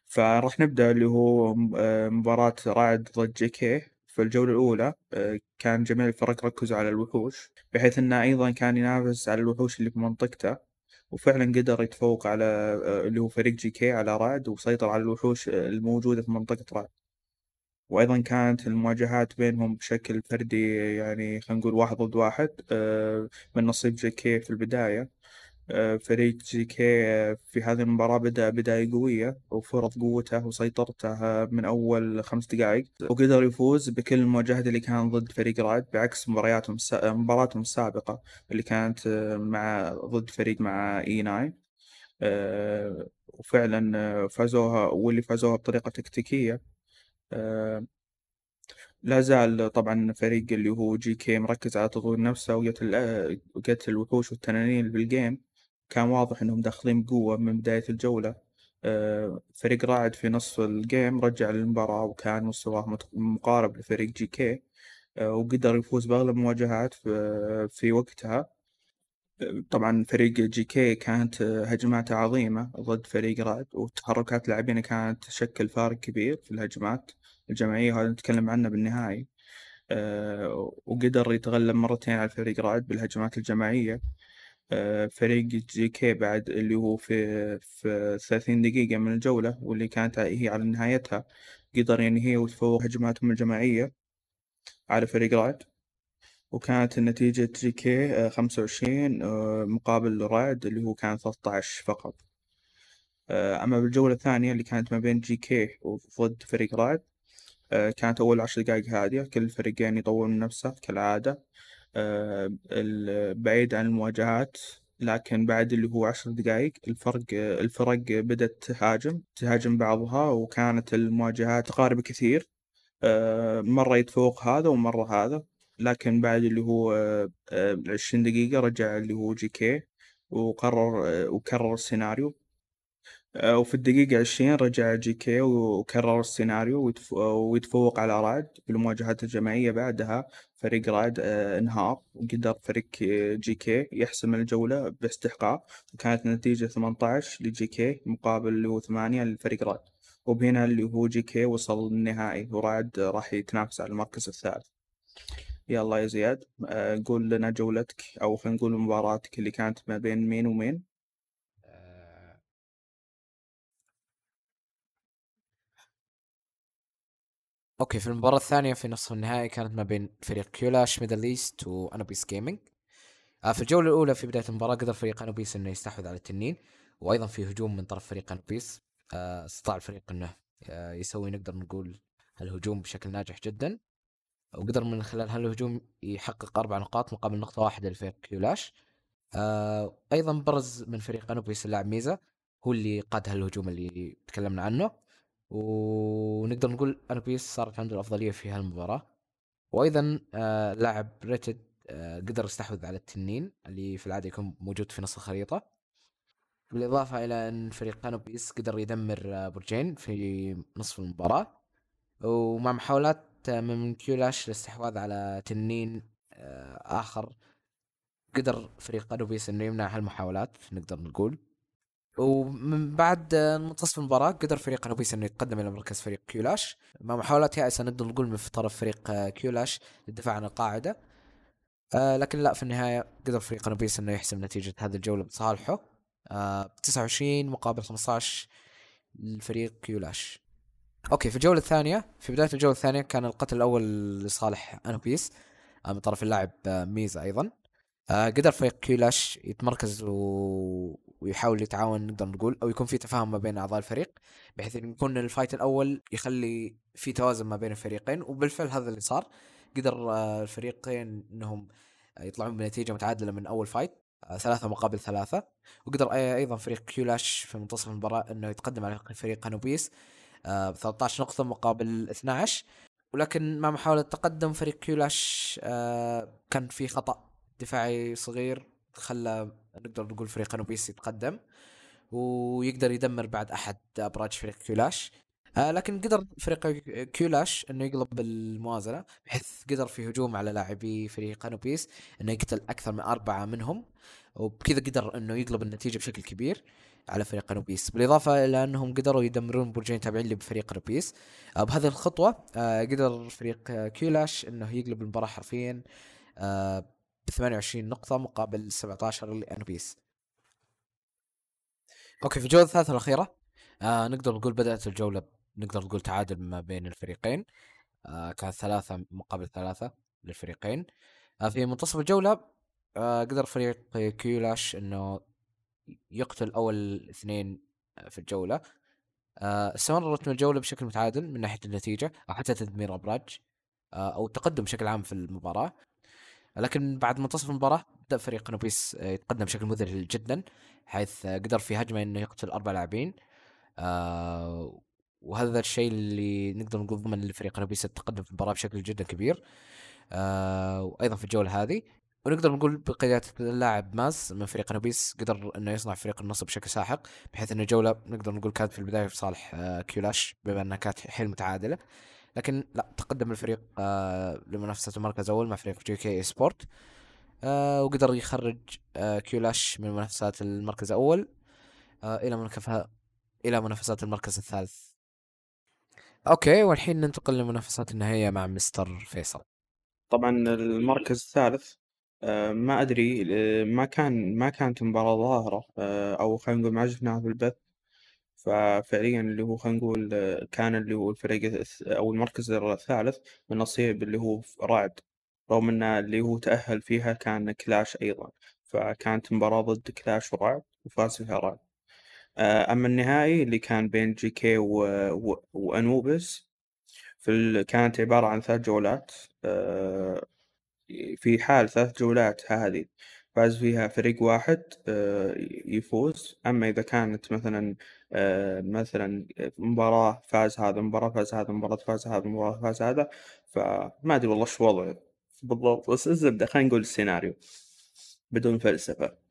فراح نبدأ اللي هو آه، مباراة رعد ضد جي كي في الجولة الأولى. آه، كان جميع الفرق ركزوا على الوحوش بحيث أنه أيضا كان ينافس على الوحوش اللي في منطقته وفعلا قدر يتفوق على آه، اللي هو فريق GK على رعد وسيطر على الوحوش الموجودة في منطقة رعد وأيضا كانت المواجهات بينهم بشكل فردي يعني خلينا نقول واحد ضد واحد من نصيب GK في البداية. فريق GK آه، في هذه المباراة بدأ بداية قوية وفرض قوته وسيطرته آه، من أول خمس دقائق وقدر يفوز بكل المواجهات اللي كان ضد فريق رعد بعكس مبارياتهم مباراتهم السابقة اللي كانت آه، مع ضد فريق مع اي 9 آه، وفعلا فازوها واللي فازوها بطريقة تكتيكية لا زال طبعا فريق اللي هو GK مركز على تطوير نفسه وقتل الوحوش والتنانين بال game. كان واضح إنهم داخلين بقوة من بداية الجولة. آه، فريق رعد في نصف ال game رجع للمباراة وكان مستواه مقارب لفريق GK. آه، وقدر يفوز بأغلب المواجهات في وقتها. آه، طبعا فريق GK كانت هجماته عظيمة ضد فريق رعد وتحركات لاعبينه كانت تشكل فارق كبير في الهجمات الجماعية. وهذا نتكلم عنه بالنهائي وقدر يتغلب مرتين على فريق رعد بالهجمات الجماعية. آه، فريق GK بعد اللي هو في في 30 دقيقة من الجولة واللي كانت هي على نهايتها قدر ينهي ويتفوق هجماتهم الجماعية على فريق رعد وكانت النتيجة GK آه، 25 آه، مقابل رعد اللي هو كان 13 فقط. آه، أما بالجولة الثانية اللي كانت ما بين GK وضد فريق رعد آه، كانت أول عشر دقائق هادية كل الفريقين يطورون من نفسه كالعادة. آه، ال- بعيد عن المواجهات لكن بعد اللي هو عشر دقائق الفرق الفرق بدأت تهاجم تهاجم بعضها وكانت المواجهات تقارب كثير. آه، مرة يتفوق هذا ومرة هذا لكن بعد اللي هو آه، آه، عشرين دقيقة رجع اللي هو GK وقرر آه، وكرر السيناريو. آه، وفي الدقيقة عشرين رجع GK وكرر السيناريو ويتف- ويتفوق على رعد بالمواجهات الجماعية بعدها. فريق رعد آه، انهار وقدر فريق GK يحسم الجولة باستحقاق. وكانت النتيجة 18 ل GK مقابل اللي هو 8 لفريق رعد وبهنا اللي هو GK وصل للنهائي ورعد راح يتنافس على المركز الثالث. يلا يا زياد آه، قول لنا جولتك أو خلينا نقول مباراتك اللي كانت ما بين مين ومين. okay في المباراة الثانية في نصف النهائي كانت ما بين فريق QLASH Middle East و Anubis Gaming آه، في الجولة الأولى في بداية المباراة قدر فريق Anubis إنه يستحوذ على التنين وأيضا في هجوم من طرف فريق Anubis آه، استطاع الفريق إنه آه، يسوي نقدر نقول هالهجوم بشكل ناجح جدا. وقدر من خلال هالهجوم يحقق أربع نقاط مقابل نقطة واحدة لفريق QLASH. أيضا برز من فريق Anubis اللاعب ميزا هو اللي قاد هالهجوم اللي تكلمنا عنه. ونقدر نقول Anubis صارت عنده الأفضلية في هالمباراة. وأيضا آه، لاعب ريتد آه، قدر يستحوذ على التنين اللي في العادة يكون موجود في نص الخريطة. بالإضافة إلى أن فريق كانوبيس قدر يدمر آه، برجين في نصف المباراة. ومع محاولات من كيولاش للاستحواذ على تنين آخر قدر فريق كانوبيس إنه يمنع هالمحاولات نقدر نقول. ومن بعد منتصف المباراة قدر فريق كانوبيس أنه يتقدم إلى مركز فريق كيولاش. مع محاولات يائسة نقدر نقول من طرف فريق آه، كيولاش للدفاع عن القاعدة. آه لكن لا في النهاية قدر فريق Anubis أنه يحسم نتيجة هذه الجولة بصالحه. آه 29 مقابل 15 لفريق QLASH. okay في الجولة الثانية في بداية الجولة الثانية كان القتل الأول لصالح Anubis آه من طرف اللاعب آه ميزا أيضا. آه قدر فريق QLASH يتمركز و... ويحاول يتعاون نقدر نقول أو يكون في تفاهم ما بين أعضاء الفريق بحيث يكون ال fight الأول يخلي في توازن ما بين الفريقين وبالفعل هذا اللي صار. قدر آه الفريقين إنهم يطلعون بنتيجة متعادلة من أول fight آه ثلاثة مقابل ثلاثة. وقدر أي- أيضا فريق QLASH في منتصف المباراة إنه يتقدم على فريق Anubis آه ب 13 نقطة مقابل 12 ولكن مع محاولة تقدم فريق QLASH آه كان في خطأ دفاعي صغير خلى نقدر نقول فريق Anubis يتقدم ويقدر يدمر بعد أحد أبراج فريق QLASH. آه لكن قدر فريق QLASH إنه يقلب الموازنه بحيث قدر في هجوم على لاعبي فريق Anubis إنه يقتل أكثر من أربعة منهم وبكذا قدر إنه يقلب النتيجة بشكل كبير على فريق Anubis بالإضافة إلى إنهم قدروا يدمرون برجين تابعين بفريق Anubis آه بهذه الخطوة آه قدر فريق QLASH إنه يقلب المباراة حرفيا آه ب 28 نقطة مقابل 17 ل Anubis okay في الجولة الثالثة الأخيرة آه نقدر نقول بدأت الجولة نقدر نقول تعادل ما بين الفريقين آه كانت ثلاثة مقابل ثلاثة للفريقين. آه في منتصف الجولة آه قدر فريق QLASH إنه يقتل أول اثنين في الجولة. آه استمرت من الجولة بشكل متعادل من ناحية النتيجة أو حتى تدمير أبراج آه أو التقدم بشكل عام في المباراة. لكن بعد منتصف المباراة بدأ فريق Anubis آه، يتقدم بشكل مذهل جدا حيث آه، قدر في هجمة إنه يقتل أربع لاعبين. آه وهذا الشيء اللي نقدر نقول ضمن لفريق Anubis التقدم في المباراة بشكل جدا كبير. وأيضا في الجولة هذه ونقدر نقول بقيادة اللاعب ماز من فريق Anubis قدر إنه يصنع فريق النصر بشكل ساحق بحيث ان الجولة نقدر نقول كانت في البداية في صالح QLASH بما إنها كانت حيل متعادلة. لكن لا تقدم الفريق آه لمنافسة المركز الأول مع فريق GK Esports آه وقدر يخرج آه كيولاش من منافسات المركز الأول آه إلى منافسة إلى منافسات المركز الثالث. أوكي والحين ننتقل لمنافسات النهائية مع مستر فيصل. طبعا المركز الثالث آه، ما أدري آه، ما كان ما كانت مباراة ظاهرة آه، أو خلينا نقول ما شفناها في البث. ففعليا اللي هو خلينا نقول كان اللي هو الفريق أو المركز الثالث من نصيب اللي هو رعد رغم ان اللي هو تأهل فيها كان كلاش أيضا. فكانت مباراة ضد كلاش ورعد وفاز فيها رعد آه، أما النهائي اللي كان بين جي كي و... و... وانوبس في ال... كانت عبارة عن ثلاث جولات. آه، في حال ثلاث جولات هذه فاز فيها فريق واحد آه، يفوز. أما إذا كانت مثلا آه، مثلا مباراة فاز هذا مباراة فاز هذا مباراة فاز هذا مباراة فاز هذا فما أدري والله شو وضعه بالضبط بس الزبدة خلينا نقول السيناريو بدون فلسفة.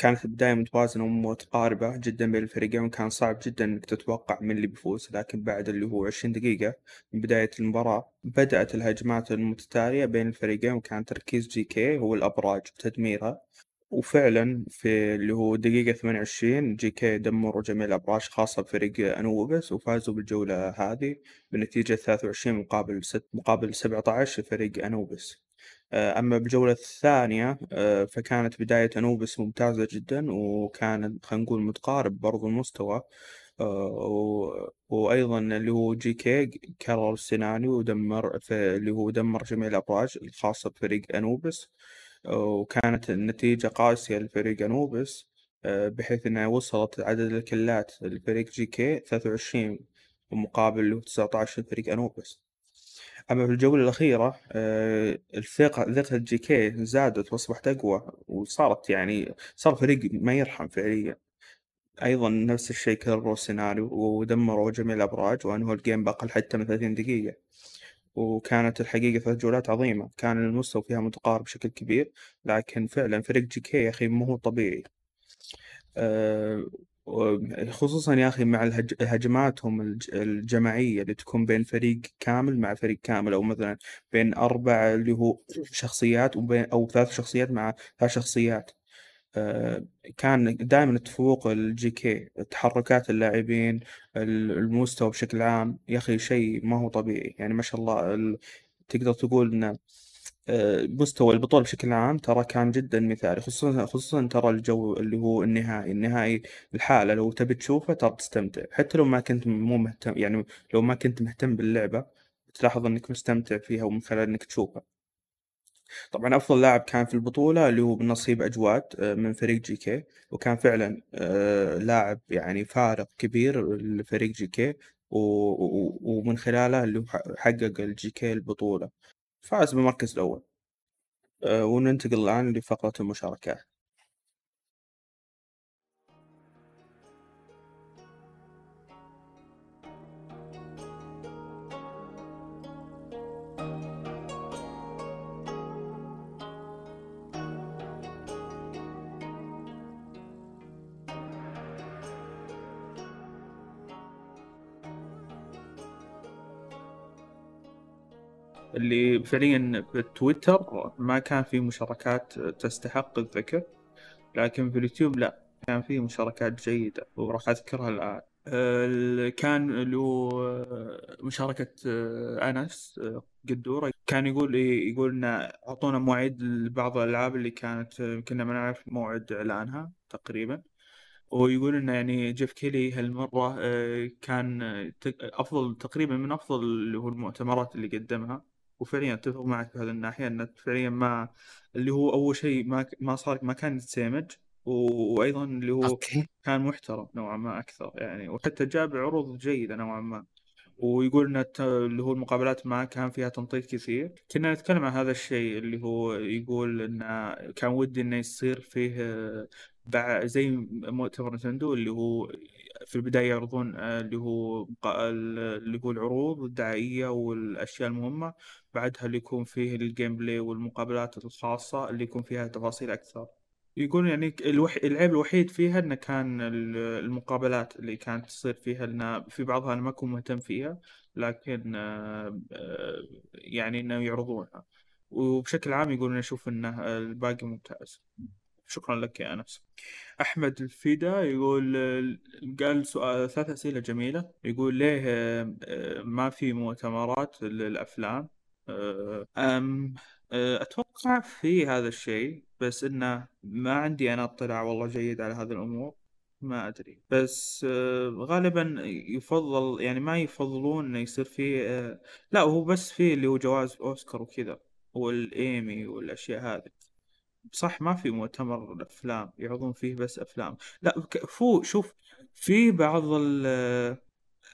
كانت البداية متوازنة ومتقاربة جدا بين الفريقين وكان صعب جدا إنك تتوقع من اللي بيفوز لكن بعد اللي هو 20 دقيقة من بداية المباراة بدأت الهجمات المتتالية بين الفريقين وكان تركيز GK هو الأبراج وتدميرها وفعلا في اللي هو دقيقة 28 GK دمروا جميع الأبراج خاصة بفريق Anubis وفازوا بالجولة هذه بنتيجة 23 مقابل 6 مقابل 17 لفريق Anubis أما بالجولة الثانية آه، فكانت بداية Anubis ممتازة جدا وكان خلينا نقول متقارب برضو المستوى آه، وأيضا اللي هو GK كرر السيناريو ودمر اللي هو دمر جميع الأبراج الخاصة بفريق Anubis آه، وكانت النتيجة قاسية لفريق Anubis آه، بحيث أنها وصلت عدد الكلات لفريق GK 23 ومقابل اللي هو 19 لفريق Anubis. أما في الجولة الأخيرة آه، الثقة ثقة GK زادت وأصبحت أقوى وصارت يعني صار فريق ما يرحم فعليا. أيضا نفس الشيء كرروا السيناريو ودمروا جميع الأبراج وأنهوا ال game بأقل حتى من 30 دقيقة. وكانت الحقيقة ثلاث جولات عظيمة. كان المستوى فيها متقارب بشكل كبير لكن فعلا فريق GK يا أخي مو طبيعي. آه، خصوصا يا أخي مع هجماتهم الج- الجماعية اللي تكون بين فريق كامل مع فريق كامل أو مثلا بين أربع اللي هو شخصيات وبين أو ثلاث شخصيات مع ثلاث شخصيات. آه، كان دائما تفوق الجي كي تحركات اللاعبين ال- المستوى بشكل عام. يا أخي شيء ما هو طبيعي. يعني ما شاء الله ال- تقدر تقول إن آه، مستوى البطولة بشكل عام ترى كان جدا مثالي خصوصا خصوصا ترى الجو اللي هو النهائي النهائي الحالة لو تبي تشوفه ترى تستمتع حتى لو ما كنت مو مهتم يعني لو ما كنت مهتم باللعبة تلاحظ إنك مستمتع فيها ومن خلال إنك تشوفها. طبعا أفضل لاعب كان في البطولة اللي هو بنصيب أجواد آه، من فريق GK وكان فعلا آه، لاعب يعني فارق كبير لفريق GK ومن خلاله اللي حقق ال GK البطولة. فاز بالمركز الأول. آه، وننتقل الآن لفقرة المشاركات. اللي فعليا في تويتر ما كان في مشاركات تستحق الذكر لكن في اليوتيوب لا كان في مشاركات جيدة وراح أذكرها الآن. كان هو آه، مشاركة آه، أنس آه، قدورة. كان يقول إيه يقول إن أعطونا مواعيد لبعض الألعاب اللي كانت كنا ما نعرف موعد إعلانها تقريبا. ويقول إنه يعني جيف كيلي هالمرة كان أفضل تقريبا من أفضل اللي هو المؤتمرات اللي قدمها. وفعليا أتفق معك في هذه الناحية إنه فعليا ما اللي هو أول شيء ما ما صار ما كان يتسامج و- وأيضا اللي هو أوكي. كان محترم نوعا ما أكثر يعني وحتى جاب عروض جيدة نوعا ما. ويقول إن اللي هو المقابلات معه كان فيها تنطيط كثير. كنا نتكلم عن هذا الشيء اللي هو يقول انه كان ودي إنه يصير فيه زي مؤتمر Nintendo اللي هو في البداية يعرضون آه، اللي هو اللي هو العروض الدعائية والأشياء المهمة. بعدها اللي يكون فيه ال gameplay والمقابلات الخاصة اللي يكون فيها تفاصيل أكثر. يقول يعني الوح... العيب الوحيد فيها إنه كان ال- المقابلات اللي كانت تصير فيها إنه في بعضها أنا ما أكون مهتم فيها لكن آه، آه، يعني إنه يعرضونها. وبشكل عام يقول أنا أشوف إنه الباقي ممتاز. شكرا لك يا أنس. أحمد الفيدا يقول قال سؤال ثلاث أسئلة جميلة. يقول ليه آه، آه، ما في مؤتمرات للأفلام؟ آه، أم أتوقع في هذا الشيء بس إنه ما عندي أنا اطلاع والله جيد على هذه الأمور. ما أدري. بس غالبا يفضل يعني ما يفضلون إنه يصير فيه لا هو بس فيه اللي هو جوائز أوسكار وكذا والإيمي والأشياء هذه. صح ما في مؤتمر الأفلام يعرضون فيه بس أفلام. لا فو شوف في بعض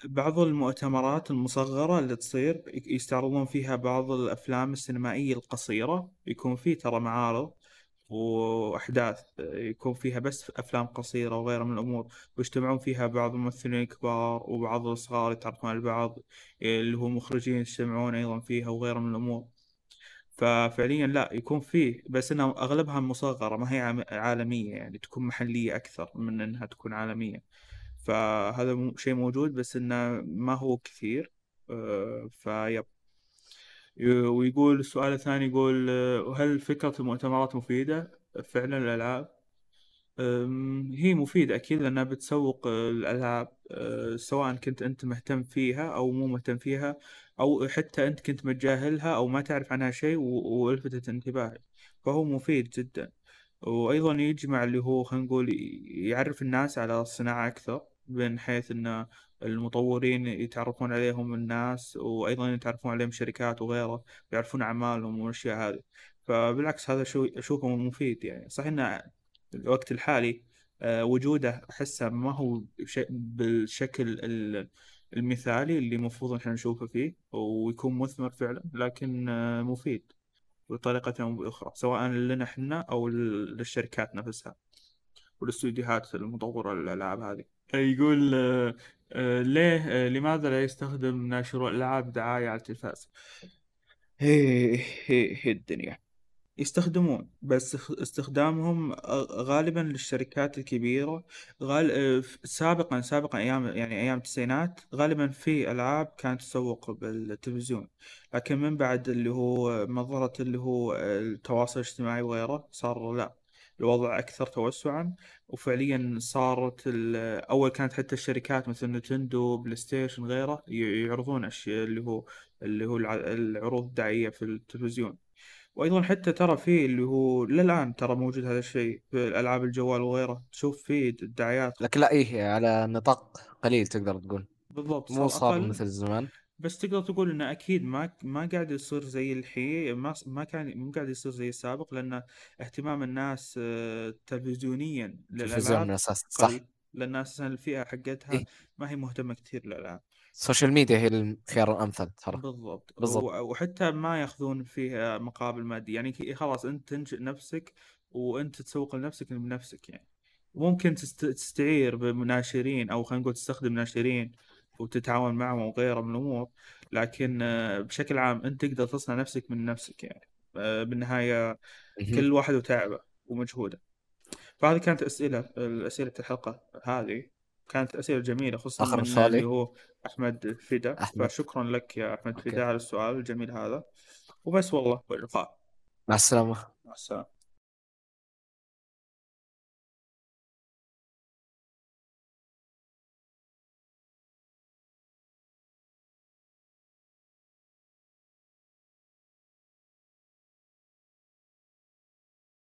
بعض المؤتمرات المصغرة اللي تصير يستعرضون فيها بعض الأفلام السينمائية القصيرة. يكون في ترى معارض وأحداث يكون فيها بس أفلام قصيرة وغيرها من الأمور. ويجتمعون فيها بعض الممثلين الكبار وبعض الصغار يتعرفون على بعض اللي هو مخرجين يجتمعون أيضا فيها وغيرها من الأمور. ففعليا لا يكون فيه بس انها أغلبها مصغرة ما هي عالمية يعني تكون محلية أكثر من إنها تكون عالمية. فهذا شيء موجود بس إنه ما هو كثير. آه، فيب ويقول السؤال الثاني يقول آه، هل فكرة المؤتمرات مفيدة؟ فعلا الألعاب هي مفيدة أكيد لأنها بتسوق آه، الألعاب آه، سواء كنت أنت مهتم فيها أو مو مهتم فيها أو حتى أنت كنت متجاهلها أو ما تعرف عنها شيء ولفتت انتباهك فهو مفيد جدا. وأيضا يجمع اللي هو خلينا نقول يعرف الناس على الصناعة أكثر من حيث أن المطورين يتعرفون عليهم الناس وأيضا يتعرفون عليهم شركات وغيره يعرفون أعمالهم والأشياء هذه. فبالعكس هذا شو أشوفه مفيد يعني. صحيح أن الوقت الحالي آه، وجوده أحسه ما هو بالشكل ال- المثالي اللي المفروض إحنا نشوفه فيه ويكون مثمر فعلا لكن آه، مفيد بطريقة أو بأخرى سواء لنا إحنا أو لل- للشركات نفسها والاستوديوهات المطورة للألعاب هذه. يقول آه، ليه لماذا لا يستخدم ناشر الألعاب دعاية على التلفاز؟ هي هي هي الدنيا. يستخدمون بس استخدامهم غالبا للشركات الكبيرة غال... آه، سابقا سابقا أيام يعني أيام التسعينات غالبا في ألعاب كانت تسوق بالتلفزيون لكن من بعد اللي هو منظرة اللي هو التواصل الاجتماعي وغيره صار لا الوضع أكثر توسعا وفعليا صارت. أول كانت حتى الشركات مثل Nintendo PlayStation غيره يعرضون أشياء اللي هو اللي هو الع- العروض الدعائية في التلفزيون وأيضا حتى ترى في اللي هو للآن ترى موجود هذا الشيء في العاب الجوال وغيره. تشوف فيه الدعايات. لكن لا إيه على نطاق قليل تقدر تقول. بالضبط مو صار مثل زمان. بس تقدر تقول إنه أكيد ما ما قاعد يصير زي الحين ما ما كان مو قاعد يصير زي السابق لأن اهتمام الناس آه، تلفزيونيا تلفزيون للألعاب الأساس صح. قليل. لأن أساسا الفئة حقتها إيه. ما هي مهتمة كثير للالعاب ال social media هي الخيار الامثل ترى. بالضبط. بالضبط. وحتى ما ياخذون فيها مقابل مادي. يعني خلاص أنت تنشئ نفسك وأنت تسوق لنفسك بنفسك يعني. ممكن تست- تستعير بناشرين أو خلينا نقول تستخدم ناشرين وتتعاون معهم وغيره من الأمور لكن آه، بشكل عام أنت تقدر تصنع نفسك من نفسك يعني. آه، بالنهاية. كل واحد وتعبه ومجهوده. فهذه كانت أسئلة اسئله الحلقة هذه. كانت أسئلة جميلة خصوصا آخر من؟ اللي هو أحمد فدا أحمد. فشكرا لك يا أحمد أوكي. فدا على السؤال الجميل هذا وبس والله واللقاء مع السلامة مع السلامة